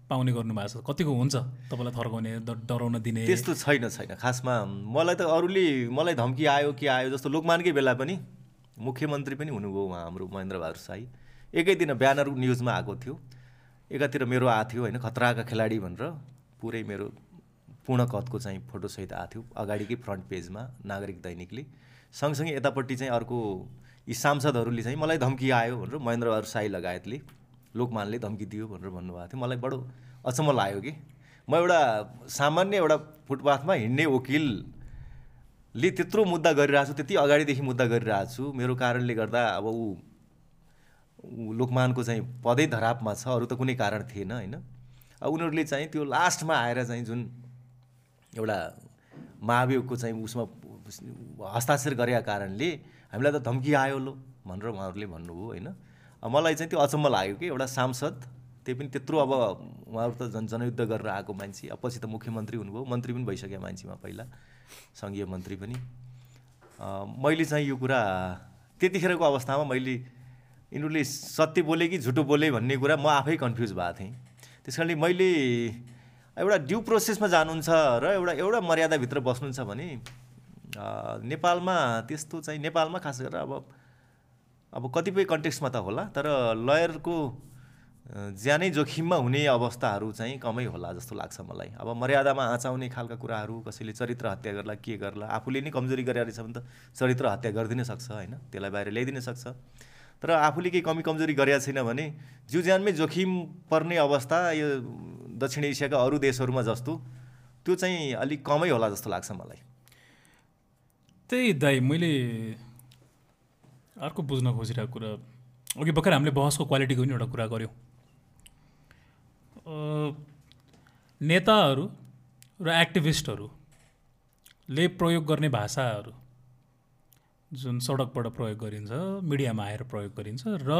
पाउने गर्नुभएको छ। कतिको हुन्छ तपाईँलाई थर्काउने डराउन दिने? त्यस्तो छैन छैन। खासमा मलाई त अरूले मलाई धम्की आयो के आयो जस्तो लोकमानकै बेला पनि मुख्यमन्त्री पनि हुनुभयो उहाँ हाम्रो महेन्द्र बहादुर साई एकै दिन ब्यानर न्युजमा आएको थियो। एकातिर मेरो आएको थियो होइन खतराका खेलाडी भनेर। पुरै मेरो पूर्ण कदको चाहिँ फोटोसहित आएको थियो। अगाडिकै फ्रन्ट पेजमा नागरिक दैनिकले। सँगसँगै यतापट्टि चाहिँ अर्को यी सांसदहरूले चाहिँ मलाई धम्की आयो भनेर महेन्द्र बहादुर साई लगायतले लोकमानले धम्की दियो भनेर भन्नुभएको थियो। मलाई बडो अचम्म लाग्यो कि। म एउटा सामान्य एउटा फुटपाथमा हिँड्ने वकिलले त्यत्रो मुद्दा गरिरहेको छु त्यति अगाडिदेखि मुद्दा गरिरहेको छु मेरो कारणले गर्दा अब ऊ लोकमानको चाहिँ पदै धरापमा छ अरू त कुनै कारण थिएन होइन? अब उनीहरूले चाहिँ त्यो लास्टमा आएर चाहिँ जुन एउटा महाभियोगको चाहिँ उसमा हस्ताक्षर गरेका कारणले हामीलाई त धम्की आयो लो भनेर उहाँहरूले भन्नुभयो होइन? मलाई चाहिँ त्यो अचम्म लाग्यो कि एउटा सांसद त्यही पनि त्यत्रो अब उहाँहरू त जन जनयुद्ध गरेर आएको मान्छे अब पछि त मुख्यमन्त्री हुनुभयो मन्त्री पनि भइसक्यो मान्छेमा पहिला सङ्घीय मन्त्री पनि। मैले चाहिँ यो कुरा त्यतिखेरको अवस्थामा मैले यिनीहरूले सत्य बोले कि झुटो बोले भन्ने कुरा म आफै कन्फ्युज भएको थिएँ। त्यस कारणले मैले एउटा ड्यु प्रोसेसमा जानुहुन्छ र एउटा एउटा मर्यादाभित्र बस्नुहुन्छ भने नेपालमा त्यस्तो चाहिँ नेपालमा खास गरेर अब अब कतिपय कन्टेक्स्टमा त होला तर लयरको ज्यानै जोखिममा हुने अवस्थाहरू चाहिँ कमै होला जस्तो लाग्छ मलाई। अब मर्यादामा आँचाउने खालका कुराहरू कसैले चरित्र हत्या गर्ला के गर्ला आफूले नै कमजोरी गरेर रहेछ भने त चरित्र हत्या गरिदिन सक्छ होइन? त्यसलाई बाहिर ल्याइदिन सक्छ। तर आफूले केही कमी कमजोरी गरेका छैन भने जिउ ज्यानमै जोखिम पर्ने अवस्था यो दक्षिण एसियाका अरू देशहरूमा जस्तो त्यो चाहिँ अलिक कमै होला जस्तो लाग्छ मलाई। त्यही दाइ मैले अर्को बुझ्न खोजिरहेको कुरा अघि भर्खर हामीले बहसको क्वालिटीको पनि एउटा कुरा गऱ्यौँ नेताहरू र एक्टिभिस्टहरूले प्रयोग गर्ने भाषाहरू जुन सडकबाट प्रयोग गरिन्छ मिडियामा आएर प्रयोग गरिन्छ र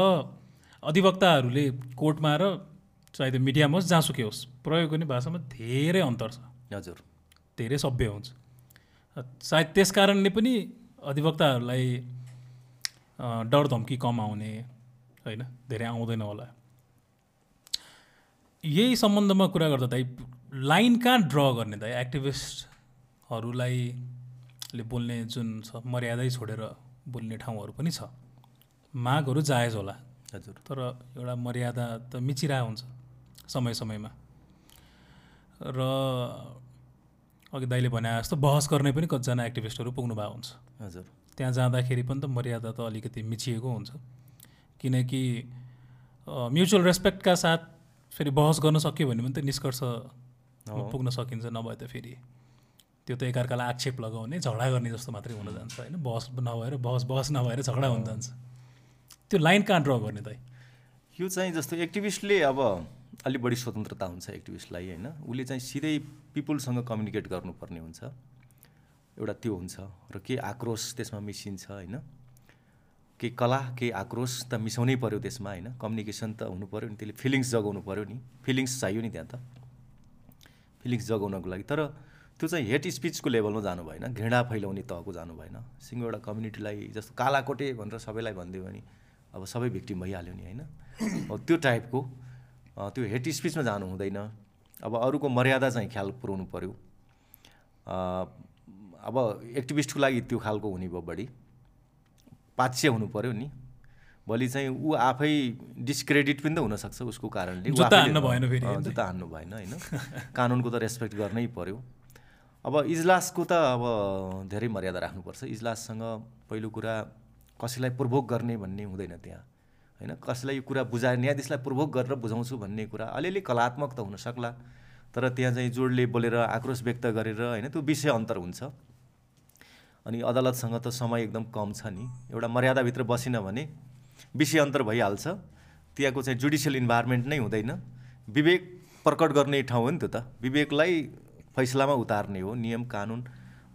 अधिवक्ताहरूले कोर्टमा र चाहे त्यो मिडियामा होस् जहाँसुकै होस् प्रयोग गर्ने भाषामा धेरै अन्तर छ। हजुर। धेरै सभ्य हुन्छ। सायद त्यस कारणले पनि अधिवक्ताहरूलाई डर धम्की कम आउने होइन? धेरै आउँदैन होला। यही सम्बन्धमा कुरा गर्दा दाइ लाइन कहाँ ड्र गर्ने दाइ एक्टिभिस्टहरूलाई ले बोल्ने जुन छ मर्यादै छोडेर बोल्ने ठाउँहरू पनि छ। मागहरू जायज होला। हजुर। तर एउटा मर्यादा त मिचिरहेको हुन्छ समय समयमा। र अघि दाइले भने जस्तो बहस गर्ने पनि कतिजना एक्टिभिस्टहरू पुग्नु भएको हुन्छ। हजुर। त्यहाँ जाँदाखेरि पनि त मर्यादा त अलिकति मिचिएको हुन्छ। किनकि म्युचुअल रेस्पेक्टका साथ फेरि बहस गर्न सक्यो भने पनि त निष्कर्ष पुग्न सकिन्छ नभए त फेरि त्यो त एकअर्कालाई आक्षेप लगाउने झगडा गर्ने जस्तो मात्रै हुन जान्छ होइन? बहस नभएर बहस बहस नभएर झगडा हुन जान्छ। त्यो लाइन कहाँ ड्र गर्ने त यो चाहिँ जस्तो एक्टिभिस्टले अब अलिक बढी स्वतन्त्रता हुन्छ एक्टिभिस्टलाई होइन? उसले चाहिँ सिधै पिपुलसँग कम्युनिकेट गर्नुपर्ने हुन्छ। एउटा त्यो हुन्छ र के आक्रोश त्यसमा मिसिन्छ होइन? केही कला केही आक्रोश त मिसाउनै पऱ्यो त्यसमा होइन? कम्युनिकेसन त हुनु पऱ्यो नि त्यसले फिलिङ्स जगाउनु पऱ्यो नि। फिलिङ्स चाहियो नि त्यहाँ त। फिलिङ्स जगाउनको लागि। तर त्यो चाहिँ हेट स्पिचको लेभलमा जानु भएन घृणा फैलाउने तहको जानु भएन। सिङ्गो एउटा कम्युनिटीलाई जस्तो कालाकोटे भनेर सबैलाई भनिदियो भने अब सबै भिक्टिम भइहाल्यो नि होइन? त्यो टाइपको त्यो हेट स्पिचमा जानु हुँदैन। अब अरूको मर्यादा चाहिँ ख्याल पुऱ्याउनु पऱ्यो अब एक्टिभिस्टको लागि त्यो खालको हुने भयो बढी। पाच्य हुनु पऱ्यो नि। भोलि चाहिँ ऊ आफै डिस्क्रेडिट पनि त हुनसक्छ उसको कारणले। जुत्ता हान्नु भएन? जुत्ता हान्नु भएन होइन? कानुनको त रेस्पेक्ट गर्नै पऱ्यो अब इजलासको त अब धेरै मर्यादा राख्नुपर्छ। इजलाससँग पहिलो कुरा कसैलाई प्रभोग गर्ने भन्ने हुँदैन त्यहाँ होइन? कसैलाई यो कुरा बुझाएर न्यायाधीशलाई प्रभोग गरेर बुझाउँछु भन्ने कुरा अलिअलि कलात्मक त हुनसक्ला। तर त्यहाँ चाहिँ जोडले बोलेर आक्रोश व्यक्त गरेर होइन? त्यो विषय अन्तर हुन्छ। अनि अदालतसँग त समय एकदम कम छ नि। एउटा मर्यादाभित्र बसिन भने विषय अन्तर भइहाल्छ। त्यहाँको चाहिँ जुडिसियल इन्भाइरोमेन्ट नै हुँदैन। विवेक प्रकट गर्ने ठाउँ हो नि त्यो त। विवेकलाई फैसलामा उतार्ने हो। नियम कानुन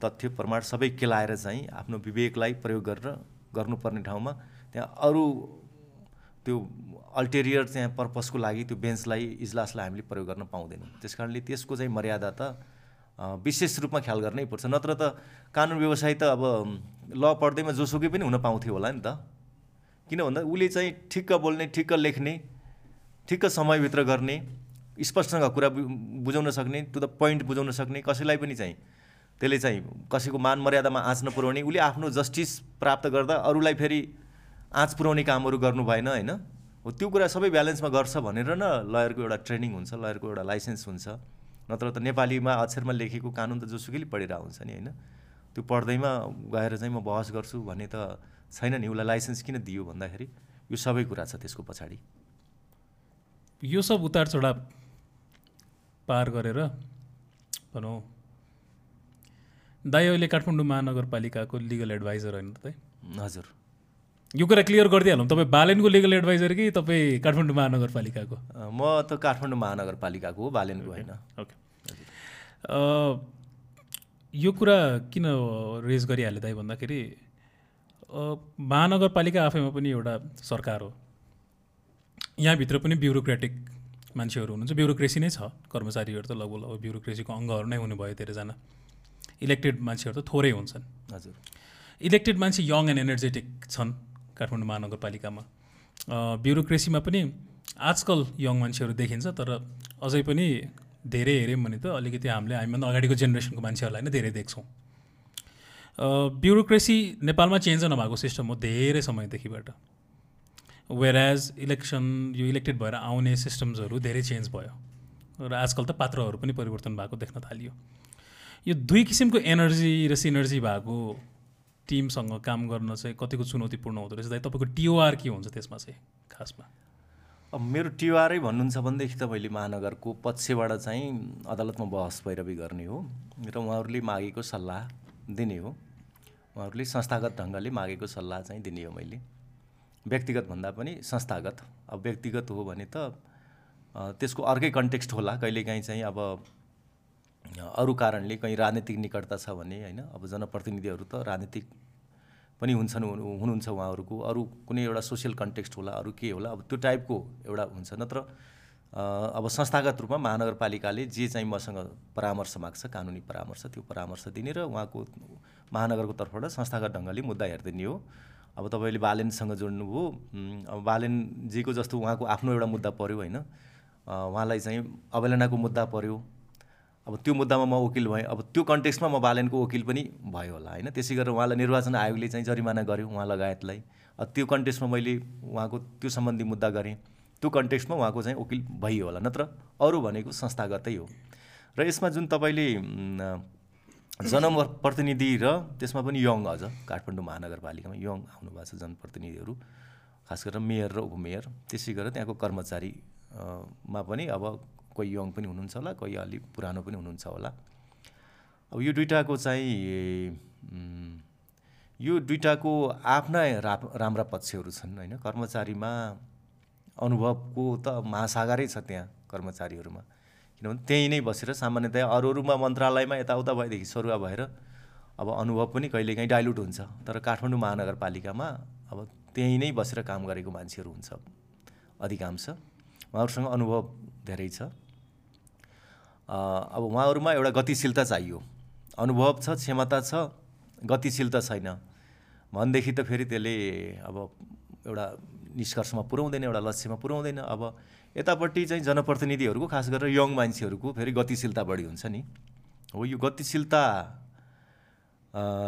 तथ्य प्रमाण सबै केलाएर चाहिँ आफ्नो विवेकलाई प्रयोग गरेर गर्नुपर्ने ठाउँमा त्यहाँ अरू त्यो अल्टेरियर चाहिँ पर्पसको लागि त्यो बेन्चलाई इजलासलाई हामीले प्रयोग गर्न पाउँदैनौँ। त्यस कारणले त्यसको चाहिँ मर्यादा त विशेष रूपमा ख्याल गर्नै पर्छ। नत्र त कानुन व्यवसाय त अब ल पढ्दैमा जोसुकै पनि हुन पाउँथ्यो होला नि त। किन भन्दा उसले चाहिँ ठिक्क बोल्ने ठिक्क लेख्ने ठिक्क समयभित्र गर्ने स्पष्टसँग कुरा बुझाउन सक्ने टु द पोइन्ट बुझाउन सक्ने कसैलाई पनि चाहिँ त्यसले चाहिँ कसैको मान मर्यादामा आँच नपुर्याउने उसले आफ्नो जस्टिस प्राप्त गर्दा अरूलाई फेरि आँच पुर्याउने कामहरू गर्नु भएन होइन? हो त्यो कुरा सबै ब्यालेन्समा गर्छ भनेर न लयरको एउटा ट्रेनिङ हुन्छ लयरको एउटा लाइसेन्स हुन्छ। नत्र त नेपालीमा अक्षरमा लेखेको कानुन त जोसुकैले पढिरहेको हुन्छ नि होइन? त्यो पढ्दैमा गएर चाहिँ म बहस गर्छु भन्ने त छैन नि उसलाई लाइसेन्स किन दियो भन्दाखेरि? यो सबै कुरा छ त्यसको पछाडि। यो सब उतार चढाव पार गरेर भनौँ दाइ अहिले काठमाडौँ महानगरपालिकाको लिगल एडभाइजर होइन त? हजुर। यो कुरा क्लियर गरिदिइहालौँ तपाईँ बालेनको लिगल एडभाइजर कि तपाईँ काठमाडौँ महानगरपालिकाको? म त काठमाडौँ महानगरपालिकाको हो बालेनको होइन। ओके। यो कुरा किन रेज गरिहाले दाइ भन्दाखेरि महानगरपालिका आफैमा पनि एउटा सरकार हो। यहाँभित्र पनि ब्युरोक्रेटिक मान्छेहरू हुनुहुन्छ। ब्युरोक्रेसी नै छ। कर्मचारीहरू त लगभग लगभग ब्युरोक्रेसीको अङ्गहरू नै हुनुभयो धेरैजना। इलेक्टेड मान्छेहरू त थोरै हुन्छन्। हजुर। इलेक्टेड मान्छे यङ एन्ड एनर्जेटिक छन्। काठमाडौँ महानगरपालिकामा। ब्युरोक्रेसीमा पनि आजकल यङ मान्छेहरू देखिन्छ तर अझै पनि धेरै हेऱ्यौँ भने त अलिकति हामीले हामीभन्दा अगाडिको जेनेरेसनको मान्छेहरूलाई नै धेरै देख्छौँ। ब्युरोक्रेसी नेपालमा चेन्ज नभएको सिस्टम हो धेरै समयदेखिबाट। वेयर एज इलेक्सन यो इलेक्टेड भएर आउने सिस्टम्सहरू धेरै चेन्ज भयो र आजकल त पात्रहरू पनि परिवर्तन भएको देख्न थालियो। यो दुई किसिमको एनर्जी र सिनर्जी भएको टिमसँग काम गर्न चाहिँ कतिको चुनौतीपूर्ण हुँदो रहेछ? तपाईँको टिओआर के हुन्छ त्यसमा चाहिँ खासमा? अब मेरो टिवारै भन्नुहुन्छ भनेदेखि त मैले महानगरको पक्षबाट चाहिँ अदालतमा बहस पैरवी गर्ने हो र उहाँहरूले मागेको सल्लाह दिने हो। उहाँहरूले संस्थागत ढङ्गले मागेको सल्लाह चाहिँ दिने हो मैले। व्यक्तिगत भन्दा पनि संस्थागत। अब व्यक्तिगत हो भने त त्यसको अर्कै कन्टेक्स्ट होला। कहिलेकाहीँ चाहिँ अब अरू कारणले कहीँ राजनीतिक निकटता छ भने होइन अब जनप्रतिनिधिहरू त राजनीतिक पनि हुन्छन् हुनु- हुनुहुन्छ उहाँहरूको। अरू कुनै एउटा सोसियल कन्टेक्स्ट होला अरू के होला अब त्यो टाइपको एउटा हुन्छ। नत्र अब संस्थागत रूपमा महानगरपालिकाले जे चाहिँ मसँग परामर्श माग्छ कानुनी परामर्श त्यो परामर्श दिने र उहाँको महानगरको तर्फबाट संस्थागत ढङ्गले मुद्दा हेरिदिने हो। अब तपाईँले बालेनसँग जोड्नुभयो अब बालेनजीको जस्तो उहाँको आफ्नो एउटा मुद्दा पऱ्यो होइन। उहाँलाई चाहिँ अवहेलनाको मुद्दा पऱ्यो अब त्यो मुद्दामा म वकिल भएँ। अब त्यो कन्टेक्स्टमा म बालनको वकिल पनि भयो होला होइन? त्यसै गरेर उहाँलाई निर्वाचन आयोगले चाहिँ जरिमाना गर्यो उहाँ लगायतलाई। त्यो कन्टेक्स्टमा मैले उहाँको त्यो सम्बन्धी मुद्दा गरेँ। त्यो कन्टेक्स्टमा उहाँको चाहिँ वकिल भइयो होला नत्र? अरू भनेको संस्थागतै हो। र यसमा जुन तपाईँले जनप्रतिनिधि र त्यसमा पनि यङ अझ काठमाडौँ महानगरपालिकामा यङ आउनु भएको छ जनप्रतिनिधिहरू खास गरेर मेयर र उपमेयर। त्यसै गरेर त्यहाँको कर्मचारी अ, मा पनि अब कोही यङ पनि हुनुहुन्छ होला कोही अलि पुरानो पनि हुनुहुन्छ होला। अब यो दुइटाको चाहिँ यो दुइटाको आफ्ना रा राम्रा पक्षहरू छन् होइन? कर्मचारीमा अनुभवको त महासागरै छ त्यहाँ कर्मचारीहरूमा। किनभने त्यहीँ नै बसेर सामान्यतया अरू अरूमा मन्त्रालयमा यताउता भएदेखि सरुवा भएर अब अनुभव पनि कहिलेकाहीँ डाइल्युट हुन्छ। तर काठमाडौँ महानगरपालिकामा अब त्यहीँ नै बसेर काम गरेको मान्छेहरू हुन्छ अधिकांश। उहाँहरूसँग अनुभव धेरै छ। अब उहाँहरूमा एउटा गतिशीलता चाहियो। अनुभव छ क्षमता छ गतिशीलता छैन। भनेदेखि त फेरि त्यसले अब एउटा निष्कर्षमा पुर्याउँदैन एउटा लक्ष्यमा पुर्याउँदैन। अब यतापट्टि चाहिँ जनप्रतिनिधिहरूको खास गरेर यङ मान्छेहरूको फेरि गतिशीलता बढी हुन्छ नि। हो यो गतिशीलता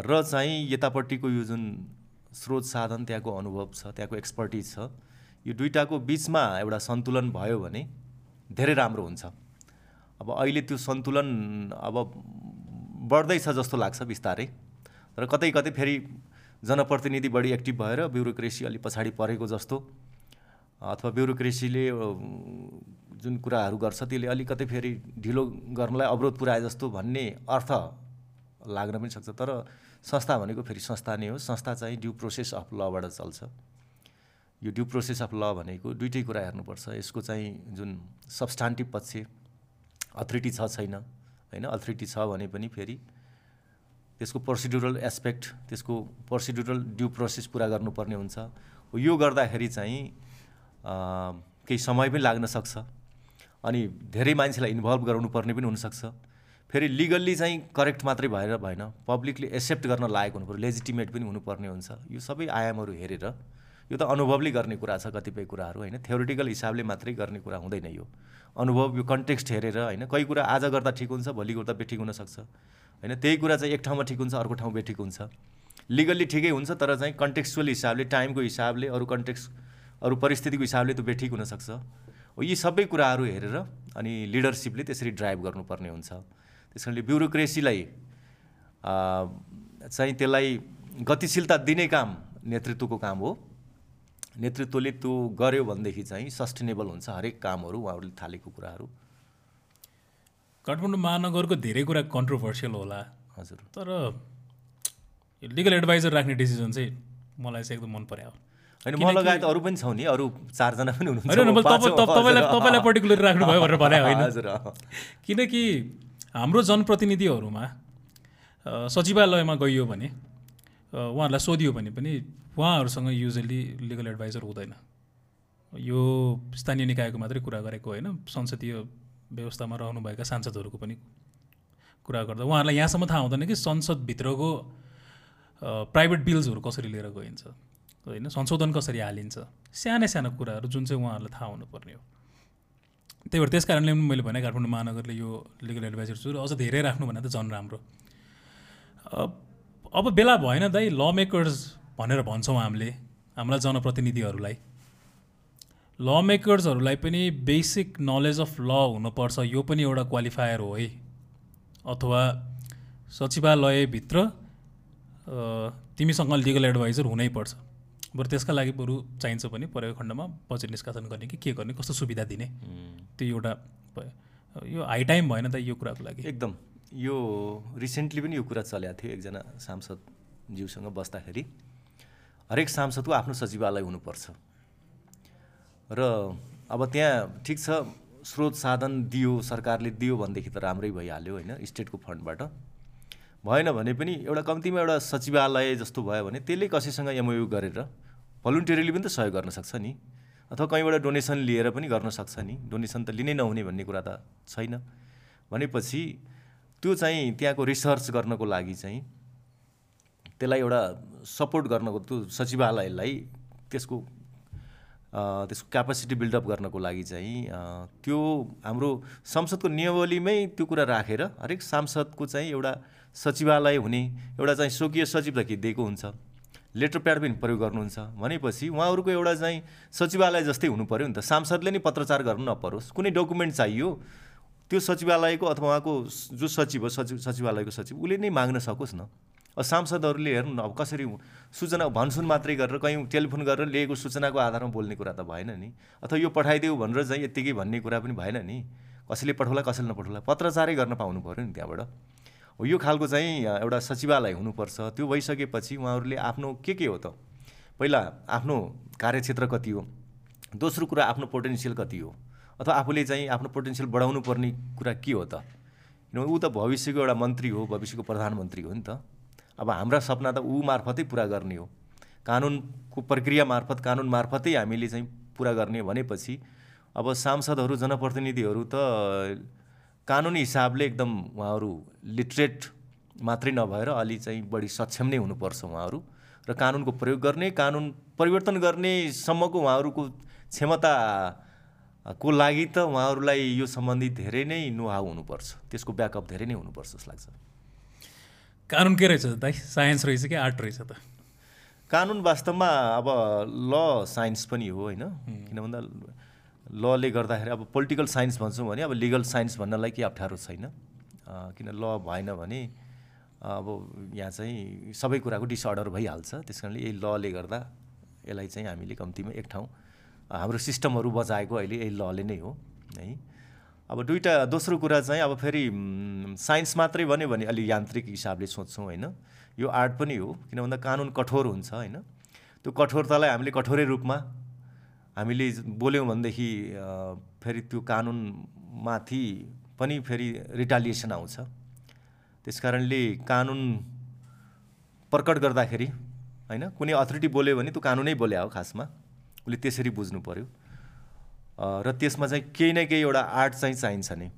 र चाहिँ यतापट्टिको यो जुन स्रोत साधन त्यहाँको अनुभव छ त्यहाँको एक्सपर्टिज छ यो दुइटाको बिचमा एउटा सन्तुलन भयो भने धेरै राम्रो हुन्छ। अब अहिले त्यो सन्तुलन अब बढ्दैछ जस्तो लाग्छ बिस्तारै। तर कतै कतै फेरि जनप्रतिनिधि बढी एक्टिभ भएर ब्युरोक्रेसी अलि पछाडि परेको जस्तो अथवा ब्युरोक्रेसीले जुन कुराहरू गर्छ त्यसले अलिकति फेरि ढिलो गर्नलाई अवरोध पुऱ्याए जस्तो भन्ने अर्थ लाग्न पनि सक्छ। तर संस्था भनेको फेरि संस्था नै हो। संस्था चाहिँ ड्यु प्रोसेस अफ लबाट चल्छ। यो ड्यु प्रोसेस अफ ल भनेको दुइटै कुरा हेर्नुपर्छ। यसको चाहिँ जुन सब्सटान्टिभ पक्ष अथोरिटी छ छैन। होइन अथोरिटी छ भने पनि फेरि त्यसको प्रोसिड्युरल एस्पेक्ट त्यसको प्रोसिड्युरल ड्यु प्रोसेस पुरा गर्नुपर्ने हुन्छ। यो गर्दाखेरि चाहिँ केही समय पनि लाग्न सक्छ। अनि धेरै मान्छेलाई इन्भल्भ गराउनु पर्ने पनि हुनसक्छ। फेरि लिगल्ली चाहिँ करेक्ट मात्रै भएर भएन। पब्लिकले एक्सेप्ट गर्न लायक हुनु पऱ्यो लेजिटिमेट पनि हुनुपर्ने हुन्छ। यो सबै आयामहरू हेरेर यो त अनुभवले गर्ने कुरा छ कतिपय कुराहरू होइन? थ्योरिटिकल हिसाबले मात्रै गर्ने कुरा हुँदैन यो। अनुभव यो कन्टेक्स्ट हेरेर होइन? कोही कुरा आज गर्दा ठिक हुन्छ भोलि गर्दा बेठिक हुनसक्छ। होइन? त्यही कुरा चाहिँ एक ठाउँमा ठिक हुन्छ अर्को ठाउँ बेठिक हुन्छ। लिगल्ली ठिकै हुन्छ तर चाहिँ कन्टेक्चुअल हिसाबले टाइमको हिसाबले अरू कन्टेक्स अरू परिस्थितिको हिसाबले त बेठिक हुनसक्छ। हो यी सबै कुराहरू हेरेर अनि लिडरसिपले त्यसरी ड्राइभ गर्नुपर्ने हुन्छ। त्यस कारणले ब्युरोक्रेसीलाई चाहिँ त्यसलाई गतिशीलता दिने काम नेतृत्वको काम हो। नेतृत्वले त्यो गर्यो भनेदेखि चाहिँ सस्टेनेबल हुन्छ हरेक कामहरू उहाँहरूले थालेको कुराहरू। काठमाडौँ महानगरको धेरै कुरा कन्ट्रोभर्सियल होला। हजुर। तर लिगल एडभाइजर राख्ने डिसिजन चाहिँ मलाई चाहिँ एकदम मन पर्यो होइन म लगायत अरू पनि छौ नि अरू चारजना पनि हुनुहुन्छ। तपाईँलाई तपाईँलाई पर्टिकुलर राख्नुभयो भनेर भने होइन। हजुर। किनकि हाम्रो जनप्रतिनिधिहरूमा सचिवालयमा गइयो भने उहाँहरूलाई सोधियो भने पनि उहाँहरूसँग युजली लिगल एडभाइजर हुँदैन। यो स्थानीय निकायको मात्रै कुरा गरेको होइन संसदीय व्यवस्थामा रहनुभएका सांसदहरूको पनि कुरा गर्दा उहाँहरूलाई यहाँसम्म थाहा हुँदैन कि संसदभित्रको प्राइभेट बिल्सहरू कसरी लिएर गइन्छ होइन? संशोधन कसरी हालिन्छ? साना साना कुराहरू जुन चाहिँ उहाँहरूलाई थाहा हुनुपर्ने हो। त्यही भएर त्यस कारणले पनि मैले भने काठमाडौँ महानगरले यो लिगल एडभाइजर छु र अझ धेरै राख्नु भने त झन् राम्रो। अब बेला भएन दाइ ल मेकर्स भनेर भन्छौँ हामीले हाम्रा जनप्रतिनिधिहरूलाई। ल मेकर्सहरूलाई पनि बेसिक नलेज अफ ल हुनुपर्छ यो पनि एउटा क्वालिफायर हो है। अथवा सचिवालयभित्र तिमीसँग लिगल एडभाइजर हुनैपर्छ बरु त्यसका लागि बरु चाहिन्छ भने परेको खण्डमा बजेट निष्कासन गर्ने कि के गर्ने कस्तो सुविधा दिने। त्यो एउटा भयो। यो हाई टाइम भएन त यो कुराको लागि। एकदम। यो रिसेन्टली पनि यो कुरा चलेको थियो एकजना सांसद ज्यूसँग बस्दाखेरि। हरेक सांसदको आफ्नो सचिवालय हुनुपर्छ। र अब त्यहाँ ठिक छ स्रोत साधन दियो सरकारले दियो भनेदेखि त राम्रै भइहाल्यो होइन स्टेटको फन्डबाट। भएन भने पनि एउटा कम्तीमा एउटा सचिवालय जस्तो भयो भने त्यसले कसैसँग एमओयु गरेर भलुन्टियरली पनि त सहयोग गर्न सक्छ नि। अथवा कहीँबाट डोनेसन लिएर पनि गर्न सक्छ नि। डोनेसन त लिनै नहुने भन्ने कुरा त छैन। भनेपछि त्यो चाहिँ त्यहाँको रिसर्च गर्नको लागि चाहिँ त्यसलाई एउटा सपोर्ट गर्नको त्यो सचिवालयलाई त्यसको त्यसको क्यापासिटी बिल्डअप गर्नको लागि चाहिँ त्यो हाम्रो संसदको नियमावलीमै त्यो कुरा राखेर हरेक सांसदको चाहिँ एउटा सचिवालय हुने एउटा चाहिँ स्वकीय सचिव दिएको हुन्छ लेटर प्याड पनि प्रयोग गर्नुहुन्छ। भनेपछि उहाँहरूको एउटा चाहिँ सचिवालय जस्तै हुनु पऱ्यो नि त। सांसदले नै पत्रचार गर्नु नपरोस्। कुनै डकुमेन्ट चाहियो त्यो सचिवालयको अथवा उहाँको जो सचिव हो सचिव सचिवालयको सचिव उसले नै माग्न सकोस् न। सांसदहरूले हेर्नु न अब कसरी सूचना भनसुन मात्रै गरेर कहीँ टेलिफोन गरेर लिएको सूचनाको आधारमा बोल्ने कुरा त भएन नि। अथवा यो पठाइदेऊ भनेर चाहिँ यत्तिकै भन्ने कुरा पनि भएन नि। कसैले पठाउला कसैले नपठाउला पत्रचारै गर्न पाउनु पऱ्यो नि त्यहाँबाट। हो यो खालको चाहिँ एउटा सचिवालय हुनुपर्छ। त्यो भइसकेपछि उहाँहरूले आफ्नो के के हो त? पहिला आफ्नो कार्यक्षेत्र कति हो? दोस्रो कुरा आफ्नो पोटेन्सियल कति हो? अथवा आफूले चाहिँ आफ्नो पोटेन्सियल बढाउनु पर्ने कुरा के हो त? किनभने ऊ त भविष्यको एउटा मन्त्री हो भविष्यको प्रधानमन्त्री हो नि त। अब हाम्रा सपना त ऊ मार्फतै पुरा गर्ने हो। कानुनको प्रक्रिया मार्फत कानुन मार्फतै हामीले चाहिँ पुरा गर्ने भनेपछि अब सांसदहरू जनप्रतिनिधिहरू त कानुनी हिसाबले एकदम उहाँहरू लिटरेट मात्रै नभएर अलि चाहिँ बढी सक्षम नै हुनुपर्छ उहाँहरू र कानुनको प्रयोग गर्ने कानुन परिवर्तन गर्नेसम्मको उहाँहरूको क्षमता को लागि त उहाँहरूलाई यो सम्बन्धी धेरै नै नुहाउ हुनुपर्छ। त्यसको ब्याकअप धेरै नै हुनुपर्छ जस्तो लाग्छ। कानुन के रहेछ त दाइ? साइन्स रहेछ कि आर्ट रहेछ त? कानुन वास्तवमा अब ल साइन्स पनि हो होइन? किन भन्दा लले गर्दाखेरि अब पोलिटिकल साइन्स भन्छौँ भने अब लिगल साइन्स भन्नलाई केही अप्ठ्यारो छैन। किन ल भएन भने अब यहाँ चाहिँ सबै कुराको डिसअर्डर भइहाल्छ। त्यस कारणले यही लले गर्दा यसलाई चाहिँ हामीले कम्तीमा एक ठाउँ हाम्रो सिस्टमहरू बचाएको अहिले यही लले नै हो है? अब दुइटा दोस्रो कुरा चाहिँ अब फेरि साइन्स मात्रै भन्यो भने अलि यान्त्रिक हिसाबले सोध्छौँ होइन? यो आर्ट पनि हो किन भन्दा कानुन कठोर हुन्छ होइन? त्यो कठोरतालाई हामीले कठोरै रूपमा हामीले बोल्यौँ भनेदेखि फेरि त्यो कानुनमाथि पनि फेरि रिटालिएसन आउँछ। त्यस कारणले कानुन प्रकट गर्दाखेरि होइन? कुनै अथोरिटी बोल्यो भने त्यो कानुनै बोल्या हो खासमा। उसले त्यसरी बुझ्नु पऱ्यो र त्यसमा चाहिँ केही न केही एउटा आर्ट चाहिँ चाहिन्छ नै।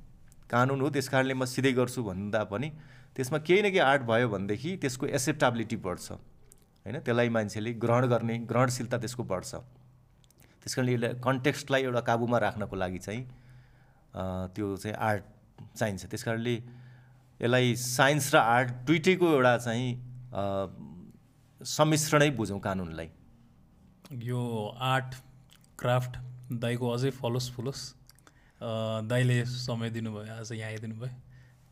कानुन हो त्यस कारणले म सिधै गर्छु भन्दा पनि त्यसमा केही न केही आर्ट भयो भनेदेखि त्यसको एक्सेप्टेबिलिटी बढ्छ। होइन त्यसलाई मान्छेले ग्रहण गर्ने ग्रहणशीलता त्यसको बढ्छ। त्यस कारणले यसलाई कन्टेक्स्टलाई एउटा काबुमा राख्नको लागि चाहिँ त्यो चाहिँ आर्ट चाहिन्छ। त्यस कारणले यसलाई साइन्स र आर्ट दुइटैको एउटा चाहिँ सम्मिश्रणै बुझौँ कानुनलाई। यो आर्ट क्राफ्ट दाईको अझै फलोस् फुलोस् दाईले समय दिनुभयो आज यहाँ आइदिनु भयो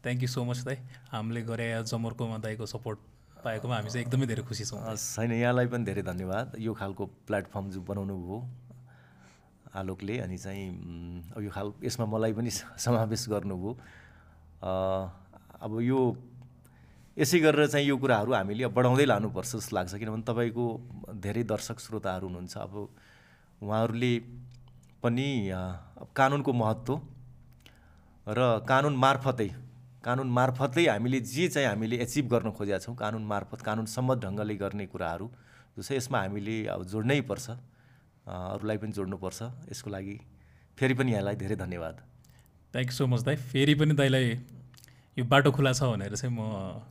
थ्याङ्क यू सो मच दाई। हामीले गरे जमर्कोमा दाईको सपोर्ट पाएकोमा हामी चाहिँ एकदमै धेरै खुसी छौँ। छैन यहाँलाई पनि धेरै धन्यवाद। यो खालको प्लेटफर्म जो बनाउनु भयो आलोकले अनि चाहिँ यो खाल यसमा मलाई पनि समावेश गर्नुभयो। अब यो यसै गरेर चाहिँ यो कुराहरू हामीले बढाउँदै लानुपर्छ जस्तो लाग्छ किनभने तपाईँको धेरै दर्शक श्रोताहरू हुनुहुन्छ। अब उहाँहरूले पनि कानुनको महत्त्व र कानुन मार्फतै कानुन मार्फतै हामीले जे चाहिँ हामीले एचिभ गर्न खोजेका छौँ कानुन मार्फत कानुन सम्मत ढङ्गले गर्ने कुराहरू जो छ यसमा हामीले अब जोड्नै पर्छ अरूलाई पनि जोड्नुपर्छ यसको लागि फेरि पनि यहाँलाई धेरै धन्यवाद। थ्याङ्क यू सो मच दाई। फेरि पनि दाईलाई यो बाटो खुला छ भनेर चाहिँ म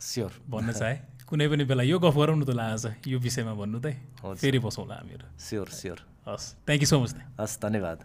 स्योर भन्न चाहेँ। कुनै पनि बेला यो गफ गरौँ न त आज यो विषयमा भन्नु दाई। हुन्छ। फेरि बसौँला हामीहरू। स्योर स्योर हस् थ्याङ्क यू सो मच दाई हस् धन्यवाद।